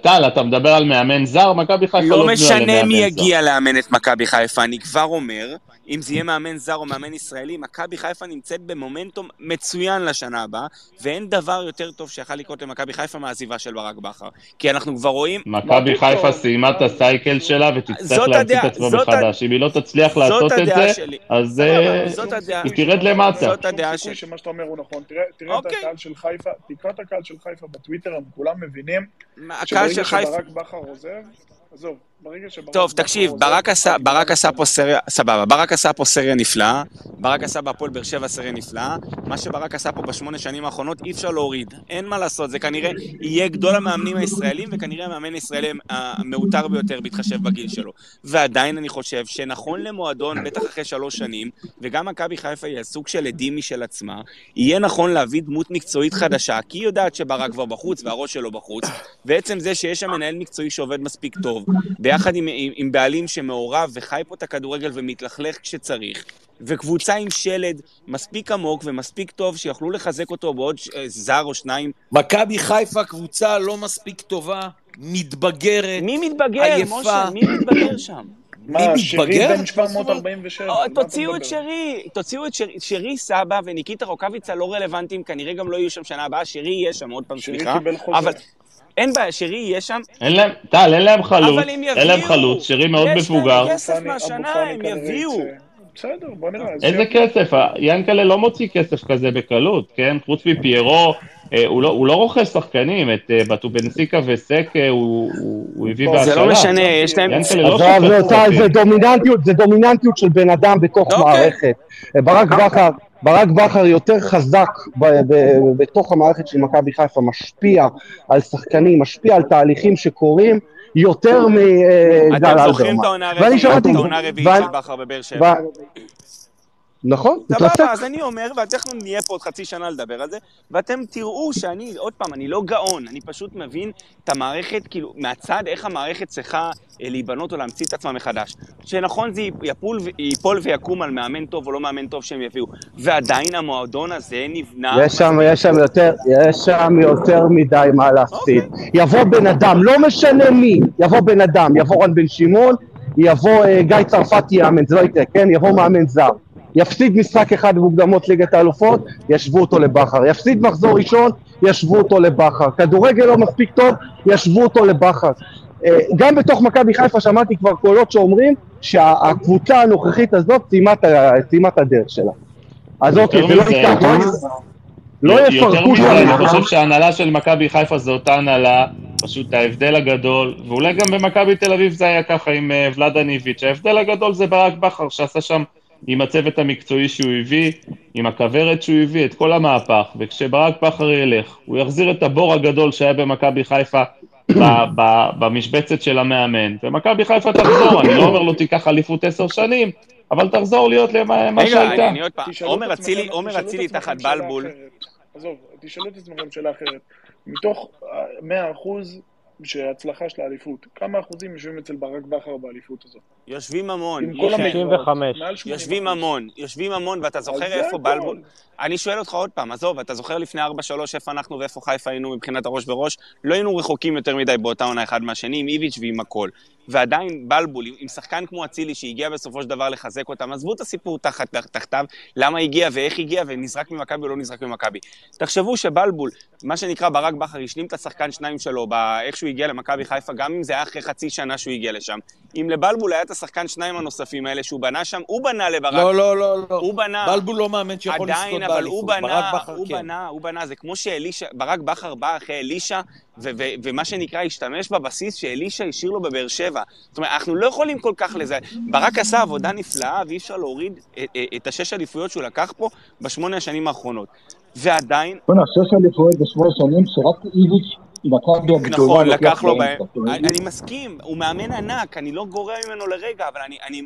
טל, אתה מדבר על מאמן זר? מכבי חיפה לא לא משנה מי. יגיע לאמן את מכבי חיפה, אני כבר אומר, אם זה יהיה מאמן זר או מאמן ישראלי, מכבי חיפה נמצאת במומנטום מצוין לשנה הבאה, ואין דבר יותר טוב שיכול לקרות למכבי חיפה מהעזיבה של ברק בכר. כי אנחנו כבר רואים... מכבי חיפה סיימה את הסייקל שלה ותצטרך להמציא את עצמה זאת מחדש. אם היא לא תצליח לעשות את זה. אז אה, זאת הדעה. היא תרד למטה. זאת הדעה שלי. שמה שאתה אומר הוא נכון. תראה, תראה את אוקיי. הקהל של חיפה, תקרא את הקהל של חיפה בטוויטר, הם כולם מבינים הקהל שברגע של חיפה... שברק בכר עוזב, עזוב, טוב, תקשיב, ברק עשה, ברק עשה. פה סריה, סבבה, ברק עשה פה סריה נפלאה, ברק עשה בהפועל באר שבע סריה נפלאה, מה שברק עשה פה בשמונה שנים האחרונות אי אפשר להוריד, אין מה לעשות, זה כנראה יהיה גדול המאמנים הישראלים, וכנראה המאמן הישראלי המעוטר ביותר בהתחשב בגיל שלו. ועדיין אני חושב שנכון למועדון, בטח אחרי שלוש שנים, וגם מכבי חיפה היא סוג של עדים משל עצמה, יהיה נכון להביא דמות מקצועית חדשה, כי היא יודעת שברק כבר בחוץ והראש שלו בחוץ, ועצם זה שיש שם מנהל מקצועי שעובד מספיק טוב, ביחד עם, עם, עם בעלים שמעורב וחי פה את הכדורגל ומתלכלך כשצריך, וקבוצה עם שלד מספיק עמוק ומספיק טוב שיוכלו לחזק אותו בעוד ש- אה, זר או שניים. מכבי חיפה קבוצה לא מספיק טובה, מתבגרת, מי מתבגר, עייפה. משה? מי מתבגר שם? מה, מי שרי מתבגר? בן 747? או, מה אתה תוציאו את? שרי, תוציאו את שרי, שרי סבא וניקיטה רוקאביצה לא רלוונטיים, כנראה גם לא יהיו שם שנה הבאה, שרי יהיה שם, עוד פעם, שרי סליחה. קיבל חוזה. אין בעיה, שרי יהיה שם, אין להם, טל, אין להם חלוץ, אבל הם אין להם. חלוץ, שרי מאוד יש להם. כסף מהשנה, הם יביאו. בסדר, בוא נראה. אז איזה. כסף? ינקלה לא מוציא כסף כזה בקלות, כן? חוץ מפיירו, אה, הוא לא, הוא לא רוכש שחקנים, את אה, בטובנסיקה וסק אה, הוא, הוא, הוא הביא זה בהשאלה. זה לא משנה, יש להם... ינקלה לא עזוב, שופט זה. דומיננטיות, זה דומיננטיות של בן אדם בתוך אוקיי. מערכת. ברק בכר, ברק בכר יותר חזק ב- ב- בתוך המערכת של מכבי חיפה, משפיע על שחקנים, משפיע על תהליכים שקורים יותר מגל אתם זוכרים את אלברמן. העונה ואני הרביעית, שמעתי- את העונה הרביעית של בכר בבאר שבע? נכון. סבבה, אז אני אומר, ואנחנו נהיה פה עוד חצי שנה לדבר על זה, ואתם תראו שאני, עוד פעם, אני לא גאון, אני פשוט מבין את המערכת, כאילו, מהצד, איך המערכת צריכה אה, להיבנות או להמציא את עצמה מחדש. שנכון, זה יפול, ייפול ויקום על מאמן טוב או לא מאמן טוב שהם יביאו, ועדיין המועדון הזה נבנה... יש שם, יש שם יותר, יש שם יותר מדי מה להפסיד. יבוא בן אדם, לא משנה מי, יבוא בן אדם, יבוא רן בן שמעון, יבוא אה, גיא צרפתי יאמן, זה לא יקרה, כן? יבוא מאמן זר. יפסיד משחק אחד במוקדמות ליגת האלופות, ישבו אותו לבכר. יפסיד מחזור ראשון, ישבו אותו לבכר. כדורגל לא מספיק טוב, ישבו אותו לבכר. אה, גם בתוך מכבי חיפה שמעתי כבר קולות שאומרים שהקבוצה הנוכחית הזאת סיימה את הדרך שלה. אז אוקיי, זה לא ייקח, לא- יפרקו שם. אני חושב שההנהלה של מכבי חיפה זו אותה הנהלה, פשוט ההבדל הגדול, ואולי גם במכבי תל אביב זה היה ככה עם אה, ולאדה ניביץ', ההבדל הגדול זה ברק בכר שעשה שם עם הצוות המקצועי שהוא הביא, עם הכוורת שהוא הביא, את כל המהפך, וכשברק בכר ילך, הוא יחזיר את הבור הגדול שהיה במכבי חיפה ב- ב- במשבצת של המאמן, ומכבי חיפה תחזור, אני לא אומר לו תיקח אליפות עשר שנים, אבל תחזור להיות למה מה רגע, שהייתה. אני- עוד פעם, עומר אצילי, עומר אצילי תחת בלבול. עזוב, תשאלו את עצמכם שאלה אחרת. מתוך אה, 100 אחוז שהצלחה של האליפות, כמה אחוזים יושבים אצל ברק בכר באליפות הזאת? יושבים המון, עם כל מיכאל. המגרעות, 65. מעל 80 יושבים. המון, יושבים המון, ואתה זוכר איפה. בלבול? אני שואל אותך עוד פעם, עזוב, אתה זוכר לפני 4-3 איפה אנחנו ואיפה חיפה היינו מבחינת הראש בראש? לא היינו רחוקים יותר מדי באותה עונה אחד מהשני, עם איביץ' ועם הכל. ועדיין בלבול, עם- עם שחקן כמו אצילי שהגיע בסופו של דבר לחזק אותם, עזבו את הסיפור תחת, תחתיו, למה הגיע ואיך הגיע ונזרק ממכבי או לא נזרק ממכבי. תחשבו שבלבול, מה שנקרא ברק בכר, השלים את השחקן שניים שלו, באיך שהוא הגיע למכבי חיפה, גם אם זה היה אחרי חצי שנה שהוא הגיע לשם. אם לבלבול היה את השחקן שניים הנוספים האלה שהוא בנה שם, הוא בנה לברק. לא, לא, לא, לא. הוא בנה. בלבול לא מאמן שיכול לזכות עדיין, אבל הוא באליפות. בנה, ברק בכר הוא כן. בנה, הוא בנה, זה כמו שאלישע, ברק בכר בא אחרי אלישע, ו- ו- ומה שנקרא, השתמש בבסיס שאלישע השאיר לו בבאר שבע. זאת אומרת, אנחנו לא יכולים כל כך לזה. ברק עשה עבודה נפלאה, ואי אפשר להוריד את, את השש אליפויות שהוא לקח פה בשמונה השנים האחרונות. ועדיין, בוא'נה, שש אליפויות בשמונה שנים, שרק איביץ' מכבי הגדולה נכון, לקח לו. בהם. אני, מסכים, הוא מאמן ענק, אני לא גורע ממנו לרגע, אבל אני, אני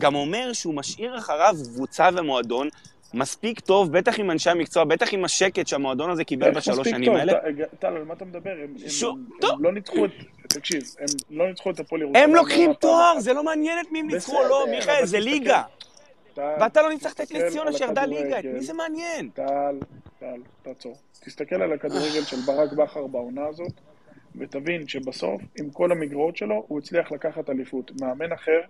גם אומר שהוא משאיר אחריו קבוצה ומועדון מספיק טוב, בטח עם אנשי המקצוע, בטח עם השקט שהמועדון הזה קיבל בשלוש שנים? האלה. טל, על מה אתה מדבר? הם- לא ניצחו את... תקשיב, הם לא ניצחו את הפועל ירושלים. הם לוקחים תואר, אחת. זה לא מעניין את מי הם ניצחו או לא, מיכאל, זה ליגה. ואתה לא ניצחת את נס ציונה שירדה ליגה, את. מי זה מעניין? טל, טל, תעצור. תסתכל על הכדורגל של ברק בכר בעונה הזאת, ותבין שבסוף, עם כל המגרעות שלו, הוא הצליח לקחת אליפות. מאמן אחר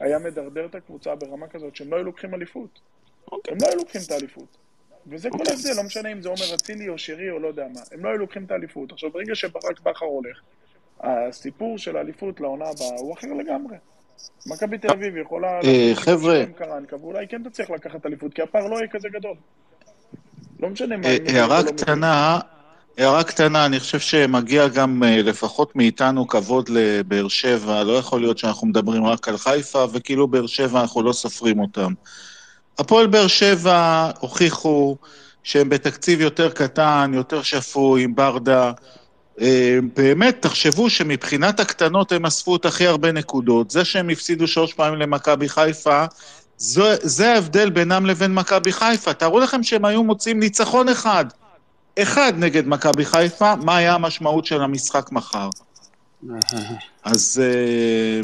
היה מדרדר את הקבוצה ברמה כזאת שהם לא היו לוקחים אליפות. אוקיי. הם לא היו לוקחים את האליפות. וזה כל ההבדל, לא משנה אם זה עומר אצילי או שרי או לא יודע מה. הם לא היו לוקחים את האליפות. עכשיו, ברגע שברק בכר הולך, הסיפור של האליפות לעונה הבאה הוא אחר לגמרי. מכבי תל אביב יכולה... אה, חבר'ה. ואולי כן תצליח לקחת אליפות, כי הפער לא יהיה כזה גדול. לא משנה מה... אה, הערה לא. קטנה, הערה קטנה, אני חושב שמגיע גם אה, לפחות מאיתנו כבוד לבאר שבע, לא יכול להיות שאנחנו מדברים רק על חיפה, וכאילו באר שבע אנחנו לא סופרים אותם. הפועל באר שבע הוכיחו שהם בתקציב יותר קטן, יותר שפוי, עם ברדה. אה, באמת, תחשבו שמבחינת הקטנות הם אספו את הכי הרבה נקודות. זה שהם הפסידו שלוש פעמים למכבי חיפה, זו, זה ההבדל בינם לבין מכבי חיפה. תארו לכם שהם היו מוצאים ניצחון אחד, אחד נגד מכבי חיפה, מה היה המשמעות של המשחק מחר? אז אה,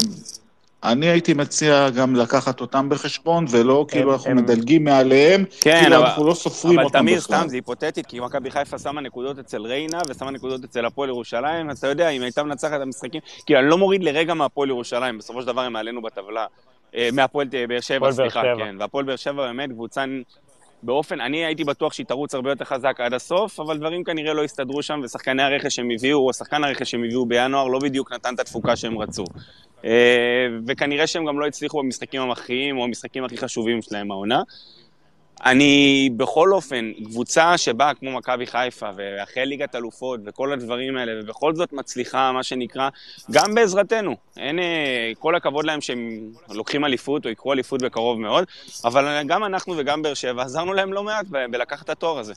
אני הייתי מציע גם לקחת אותם בחשבון, ולא כאילו אנחנו הם- מדלגים מעליהם, כן, כאילו אבל- אנחנו לא סופרים אבל אותם תמיר, בכלל. סתם, זה היפותטית, כי מכבי חיפה שמה נקודות אצל ריינה ושמה נקודות אצל הפועל ירושלים, אז אתה יודע, אם הייתה מנצחת את המשחקים, כאילו, אני לא מוריד לרגע מהפועל ירושלים, בסופו של דבר הם מעלינו בטבלה. אה, מהפועל אה, באר שבע, סליחה. כן. והפועל באר שבע באמת קבוצה באופן, אני הייתי בטוח שהיא תרוץ הרבה יותר חזק עד הסוף, אבל דברים כנראה לא הסתדרו שם, ושחקני הרכש שהם הביאו, או שחקן הרכש שהם הביאו בינואר, לא בדיוק נתן את התפוקה שהם רצו. אה, וכנראה שהם גם לא הצליחו במשחקים המכריעים, או המשחקים הכי חשובים שלהם העונה. אני בכל אופן, קבוצה שבאה כמו מכבי חיפה, ואחרי ליגת אלופות, וכל הדברים האלה, ובכל זאת מצליחה, מה שנקרא, גם בעזרתנו. אין, אה, כל הכבוד להם שהם לוקחים אליפות, או יקחו אליפות בקרוב מאוד, אבל גם אנחנו וגם באר שבע עזרנו להם לא מעט ב- בלקחת את התואר הזה.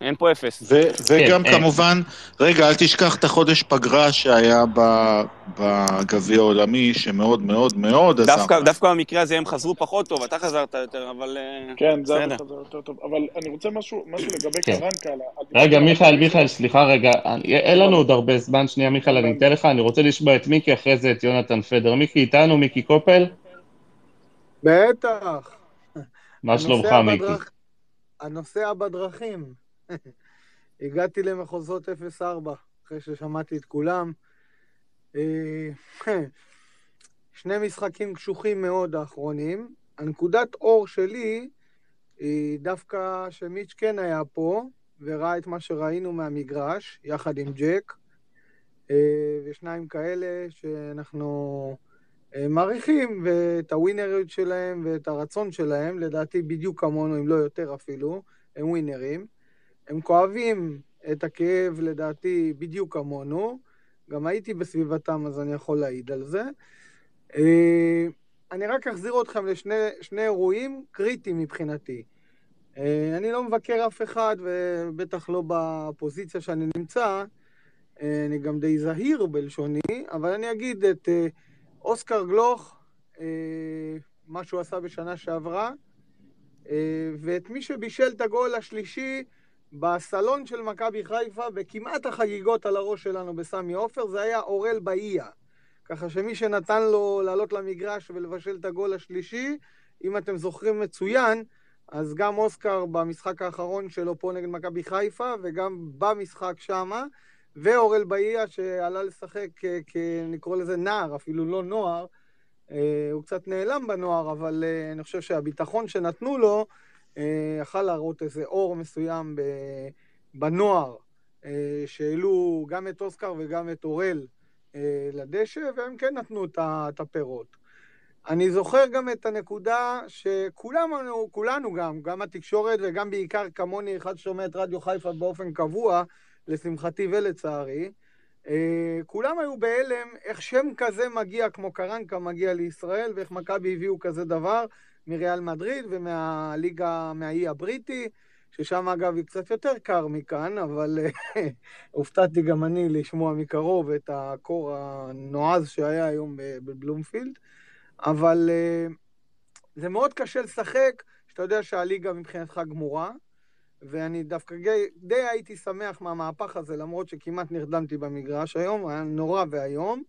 אין פה אפס. ו- וגם כן, כמובן, רגע, אל תשכח את החודש פגרה שהיה ב- בגביע העולמי, שמאוד מאוד מאוד עזר. דווקא, דווקא במקרה הזה הם חזרו פחות טוב, אתה חזרת יותר, אבל... אה, כן, זה היה. חזר יותר טוב. אבל אני רוצה משהו משהו לגבי כן. קרנקה. רגע, מיכאל, מיכאל, סליחה רגע, אני- אין לנו עוד הרבה זמן, שנייה מיכאל, אני אתן לך, אני רוצה לשמוע את מיקי, אחרי זה את יונתן פדר. מיקי איתנו, מיקי קופל? בטח. מה שלומך, מיקי? הנוסע בדרכים. הגעתי למחוזות 04, אחרי ששמעתי את כולם. אה, שני משחקים קשוחים מאוד האחרונים. הנקודת אור שלי היא דווקא שמיץ' כן היה פה, וראה את מה שראינו מהמגרש, יחד עם ג'ק, אה, ושניים כאלה שאנחנו אה, מעריכים, ואת הווינריות שלהם ואת הרצון שלהם, לדעתי בדיוק כמונו, אם לא יותר אפילו, הם ווינרים. הם כואבים את הכאב, לדעתי, בדיוק כמונו. גם הייתי בסביבתם, אז אני יכול להעיד על זה. אה, אני רק אחזיר אתכם לשני שני אירועים קריטיים מבחינתי. אה, אני לא מבקר אף אחד, ובטח לא בפוזיציה שאני נמצא. אה, אני גם די זהיר בלשוני, אבל אני אגיד את אוסקר גלוך, מה שהוא עשה בשנה שעברה, ואת מי שבישל את הגול השלישי בסלון של מכבי חיפה, בכמעט החגיגות על הראש שלנו בסמי עופר, זה היה אורל באיה. ככה שמי שנתן לו לעלות למגרש ולבשל את הגול השלישי, אם אתם זוכרים מצוין, אז גם אוסקר במשחק האחרון שלו פה נגד מכבי חיפה, וגם במשחק שמה, ואורל באיה שעלה לשחק, כ- כ- נקרא לזה נער, אפילו לא נוער, אה, הוא קצת נעלם בנוער, אבל אה, אני חושב שהביטחון שנתנו לו, אה, יכל להראות איזה אור מסוים בנוער, אה, שהעלו גם את אוסקר וגם את אורל אה, לדשא, והם כן נתנו את הפירות. אני זוכר גם את הנקודה שכולנו, כולנו גם, גם התקשורת וגם בעיקר כמוני, אחד ששומע את רדיו חיפה באופן קבוע, לשמחתי ולצערי, אה, כולם היו בהלם איך שם כזה מגיע, כמו קרנקה מגיע לישראל, ואיך מכבי הביאו כזה דבר מריאל מדריד ומהליגה, מהאי הבריטי, ששם אגב היא קצת יותר קר מכאן, אבל אה, הופתעתי גם אני לשמוע מקרוב את הקור הנועז שהיה היום בבלומפילד, אבל אה, זה מאוד קשה לשחק, שאתה יודע שהליגה מבחינתך גמורה, ואני דווקא די, די הייתי שמח מהמהפך הזה, למרות שכמעט נרדמתי במגרש היום, היה נורא ואיום,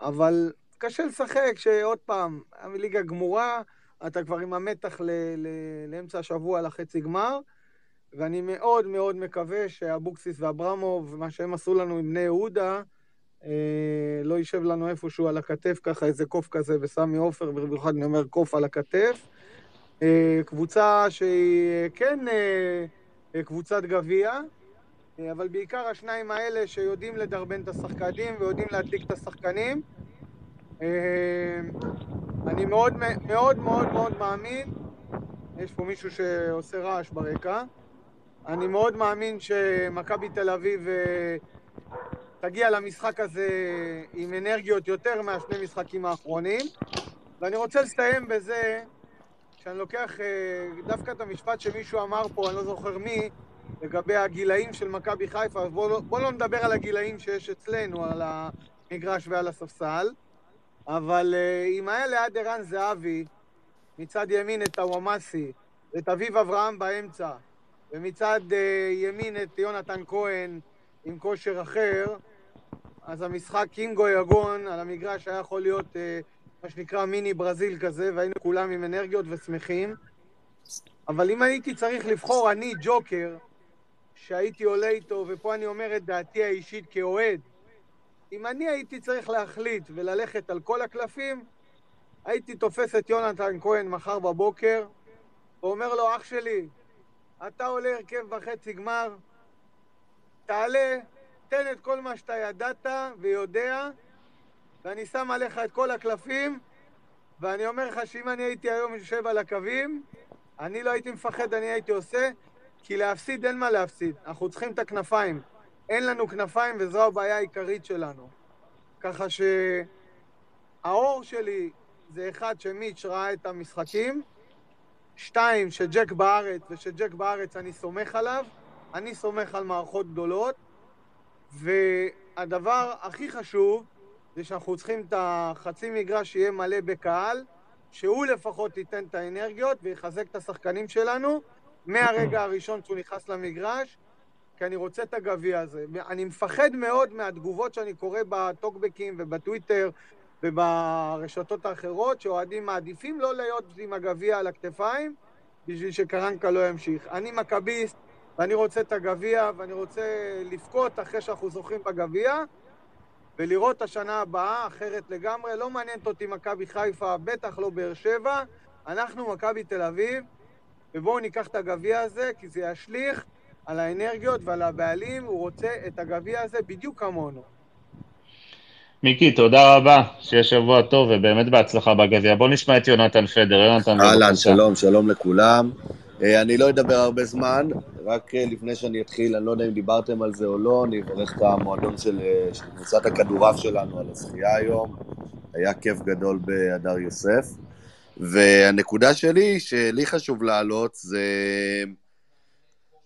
אבל קשה לשחק, שעוד פעם, הליגה גמורה, אתה כבר עם המתח ל, ל, לאמצע השבוע לחצי גמר, ואני מאוד מאוד מקווה שאבוקסיס ואברמוב, מה שהם עשו לנו עם בני יהודה, אה, לא יישב לנו איפשהו על הכתף, ככה איזה קוף כזה בסמי עופר, במיוחד אני אומר קוף על הכתף. אה, קבוצה שהיא אה, כן אה, אה, קבוצת גביע, אה, אבל בעיקר השניים האלה שיודעים לדרבן את השחקנים ויודעים להדליק את השחקנים. אני מאוד מאוד מאוד מאוד מאמין, יש פה מישהו שעושה רעש ברקע, אני מאוד מאמין שמכבי תל אביב אה, תגיע למשחק הזה עם אנרגיות יותר מהשני משחקים האחרונים, ואני רוצה לסיים בזה שאני לוקח אה, דווקא את המשפט שמישהו אמר פה, אני לא זוכר מי, לגבי הגילאים של מכבי חיפה, בואו לא, בוא לא נדבר על הגילאים שיש אצלנו, על המגרש ועל הספסל, אבל אה, אם היה ליד ערן זהבי, מצד ימין את הוואמאסי, ואת אביב אברהם באמצע, ומצד אה, ימין את יונתן כהן עם כושר אחר, אז המשחק קינגו יגון על המגרש היה יכול להיות אה, מה שנקרא מיני ברזיל כזה, והיינו כולם עם אנרגיות ושמחים. אבל אם הייתי צריך לבחור אני ג'וקר, שהייתי עולה איתו, ופה אני אומר את דעתי האישית כאוהד, אם אני הייתי צריך להחליט וללכת על כל הקלפים, הייתי תופס את יונתן כהן מחר בבוקר, ואומר לו, אח שלי, אתה עולה הרכב וחצי גמר, תעלה, תן את כל מה שאתה ידעת ויודע, ואני שם עליך את כל הקלפים, ואני אומר לך שאם אני הייתי היום יושב על הקווים, אני לא הייתי מפחד, אני הייתי עושה, כי להפסיד אין מה להפסיד. אנחנו צריכים את הכנפיים. אין לנו כנפיים וזו הבעיה העיקרית שלנו. ככה שהאור שלי זה אחד שמיץ' ראה את המשחקים, שתיים, שג'ק בארץ, ושג'ק בארץ אני סומך עליו, אני סומך על מערכות גדולות, והדבר הכי חשוב זה שאנחנו צריכים את החצי מגרש שיהיה מלא בקהל, שהוא לפחות ייתן את האנרגיות ויחזק את השחקנים שלנו מהרגע הראשון שהוא נכנס למגרש, כי אני רוצה את הגביע הזה. אני מפחד מאוד מהתגובות שאני קורא בטוקבקים ובטוויטר וברשתות האחרות, שאוהדים מעדיפים לא להיות עם הגביע על הכתפיים בשביל שקרנקה לא ימשיך. אני מכביסט ואני רוצה את הגביע ואני רוצה לבכות אחרי שאנחנו זוכים בגביע ולראות את השנה הבאה אחרת לגמרי. לא מעניינת אותי מכבי חיפה, בטח לא באר שבע. אנחנו מכבי תל אביב, ובואו ניקח את הגביע הזה, כי זה ישליך על האנרגיות ועל הבעלים. הוא רוצה את הגביע הזה בדיוק כמונו. מיקי, תודה רבה, שיהיה שבוע טוב ובאמת בהצלחה בגביע. בוא נשמע את יונתן פדר. יונתן, אהלן, שלום, שלום לכולם. אני לא אדבר הרבה זמן, רק לפני שאני אתחיל, אני לא יודע אם דיברתם על זה או לא, אני אברך את המועדון של, של קבוצת הכדורעף שלנו על הזכייה היום. היה כיף גדול בהדר יוסף. והנקודה שלי, שלי חשוב להעלות, זה...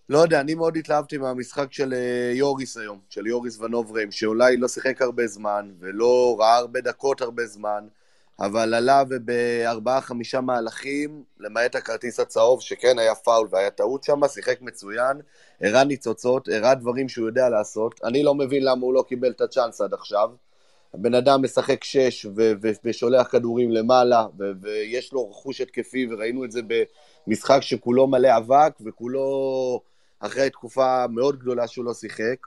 לא יודע, אני מאוד התלהבתי מהמשחק של יוריס היום, של יוריס ונובריים, שאולי לא שיחק הרבה זמן, ולא ראה הרבה דקות הרבה זמן, אבל עלה ובארבעה-חמישה מהלכים, למעט הכרטיס הצהוב, שכן היה פאול והיה טעות שם, שיחק מצוין, הראה ניצוצות, הראה דברים שהוא יודע לעשות. אני לא מבין למה הוא לא קיבל את הצ'אנס עד עכשיו. הבן אדם משחק שש ו- ו- ושולח כדורים למעלה, ו- ויש לו רכוש התקפי, וראינו את זה במשחק שכולו מלא אבק, וכולו אחרי תקופה מאוד גדולה שהוא לא שיחק.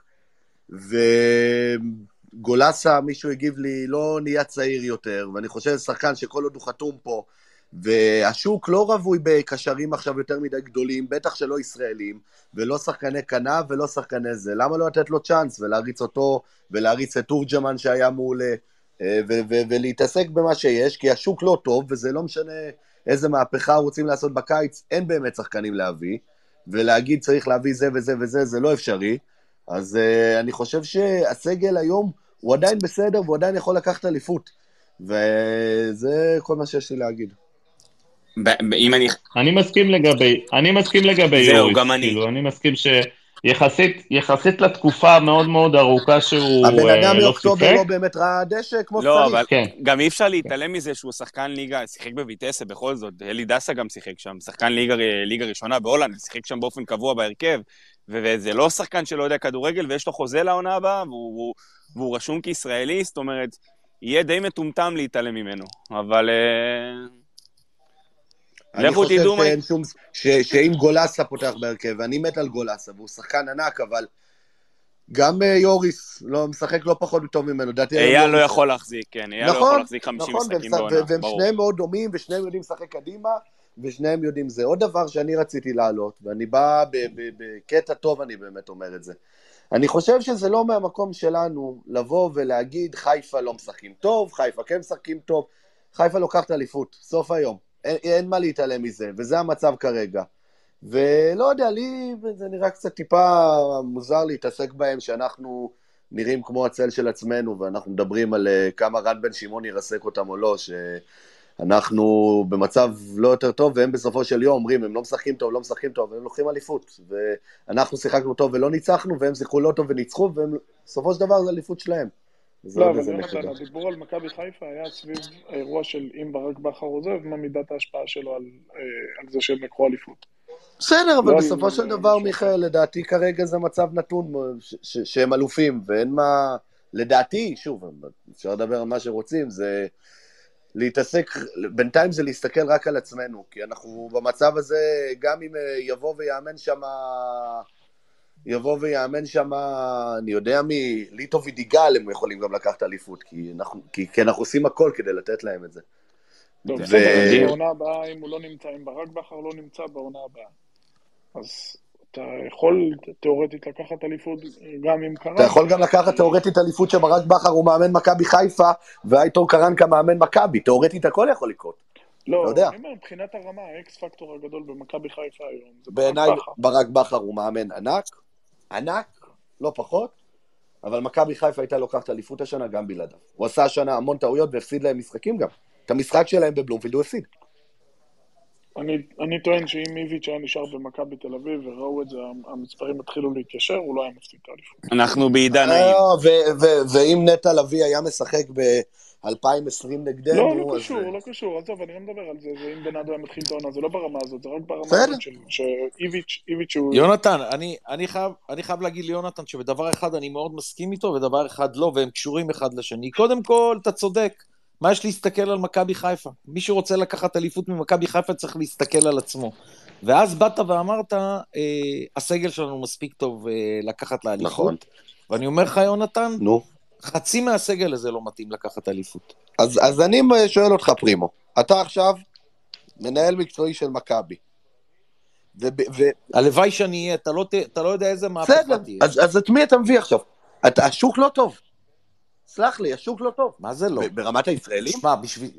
וגולסה, מישהו הגיב לי, לא נהיה צעיר יותר, ואני חושב שזה שחקן שכל עוד הוא חתום פה, והשוק לא רווי בקשרים עכשיו יותר מדי גדולים, בטח שלא ישראלים, ולא שחקני כנף ולא שחקני זה. למה לא לתת לו צ'אנס ולהריץ אותו, ולהריץ את תורג'מן שהיה מעולה, ו- ולהתעסק במה שיש, כי השוק לא טוב, וזה לא משנה איזה מהפכה רוצים לעשות בקיץ, אין באמת שחקנים להביא, ולהגיד צריך להביא זה וזה וזה, זה לא אפשרי. אז uh, אני חושב שהסגל היום הוא עדיין בסדר, והוא עדיין יכול לקחת אליפות. וזה כל מה שיש לי להגיד. אם אני... אני מסכים לגבי, אני מסכים לגבי זהו, יוריס, גם אני. כאילו, אני מסכים שיחסית יחסית לתקופה המאוד מאוד ארוכה שהוא הבן אה, אדם לא מאוקטובר שיחק, לא באמת ראה דשא כמו לא, שצריך. אבל כן. גם אי אפשר להתעלם מזה שהוא שחקן ליגה, שיחק בויטסה בכל זאת, אלי דסה גם שיחק שם, שחקן ליגה, ליגה ראשונה בהולנד, שיחק שם באופן קבוע בהרכב, וזה לא שחקן שלא יודע כדורגל, ויש לו חוזה לעונה הבאה, והוא, והוא, והוא רשום כישראלי, זאת אומרת, יהיה די מטומטם להתעלם ממנו, אבל... אה, אני לכו חושב תדעו מה... שאין שום... ש- שאם גולסה פותח בהרכב, ואני מת על גולסה, והוא שחקן ענק, אבל גם אה, יוריס לא משחק לא פחות טוב ממנו. היום אייל לא יכול להחזיק, כן, אייל לא יכול נכון, להחזיק 50 נכון, משחקים בעונה, ו- והם ברור. שניהם מאוד דומים, ושניהם יודעים לשחק קדימה, ושניהם יודעים זה. עוד דבר שאני רציתי להעלות, ואני בא בקטע טוב, אני באמת אומר את זה. אני חושב שזה לא מהמקום שלנו לבוא ולהגיד חיפה לא משחקים טוב, חיפה כן משחקים טוב, חיפה לוקחת אליפות, סוף היום. אין, אין מה להתעלם מזה, וזה המצב כרגע. ולא יודע, לי זה נראה קצת טיפה מוזר להתעסק בהם, שאנחנו נראים כמו הצל של עצמנו, ואנחנו מדברים על אה, כמה רן בן שמעון ירסק אותם או לא, שאנחנו במצב לא יותר טוב, והם בסופו של יום אומרים, הם לא משחקים טוב, לא משחקים טוב, והם לוקחים אליפות. ואנחנו שיחקנו טוב ולא ניצחנו, והם שיחקו לא טוב וניצחו, ובסופו של דבר זה אליפות שלהם. זה לא, אבל יונתן. הדיבור על מכבי חיפה היה סביב האירוע של אם ברק בכר עוזב, מה מידת ההשפעה שלו על אה, על זה שהם לקחו אליפות. בסדר, אבל לא בסופו של דבר, מיכאל, לדעתי כרגע זה מצב נתון ש- ש- שהם אלופים, ואין מה... לדעתי, שוב, אפשר לדבר על מה שרוצים, זה... להתעסק, בינתיים זה להסתכל רק על עצמנו, כי אנחנו במצב הזה, גם אם אה, יבוא ויאמן שם, יבוא ויאמן שם, אני יודע מי, ליטו וידיגל, הם יכולים גם לקחת אליפות, כי אנחנו, כי, כי אנחנו עושים הכל כדי לתת להם את זה. לא, ו- בסדר, אז בעונה הבאה, אם הוא לא נמצא, אם ברק בכר לא נמצא בעונה הבאה, אז אתה יכול תיאורטית לקחת אליפות גם עם קרן. אתה יכול גם לקחת תאורטית אליפות שברק בכר הוא מאמן מכבי חיפה, והייטור קרנקה מאמן מכבי, תאורטית הכל יכול לקרות. לא, יודע. אני אומר, מבחינת הרמה, האקס פקטור הגדול במכבי חיפה היום, זה ברק בעיניי. ברק בכר הוא מאמן ענק, ענק, לא פחות, אבל מכבי חיפה הייתה לוקחת אליפות השנה גם בלעדיו. הוא עשה השנה המון טעויות והפסיד להם משחקים גם. את המשחק שלהם בבלומפילד הוא הפסיד. אני, אני טוען שאם איביץ' היה נשאר במכבי תל אביב וראו את זה, המספרים התחילו להתיישר, הוא לא היה מפסיד את האליפות. אנחנו בעידן אה. ו- ו- ואם נטע לביא היה משחק ב-2020 נגדנו, לא, לא אז... קשור, לא קשור, עזוב, אני לא מדבר על זה, זה אם בנאדו היה מתחיל את העונה, זה לא ברמה הזאת, זה רק ברמה. הזאת של- שאיביץ', איביץ' הוא... יונתן, אני, אני, חייב, אני חייב להגיד ליונתן שבדבר אחד אני מאוד מסכים איתו, ודבר אחד לא, והם קשורים אחד לשני. קודם כל, אתה צודק. מה יש להסתכל על מכבי חיפה? מי שרוצה לקחת אליפות ממכבי חיפה צריך להסתכל על עצמו. ואז באת ואמרת, אה, הסגל שלנו מספיק טוב אה, לקחת לאליפות. נכון. ואני אומר לך, יונתן, נו. חצי מהסגל הזה לא מתאים לקחת אליפות. אז, אז אני שואל אותך, פרימו, אתה עכשיו מנהל מקצועי של מכבי. ו- הלוואי שאני אהיה, אתה לא, אתה לא יודע איזה מהפכה בסדר, תהיה. אז, אז את מי אתה מביא עכשיו? אתה, השוק לא טוב. סלח לי, השוק לא טוב. מה זה לא? ברמת הישראלים? שמע, בשביל...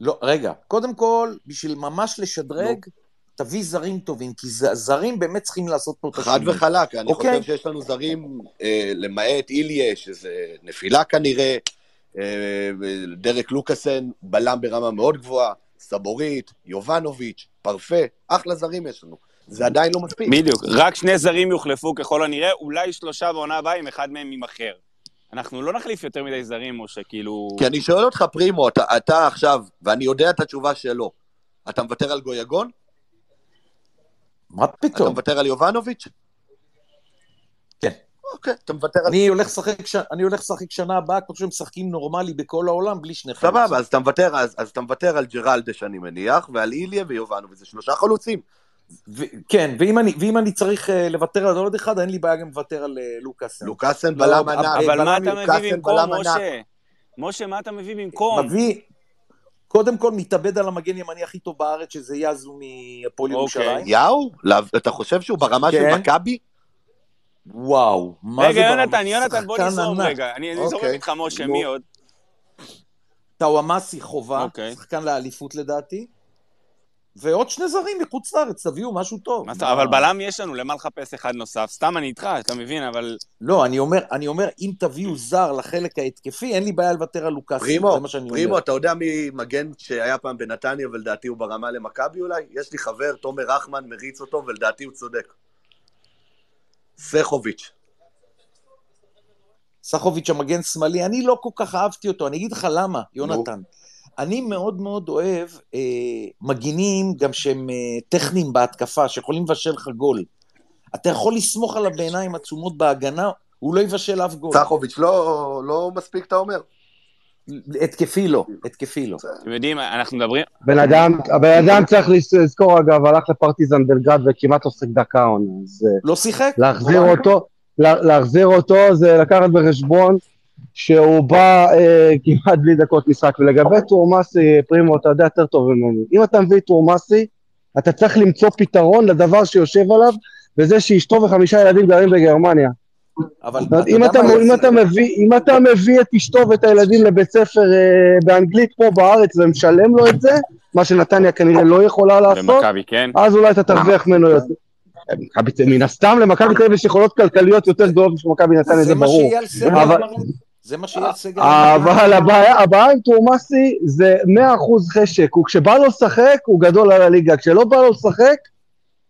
לא, רגע, קודם כל, בשביל ממש לשדרג, תביא זרים טובים, כי זרים באמת צריכים לעשות פה את חד השינוי. וחלק, אני אוקיי. חושב שיש לנו זרים, אה, למעט איליה, שזה נפילה כנראה, אה, דרק לוקאסן, בלם ברמה מאוד גבוהה, סבורית, יובנוביץ', פרפה, אחלה זרים יש לנו. זה עדיין לא מספיק. בדיוק, רק שני זרים יוחלפו ככל הנראה, אולי שלושה בעונה הבאה אם אחד מהם יימכר. אנחנו לא נחליף יותר מדי זרים, או שכאילו... כי אני שואל אותך, פרימו, אתה, אתה עכשיו, ואני יודע את התשובה שלו, אתה מוותר על גויגון? מה אתה פתאום? מוותר על יובנוביץ'? כן. אוקיי, אתה מוותר על... אני הולך לשחק ש- אני הולך לשחק שנה הבאה, כמו שהם משחקים נורמלי בכל העולם, בלי שני חלוצים. סבבה, אז אתה מוותר, אז, אז אתה מוותר על ג'רלדש, אני מניח, ועל איליה ויובנוביץ', זה שלושה חלוצים. ו- כן, ואם אני, ואם אני צריך uh, לוותר על עוד אחד, אין לי בעיה גם לוותר על uh, לוקאסן. לוקאסן לא, בלם אבל- ענק. אבל מה בלם- אתה מביא במקום. משה? משה, מה אתה מביא במקום? מביא, קודם כל מתאבד על המגן ימני הכי טוב בארץ, שזה יאזו מהפועל אוקיי. ירושלים. יאו? לא, אתה חושב שהוא ברמה של כן. מכבי? וואו, מה זה רגע, ברמה? יונתן, יונתן, בוא נזרום. רגע. אני אני זורם אוקיי. איתך, משה. מי עוד? טאוואמאסי חובה, אוקיי. שחקן לאליפות לדעתי. ועוד שני זרים מחוץ לארץ, תביאו משהו טוב. מה אבל בלם יש לנו, למה לחפש אחד נוסף? סתם אני איתך, אתה מבין, אבל... לא, אני אומר, אני אומר, אם תביאו זר לחלק ההתקפי, אין לי בעיה לוותר על לוקאסי. פרימו, זה מה שאני פרימו. אתה יודע מי מגן שהיה פעם בנתניה ולדעתי הוא ברמה למכבי אולי? יש לי חבר, תומר רחמן, מריץ אותו ולדעתי הוא צודק. סכוביץ'. סחוביץ' המגן שמאלי, אני לא כל כך אהבתי אותו, אני אגיד לך למה, יונתן. אני מאוד מאוד אוהב אה, מגינים גם שהם אה, טכניים בהתקפה, שיכולים לבשל לך גול. אתה יכול לסמוך עליו בעיניים עצומות בהגנה, הוא לא יבשל אף גול. סכוביץ' לא, לא מספיק, אתה אומר? התקפי לא, התקפי לא. אתם יודעים, אנחנו מדברים... בן אדם, הבן אדם צריך לזכור אגב, הלך לפרטיזן בלגרד וכמעט לא שיחק דקה עונה, אז אה, לא שיחק? להחזיר אותו, לה- להחזיר אותו זה לקחת בחשבון שהוא בא אה, כמעט בלי דקות משחק, ולגבי טורמאסי, פרימו, אתה יודע יותר טוב ממני, אם אתה מביא את טורמאסי, אתה צריך למצוא פתרון לדבר שיושב עליו, וזה שאשתו וחמישה ילדים גרים בגרמניה. אבל אתה אם אתה, אם, אתה מביא, אם אתה מביא את אשתו ואת הילדים לבית ספר אה, באנגלית פה בארץ ומשלם לו את זה, מה שנתניה כנראה לא יכולה לעשות, במכבי, כן? אז אולי אתה תרוויח ממנו יותר. מן הסתם למכבי תל אביב יש יכולות כלכליות יותר גדולות משל מכבי נתניה, זה זה מה ברור. שאייל אבל- אמר. זה מה שאייל סגל אמר. אבל הבעיה, הבעיה עם טורמאסי זה 100% חשק, הוא כשבא לו לשחק הוא גדול על הליגה, כשלא בא לו לשחק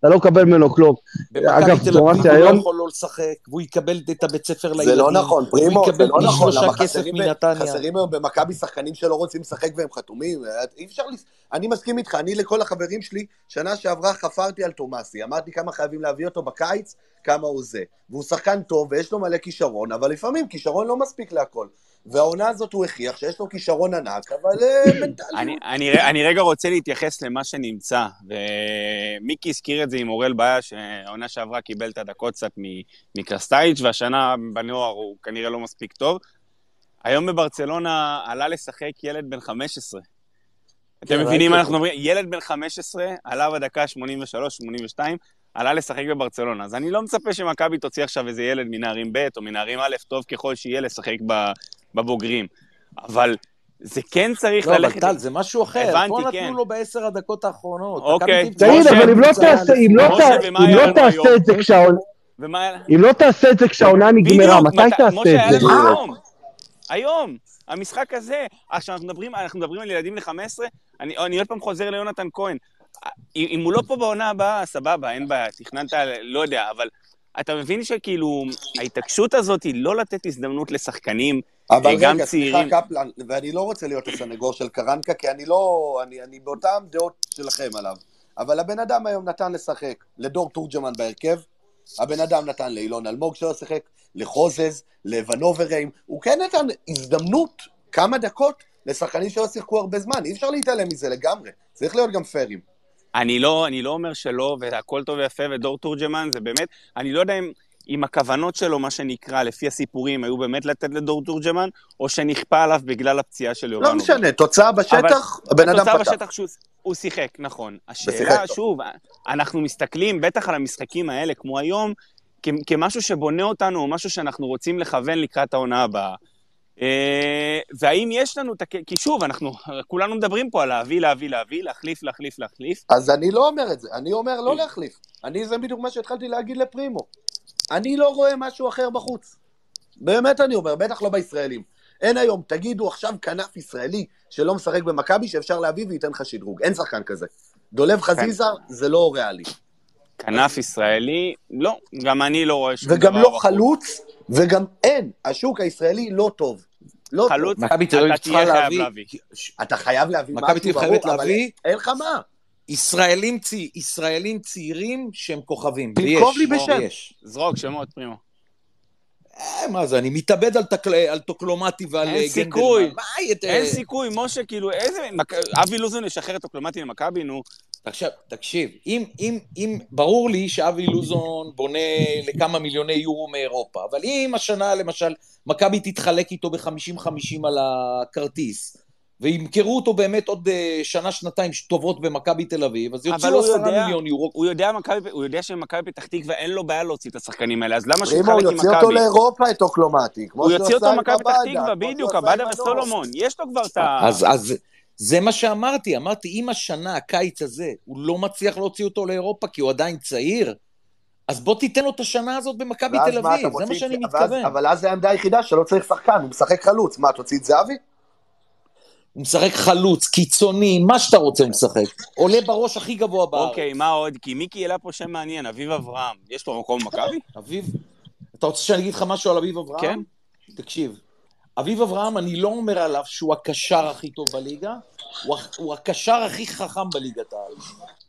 אתה לא מקבל ממנו כלום. אגב, אביב טורמאסי הוא לא היום, יכול לא לשחק, והוא יקבל את הבית ספר זה לילדים. לא נכון, פרימו, הוא זה יקבל לא פי נכון, שלושה למה כסף חסרים, מנתניה. חסרים היום במכבי שחקנים שלא רוצים לשחק והם חתומים, אי אפשר, לס- אני מסכים איתך, אני לכל החברים שלי, שנה שעברה חפרתי על תומאסי, אמרתי כמה חייבים להביא אותו בקיץ, כמה הוא זה. והוא שחקן טוב ויש לו מלא כישרון, אבל לפעמים כישרון לא מספיק להכל. והעונה הזאת הוא הוכיח שיש לו כישרון ענק, אבל אה, מנטליות. אני, רגע רוצה להתייחס למה שנמצא, ומיקי הזכיר את זה עם אוראל בעיה, שהעונה שעברה קיבל את הדקות קצת מקרסטייץ', והשנה בנוער הוא כנראה לא מספיק טוב. היום בברצלונה עלה לשחק ילד בן 15. אתם מבינים מה אנחנו אומרים? ילד בן 15 עלה בדקה 83-82, עלה לשחק בברצלונה. אז אני לא מצפה שמכבי תוציא עכשיו איזה ילד מנערים ב' או מנערים א', טוב ככל שיהיה לשחק בבוגרים. אבל זה כן צריך לא, ללכת... לא, אבל טל, זה משהו אחר. הבנתי, פה כן. נתנו לו בעשר הדקות האחרונות. אוקיי. תגיד, אבל אם לא תעשה, אם לא תעשה, אם לא תעשה את זה כשהעונה... ומה... אם לא תעשה את זה כשהעונה נגמרה, מתי תעשה את זה? היום. היום. המשחק הזה. עכשיו, אנחנו מדברים, אנחנו מדברים על ילדים בני 15, אני, אני עוד פעם חוזר ליונתן כהן. אם, אם הוא לא פה בעונה הבאה, סבבה, אין בעיה, תכננת, לא יודע, אבל אתה מבין שכאילו, ההתעקשות הזאת היא לא לתת הזדמנות לשחקנים, אבל אה, גם רגע, צעירים. סליחה קפלן, ואני לא רוצה להיות הסנגור של קרנקה, כי אני לא, אני, אני באותן דעות שלכם עליו. אבל הבן אדם היום נתן לשחק לדור תורג'מן בהרכב, הבן אדם נתן לאילון אלמוג שלא שיחק, לחוזז, לוונוברהיים, הוא כן נתן הזדמנות, כמה דקות, לשחקנים שלא שיחקו הרבה זמן, אי אפשר להתעלם מזה לגמרי, צריך להיות גם פיירים. אני לא, אני לא אומר שלא, והכל טוב ויפה, ודור תורג'מן זה באמת, אני לא יודע אם, אם הכוונות שלו, מה שנקרא, לפי הסיפורים, היו באמת לתת לדור תורג'מן, או שנכפה עליו בגלל הפציעה של יובנוב. לא משנה, תוצאה בשטח, הבן אדם התוצאה פתח. בשטח שהוא הוא שיחק, נכון. השאלה. שוב, אנחנו מסתכלים בטח על המשחקים האלה, כמו היום, כ- כמשהו שבונה אותנו, או משהו שאנחנו רוצים לכוון לקראת העונה הבאה. אה, והאם יש לנו את הכ... כי שוב, אנחנו כולנו מדברים פה על להביא, להביא, להביא, להחליף, להחליף, להחליף. אז אני לא אומר את זה, אני אומר לא להחליף. אני, זה בדיוק מה שהתחלתי להגיד לפרימו. אני לא רואה משהו אחר בחוץ. באמת אני אומר, בטח לא בישראלים. אין היום, תגידו עכשיו כנף ישראלי שלא משחק במכבי שאפשר להביא וייתן לך שדרוג. אין שחקן כזה. דולב חזיזה זה לא ריאלי. כנף ישראלי, לא, גם אני לא רואה שום דבר. וגם לא בחוץ. חלוץ, וגם אין. השוק הישראלי לא טוב. לא חלוץ, טוב. מכבי תל אביב צריכה להביא, אתה חייב להביא משהו, ברור, אבל אין לך מה. ישראלים, צי, ישראלים צעירים שהם כוכבים. תנקוב לי בשם. ויש. זרוק שמות, פרימו. אה, מה זה, אני מתאבד על, תקל... על טוקלומטי ועל אה, אין גנדלמן. סיכוי. מה, את- אין סיכוי, משה, כאילו, איזה... מק- אבי לוזון ישחרר את אוקלומטי למכבי, נו. עכשיו, תקשיב, אם, אם, אם, ברור לי שאבי לוזון בונה לכמה מיליוני יורו מאירופה, אבל אם השנה, למשל, מכבי תתחלק איתו ב-50-50 על הכרטיס, וימכרו אותו באמת עוד אה, שנה, שנתיים טובות במכבי תל אביב, אז אבל יוציאו הוא עשרה יודע- מיליון יורו. הוא יודע, מכבי- הוא יודע שמכבי פתח תקווה אין לו בעיה להוציא את השחקנים האלה, אז למה שהוא פרימו, הוא יתחלק עם יוציא אותו מכבי? לאירופה, את אוקלומטי. כמו הוא שהוא יוציא אותו עשה עם פתח עבדה, תקווה, כמו בדיוק, שהוא עשה עם עבדה מנור. וסולומון. יש לו כבר את ה... אז, אז זה מה שאמרתי, אמרתי, אם השנה, הקיץ הזה, הוא לא מצליח להוציא אותו לאירופה כי הוא עדיין צעיר, אז בוא תיתן לו את השנה הזאת במכבי תל אביב, זה מה שאני מתכוון. אבל אז זה העמדה היחידה שלא צריך שחקן, הוא משחק חלוץ. מה, תוציא את זהבי? הוא משחק חלוץ, קיצוני, מה שאתה רוצה הוא משחק. עולה בראש הכי גבוה בארץ. אוקיי, מה עוד? כי מיקי העלה פה שם מעניין, אביב אברהם. יש לו מקום במכבי? אביב, אתה רוצה שאני אגיד לך משהו על אביב אברהם? כן. תקשיב, אביב אברהם, אני לא אומר עליו שהוא הקשר הכי טוב בליגה, הוא, הוא הקשר הכי חכם בליגת העל.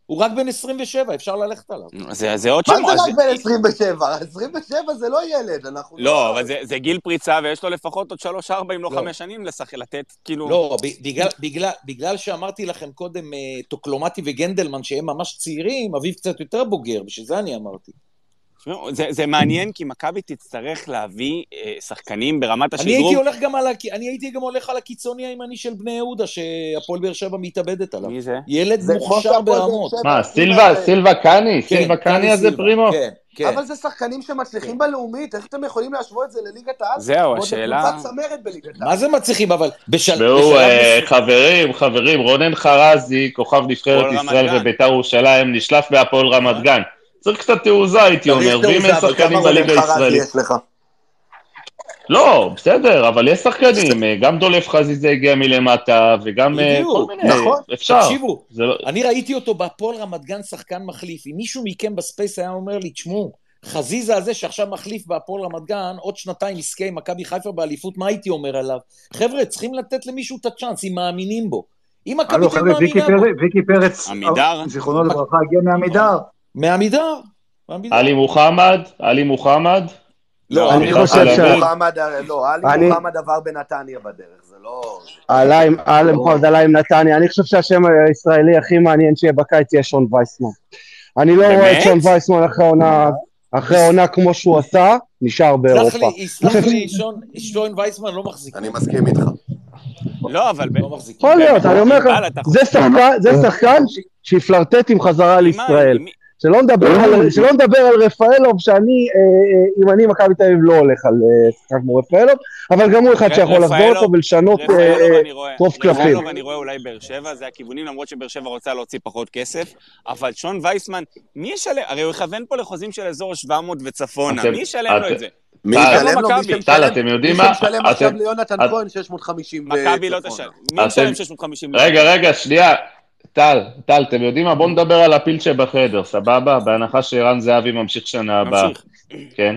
הוא רק בן 27, אפשר ללכת עליו. זה זה עוד מה שם... זה אז- רק בן 27? 27 זה לא ילד, אנחנו לא, אבל זה- זה גיל פריצה, ויש לו לפחות עוד שלוש-ארבע, אם לא לא. חמש שנים, לשחק, לתת, כאילו... לא, ב- בגלל, בגלל, בגלל שאמרתי לכם קודם אה, טוקלומטי וגנדלמן שהם ממש צעירים, אביב קצת יותר בוגר, בשביל זה אני אמרתי. זה, זה מעניין, כי מכבי תצטרך להביא אה, שחקנים ברמת אני השדרוג. הייתי הולך גם על, אני הייתי גם הולך על הקיצוני הימני של בני יהודה, שהפועל באר שבע מתאבדת עליו. מי זה? ילד זה מוכשר ברמות. מה, סילבה, להם- סילבה קאני? כן, סילבה קאני הזה פרימו? כן, כן. אבל זה שחקנים שמצליחים בלאומית, איך אתם יכולים להשוות את זה לליגת העל? זהו, השאלה- לקבוצת צמרת בליגת העל. מה זה מצליחים, אבל בשל... והוא, בשלב אה, מסוים- חברים, חברים, רונן חרזי, כוכב נבחרת ישראל. וביתר ירושלים, נשלף בהפועל רמת גן. צריך קצת תעוזה, הייתי אומר, ואם אין אבל שחקנים בליגה הישראלית. לא, בסדר, אבל יש שחקנים, אה, גם דולב חזיזה הגיע מלמטה, וגם אה, כל מיני, נכון. אפשר. תקשיבו, לא- אני ראיתי אותו בהפועל רמת גן שחקן מחליף. אם מישהו מכם בספייס היה אומר לי, תשמעו, חזיזה הזה שעכשיו מחליף בהפועל רמת גן, עוד שנתיים יזכה עם מכבי חיפה באליפות, מה הייתי אומר עליו? חבר'ה, צריכים לתת למישהו את הצ'אנס, אם מאמינים בו. אם מכבי ויקי מאמינה בו, פרץ, ויקי פרץ? זיכרונו לברכה, הגיע מעמידר. מעמידר. עלי מוחמד, עלי מוחמד. לא, אני עלי חושב ש- לא, עלי אני- מוחמד עבר בנתניה בדרך, זה לא... עלה מוחמד עלה עם נתניה, אני חושב שהשם הישראלי הכי מעניין שיהיה בקיץ יהיה שון וייסמן. אני לא רואה את? שון וייסמן אחרי עונה, אחרי עונה כמו שהוא עשה, נשאר סלח באירופה. לי, יסלח לי, שון- שון וייסמן לא מחזיק. אני מסכים איתך. לא, אבל... לא מחזיק. יכול להיות, אני אומר לך, זה שחקן שיפלרטט עם חזרה לישראל. שלא נדבר על- שלא נדבר על רפאלוב, שאני, אה, אה, אם אני מכבי תל אביב לא הולך על אה, שחקן כמו רפאלוב, אבל גם הוא אחד שיכול לחזור אותו ולשנות אה, רפאלוב אה, אני רואה- טרוף קלפים. רפאלוב אני רואה אולי באר שבע, זה הכיוונים, למרות שבאר שבע רוצה להוציא פחות כסף, אבל שון וייסמן, מי ישלם? הרי הוא יכוון פה לחוזים של אזור ה-700 וצפונה, אתם- מי ישלם לו אתם- את זה? מי ישלם לו? מי מכבי. שמשלם- טל, אתם יודעים מה? מי שמשלם עכשיו ליונתן את- כהן 650 מכבי לא. תשלם. מי משלם 650 מיליון? רגע, רגע, שנייה. טל, טל, אתם יודעים מה? בואו נדבר על הפיל שבחדר, סבבה? בהנחה שערן זהבי ממשיך שנה הבאה. כן?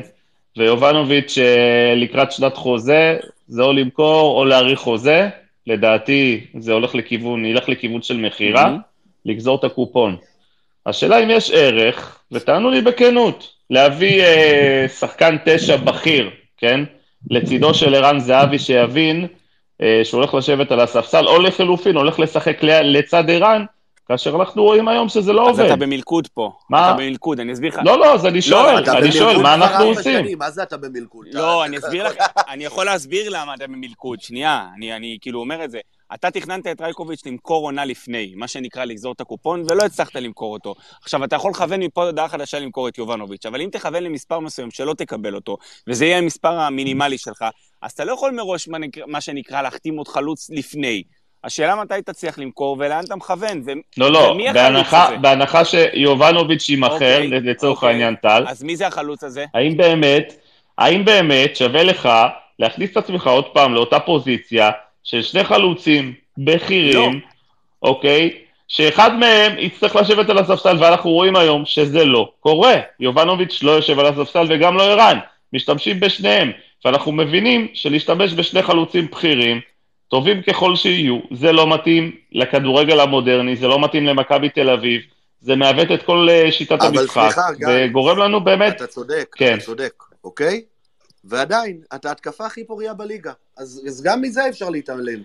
ויובנוביץ' אה, לקראת שנת חוזה, זה או למכור או להאריך חוזה, לדעתי זה הולך לכיוון, ילך לכיוון של מכירה, Mhm. לגזור את הקופון. השאלה אם יש ערך, ותענו לי בכנות, להביא אה, שחקן תשע בכיר, כן? לצידו של ערן זהבי שיבין אה, שהוא הולך לשבת על הספסל, או לחלופין, הולך לשחק לצד ערן, כאשר אנחנו רואים היום שזה לא אז אתה עובד. במלכוד פה. מה? אתה במלכוד, אני אסביר לך. לא, לא, אז אני שואל, אתה אני שואל, מה אנחנו עושים? מה זה אתה במלכוד? לא, אתה- אני אסביר לך, אני יכול להסביר למה אתה במלכוד. שנייה, אני, אני כאילו אומר את זה. אתה תכננת את רייקוביץ' למכור עונה לפני, מה שנקרא לגזור את הקופון, ולא הצלחת למכור אותו. עכשיו, אתה יכול לכוון מפה הודעה חדשה למכור את יובנוביץ', אבל אם תכוון למספר מסוים שלא תקבל אותו, וזה יהיה המספר המינימלי שלך, אז אתה לא יכול מראש, מה, נקרא, מה שנקרא, להחתים עוד חלוץ לפני. השאלה מתי תצליח למכור ולאן אתה מכוון. ו... לא, לא, בהנחה? בהנחה שיובנוביץ' יימכר, אוקיי, לצורך אוקיי. העניין טל, אז מי זה החלוץ הזה? האם באמת, האם באמת שווה לך להכניס את עצמך עוד פעם לאותה פוזיציה של שני חלוצים בכירים, לא. אוקיי? שאחד מהם יצטרך לשבת על הספסל, ואנחנו רואים היום שזה לא קורה. יובנוביץ' לא יושב על הספסל וגם לא ערן, משתמשים בשניהם, ואנחנו מבינים שלהשתמש בשני חלוצים בכירים, טובים ככל שיהיו, זה לא מתאים לכדורגל המודרני, זה לא מתאים למכבי תל אביב, זה מעוות את כל אה, שיטת אבל המשחק, סליחה, גיא, וגורם לנו באמת אתה צודק, כן. אתה צודק, אוקיי? ועדיין, אתה ההתקפה הכי פורייה בליגה. אז אז גם מזה אפשר להתעלם.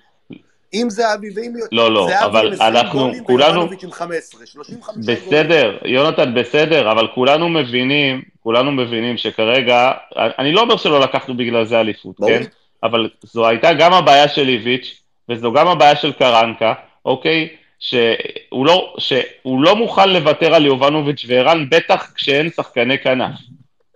עם זהבי ועם... לא, לא, זהבי אבל עם 20 אנחנו, גולים כולנו, עם 15, 35 גולים. בסדר, יונתן, בסדר, אבל כולנו מבינים, כולנו מבינים שכרגע, אני לא אומר שלא לקחנו בגלל זה אליפות, ברור. כן? אבל זו הייתה גם הבעיה של איביץ', וזו גם הבעיה של קרנקה, אוקיי? שהוא לא, שהוא לא מוכן לוותר על יובנוביץ' וערן, בטח כשאין שחקני כנף,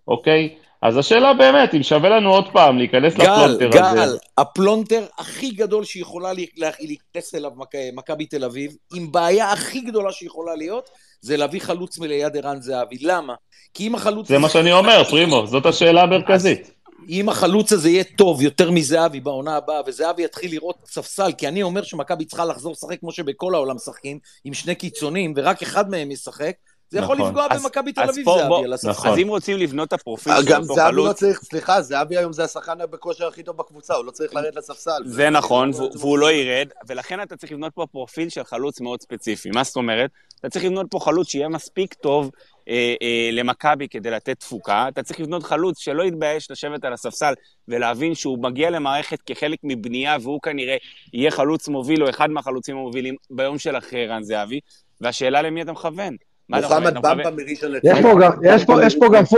אוקיי? אז השאלה באמת, אם שווה לנו עוד פעם להיכנס גל, לפלונטר גל, הזה. הפלונטר הכי גדול שיכולה לה- לה- להיכנס אליו מכ- מכבי תל אביב, עם בעיה הכי גדולה שיכולה להיות, זה להביא חלוץ מליד ערן זהבי. למה? כי אם החלוץ... זה מה שאני אומר, פרימו, זאת השאלה המרכזית. אם החלוץ הזה יהיה טוב יותר מזהבי בעונה הבאה, וזהבי יתחיל לראות ספסל, כי אני אומר שמכבי צריכה לחזור לשחק כמו שבכל העולם משחקים, עם שני קיצונים, ורק אחד מהם ישחק, זה יכול נכון. לפגוע במכבי תל אז אביב זהבי על הספסל. נכון. אז אם רוצים לבנות את הפרופיל של גם אותו זהבי לא חלוץ, צריך, סליחה, זהבי היום זה השחקן בכושר הכי טוב בקבוצה, הוא לא צריך לרדת לספסל. זה נכון, והוא לא ירד, ולכן אתה צריך לבנות פה פרופיל של חלוץ מאוד ספציפי. מה זאת אומרת? אתה צריך לבנות פה חלוץ שיהיה מספיק טוב אה, אה, למכבי כדי לתת תפוקה, אתה צריך לבנות חלוץ שלא יתבייש לשבת על הספסל ולהבין שהוא מגיע למערכת כחלק מבנייה, והוא כנראה יהיה חלוץ מוביל או אחד מהחלוצים המובילים ביום של אחרי ערן זהבי, והשאלה למי אתה מכוון. מוחמד במבה מראשון יש לציון. פה, גם,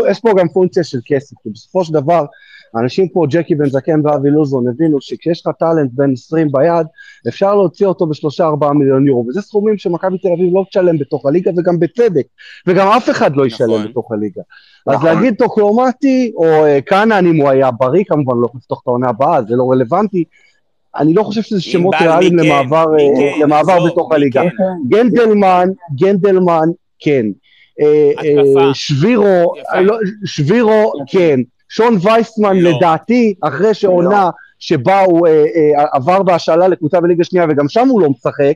יש, פה, גם, פונקציה של כסף, כי בסופו של דבר, אנשים כמו ג'קי בן זקן ואבי לוזון הבינו שכשיש לך טאלנט בין 20 ביד, אפשר להוציא אותו בשלושה ארבעה מיליון יורו, וזה סכומים שמכבי תל אביב לא תשלם בתוך הליגה, וגם בצדק, וגם אף אחד לא ישלם נכון. בתוך הליגה. אז נכון. להגיד טוקלומטי, או אה, כהנא, אם הוא היה בריא, כמובן לא יכול לפתוח את העונה הבאה, זה לא רלוונטי, אני לא חושב שזה שמות ריאליים? למעבר, אה? למעבר בתוך הליגה. גנדלמן, גנדלמן, כן. אה. אה, שבירו, לא, שבירו, כן. שון וייסמן, לא. לדעתי, אחרי שעונה שבה הוא אה, עבר בהשאלה לקבוצה בליגה שנייה, וגם שם הוא לא משחק,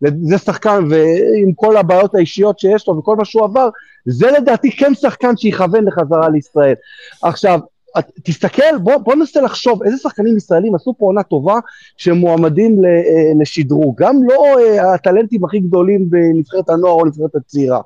זה שחקן, ועם כל הבעיות האישיות שיש לו וכל מה שהוא עבר, זה לדעתי כן שחקן שיכוון לחזרה לישראל. עכשיו, תסתכל, בוא, בוא ננסה לחשוב איזה שחקנים ישראלים עשו פה עונה טובה שהם מועמדים ל- אה, לשדרוג, גם לא אה, הטלנטים הכי גדולים בנבחרת הנוער או נבחרת הצעירה.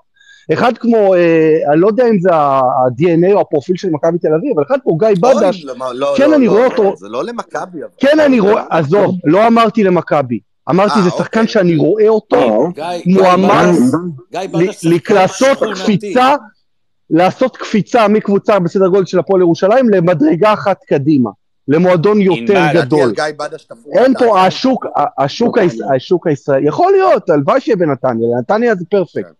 אחד כמו, אה, אני לא יודע אם זה ה-DNA או הפרופיל של מכבי תל אביב, אבל אחד כמו גיא בדש, אוי, לא, לא, כן לא, אני לא, רואה לא, אותו, זה לא למכבי, אבל. כן אני רואה, עזוב, לא אמרתי למכבי, אמרתי אה, זה אוקיי. שחקן שאני רואה אותו, מועמד בדס, גיא ל- בדס שחקן לעשות שכונתי. קפיצה, לעשות קפיצה מקבוצה בסדר גודל של הפועל ירושלים למדרגה אחת קדימה, למועדון יותר גדול. אין. פה, השוק, השוק, היש- השוק הישראלי, יכול להיות, הלוואי שיהיה בנתניה, נתניה זה פרפקט.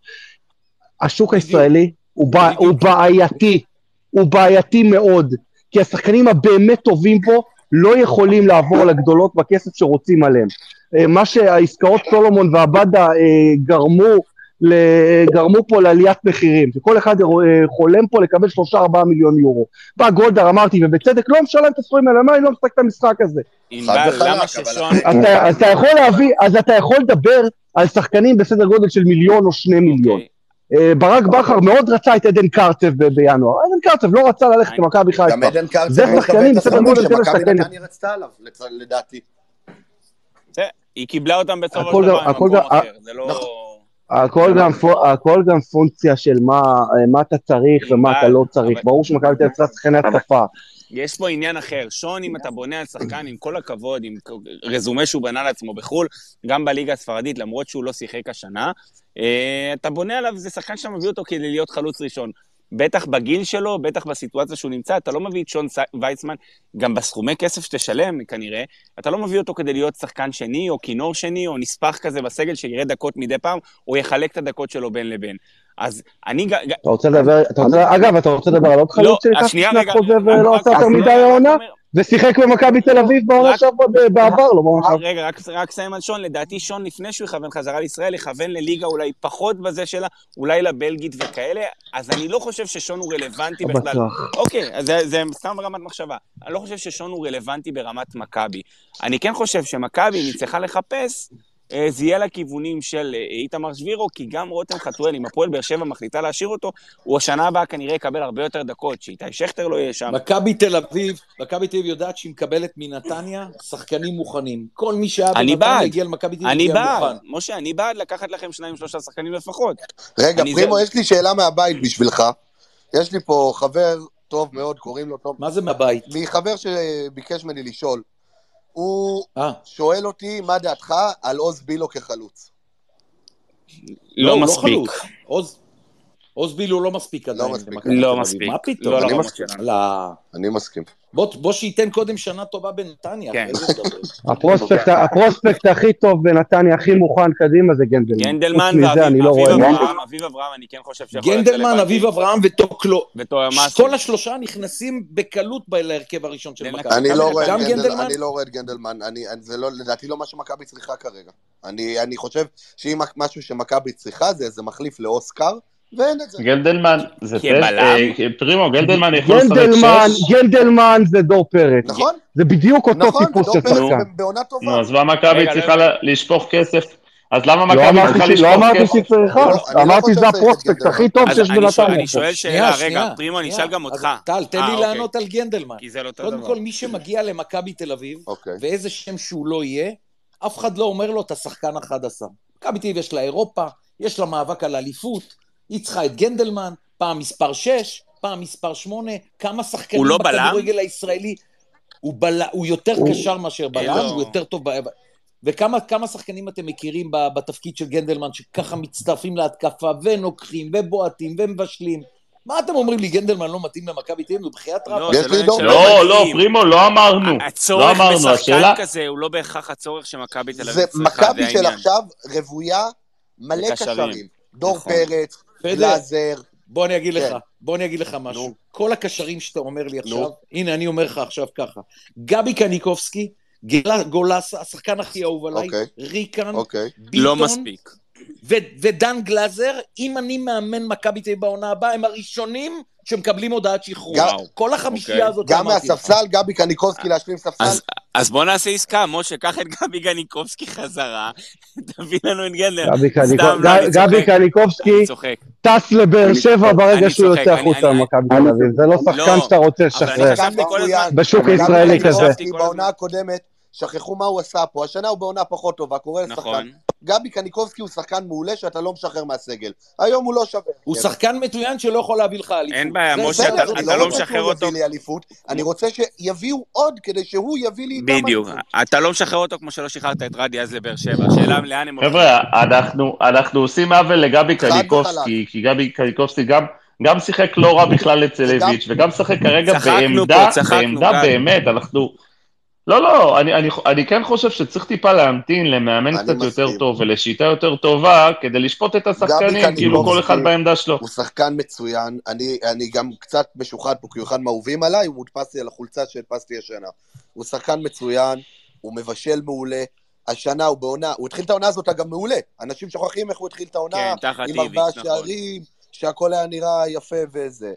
השוק הישראלי הוא בע- הוא בעייתי, הוא בעייתי מאוד, כי השחקנים הבאמת טובים פה לא יכולים לעבור לגדולות בכסף שרוצים עליהם. אה, מה שהעסקאות סולומון ועבדה אה, גרמו, גרמו פה לעליית מחירים, שכל אחד אה, חולם פה לקבל 3-4 מיליון יורו. בא גולדהר, אמרתי, ובצדק, לא משלם את הסכומים האלה, מה אני לא משחק את המשחק הזה? ששון... אתה, אתה יכול להביא, אז אתה יכול לדבר על שחקנים בסדר גודל של מיליון או שני מיליון. אוקיי. אה, ברק בכר מאוד רצה את עדן קרצב בינואר, עדן קרצב לא רצה ללכת למכבי חיפה. גם עדן קרצב זה לא מקבל את הסכומים שמכבי. נתניה רצתה עליו, לדעתי. היא קיבלה אותם בסופו של דבר גם- אחר, זה לא... הכל גם, פו- הכל גם פונקציה של מה, אה, מה אתה צריך ומה אתה לא צריך. אבל- ברור שמכבי תל אביב צריכה שחקני התקפה. יש פה עניין אחר. שון, אם אתה בונה על שחקן, עם כל הכבוד, עם רזומה שהוא בנה לעצמו בחו"ל, גם בליגה הספרדית, למרות שהוא לא שיחק השנה, אה, אתה בונה עליו, זה שחקן שאתה מביא אותו כדי להיות חלוץ ראשון. בטח בגיל שלו, בטח בסיטואציה שהוא נמצא, אתה לא מביא את שון ויצמן, גם בסכומי כסף שתשלם כנראה, אתה לא מביא אותו כדי להיות שחקן שני, או כינור שני, או נספח כזה בסגל שיראה דקות מדי פעם, או יחלק את הדקות שלו בין לבין. אז אני... אתה רוצה לדבר, אגב, אתה רוצה לדבר על עוד חלוץ לא, השנייה, לפני רגע, החוזה רק- ולא עשה יותר מדי העונה? ושיחק במכבי תל אביב בעונה שעברה בעבר, לא בעונה שעברה. רגע, רק, רק אסיים על שון, לדעתי שון לפני שהוא יכוון חזרה לישראל, יכוון לליגה אולי פחות בזה שלה, אולי לבלגית וכאלה, אז אני לא חושב ששון הוא רלוונטי בכלל. בטוח. אוקיי, אז זה, זה סתם רמת מחשבה. אני לא חושב ששון הוא רלוונטי ברמת מכבי. אני כן חושב שמכבי, אם היא צריכה לחפש, אה, זה יהיה לכיוונים של אה, איתמר שבירו, כי גם רותם חתואל, אם הפועל באר שבע מחליטה להשאיר אותו, הוא השנה הבאה כנראה יקבל הרבה יותר דקות, שאיתי שכטר לא יהיה שם. מכבי תל אביב, מכבי תל אביב יודעת שהיא מקבלת מנתניה שחקנים מוכנים. כל מי שהיה אני בנתניה הגיע למכבי תל אביב אני בעד. משה, אני בעד לקחת לכם שניים שלושה שחקנים לפחות. רגע, פרימו, זה- יש לי שאלה מהבית בשבילך. יש לי פה חבר טוב מאוד, קוראים לו טוב. מה זה מהבית? מחבר שביקש ממני לשאול. הוא אה, שואל אותי, מה דעתך על עוז בילו כחלוץ? לא הוא מספיק. חלוץ. עוז- עוז בילו לא מספיק עדיין. מספיק. למכבי לא תל אביב. מספיק. מה פתאום? לא מסכים. לא. אני מסכים. בוא בוא שייתן קודם שנה טובה בנתניה, כן. הפרוספקט, הפרוספקט הכי טוב בנתניה, הכי מוכן קדימה זה גנדלמן. גנדלמן ואביב לא. אברהם, אביב אברהם, אני כן חושב שיכול להיות גנדלמן. אביב אברהם וטוקלו. וטועמאסי. כל השלושה נכנסים בקלות להרכב הראשון של מכבי. אני לא רואה גם את גנדל- גנדלמן? אני לא רואה את גנדלמן, זה לא- לדעתי לא מה שמכבי צריכה כרגע. אני אני חושב שאם משהו שמכבי צריכה זה איזה מחליף לאוסקר, ואין את זה. גלדלמן, זה? טסט, אה, פרימו, גלדלמן יכול לשחק גנדלמן, שש. גנדלמן זה דור פרץ. נכון? זה בדיוק אותו נכון, טיפוס ודור של פרץ שחקן. בעונה טובה. נו, אז מה מכבי צריכה לשפוך כסף? אז למה לא מכבי אמרתי צריכה שהיא- לא לשפוך אמרתי שהיא כסף? צריכה, לא, לא אמרתי חושב זה שצריך את הפרוספקט. הכי טוב שיש אני שואל- בנתניה. אני שואל שאלה, רגע, פרימו, אני. אשאל גם אז אותך. טל, תן אה, לי אוקיי. לענות על גנדלמן. כי זה לא אותו קודם. כל, מי שמגיע למכבי תל אביב, אוקיי. ואיזה שם שהוא לא יהיה, אף אחד לא אומר לו, אתה שחקן 11. מכבי תל אביב יש לה אירופה, יש לה מאבק על אליפות, היא צריכה את גנדלמן, פעם מספר 6, פעם מספר 8, כמה שחקנים לא בלם? בכדורגל הישראלי. הוא, בל... הוא יותר הוא- קשר מאשר בלם, לא. הוא יותר טוב... ב... וכמה כמה שחקנים אתם מכירים ב- בתפקיד של גנדלמן, שככה מצטרפים להתקפה, ונוקחים, ובועטים, ומבשלים? מה אתם אומרים לי, גנדלמן לא מתאים למכבי תל אביב? הוא בחייאת רב. לא, לא של לא, לא. פרימו, לא אמרנו. לא הצורך אמרנו, בשחקן השאלה... כזה הוא לא בהכרח הצורך שמכבי תל זה אביב צריכה, מכבי זה של העניין. עכשיו רוויה מלא. קשרים. דור נכון. פרץ. גלאזר, בוא אני אגיד כן. לך, בוא אני אגיד לך משהו. נו. כל הקשרים שאתה אומר לי עכשיו, נו. הנה אני אומר לך עכשיו ככה, גבי קניקובסקי, גולסה, השחקן הכי אהוב עליי, אוקיי. ריקן, אוקיי. לא ביטון, מספיק. ו- ודן גלאזר, אם אני מאמן מכבי תל אביב בעונה הבאה, הם הראשונים שמקבלים הודעת שחרור. כל החמישייה אוקיי. הזאת גם. מהספסל, גבי קניקובסקי להשלים ספסל. אז, אז בוא נעשה עסקה, משה, קח את גבי גניקובסקי חזרה, תביא לנו את גנדלר. גבי לא. קניקובסקי. טס לבאר שבע ברגע אני שהוא יוצא החוצה ממכבי תל אביב. זה לא שחקן לא, שאתה רוצה לשחרר. בשוק הישראלי כזה. קניקובסקי בעונה הקודמת, שכחו מה הוא עשה פה. השנה הוא בעונה פחות טובה, קורא לשחקן. נכון. גבי קניקובסקי הוא שחקן מעולה שאתה לא משחרר מהסגל. היום הוא לא שווה. הוא שחקן מצוין שלא יכול להביא לך אליפות. אין בעיה, משה, אתה- אני אתה לא רוצה משחרר שהוא אותו. יביא לי אליפות, אני רוצה שיביאו עוד כדי שהוא יביא לי איתם בדיוק. אתה לא משחרר אותו כמו שלא שחררת את רדי אז לבאר שבע. השאלה לאן הם חבר'ה, אנחנו, אנחנו עושים עוול לגבי קניקובסקי, כי גבי קניקובסקי גם, גם שיחק לא רע בכלל אצל וגם- איביץ', וגם משחק כרגע בעמדה, בעמדה. באמת, אנחנו... לא, לא, אני, אני, אני כן חושב שצריך טיפה להמתין למאמן קצת יותר מסכים. טוב ולשיטה יותר טובה, כדי לשפוט את השחקנים, כאילו כל אחד בעמדה שלו. הוא שחקן מצוין, אני, אני גם קצת משוחד פה, כי הוא אחד מהאהובים עליי, הוא מודפס לי על החולצה שהדפסתי השנה. הוא שחקן מצוין, הוא מבשל מעולה. השנה הוא בעונה, הוא התחיל את העונה הזאת אגב מעולה. אנשים שוכחים איך הוא התחיל את העונה, כן, תחת עם ארבעה נכון. שערים, שהכל היה נראה יפה וזה.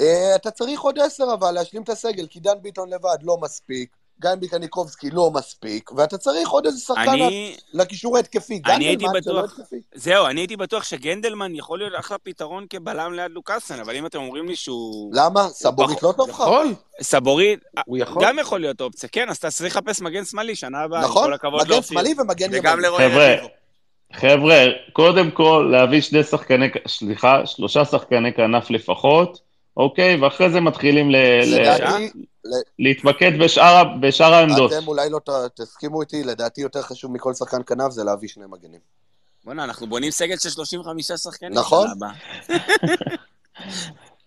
Uh, אתה צריך עוד עשר אבל להשלים את הסגל, כי דן ביטון לבד לא מספיק, גיא קניקובסקי לא מספיק, ואתה צריך עוד איזה שחקן אני- לקישור ההתקפי. אני הייתי לא בטוח, התקפי. זהו, אני הייתי בטוח שגנדלמן יכול להיות אחלה פתרון כבלם ליד לוקאסן, אבל אם אתם אומרים לי שהוא... למה? סבורית לא טוב לך? יכול, סבורית, הוא יכול. גם יכול להיות אופציה, כן, אז אתה צריך לחפש מגן שמאלי שנה הבאה, נכון, כל הכבוד מגן. שמאלי ומגן וגם ימני. חבר'ה. חבר'ה, קודם כל להביא שני שחקני, סליחה, שלושה שחקני כנף לפחות, אוקיי? ואחרי זה מתחילים ל, לדעתי, להתמקד בשאר, בשאר העמדות. אתם אולי לא ת- תסכימו איתי, לדעתי יותר חשוב מכל שחקן כנף זה להביא שני מגנים. בוא'נה, אנחנו בונים סגל של 35 שחקנים. נכון.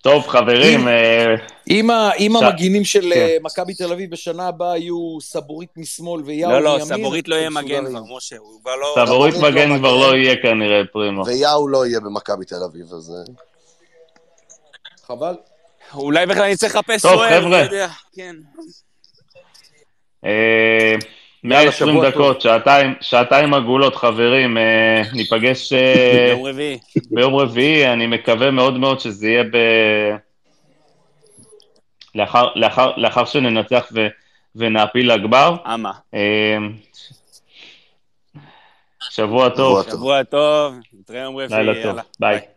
טוב, חברים, אה, אם ה- אם ש- המגינים של כן. אה, מכבי תל אביב בשנה הבאה יהיו סבורית משמאל ויאו לא, מימין, לא, סבורית לא יהיה מגן. כבר, משה, הוא כבר לא... סבורית סבורית לא מגן כבר. לא יהיה כנראה פרימו. ויאו לא יהיה במכבי תל אביב, אז... חבל. אולי בכלל אני צריך לחפש חבר'ה. לא יודע, כן. אה, 120 שבוע דקות, שעתיים, שעתיים עגולות, חברים, אה, ניפגש אה, ביום רביעי. ביום רביעי, אני מקווה מאוד מאוד שזה יהיה ב... לאחר, לאחר, לאחר שננצח ו, ונעפיל לגבר. אמה. שבוע טוב, שבוע טוב, נתראה יום רביעי, יאללה. ביי.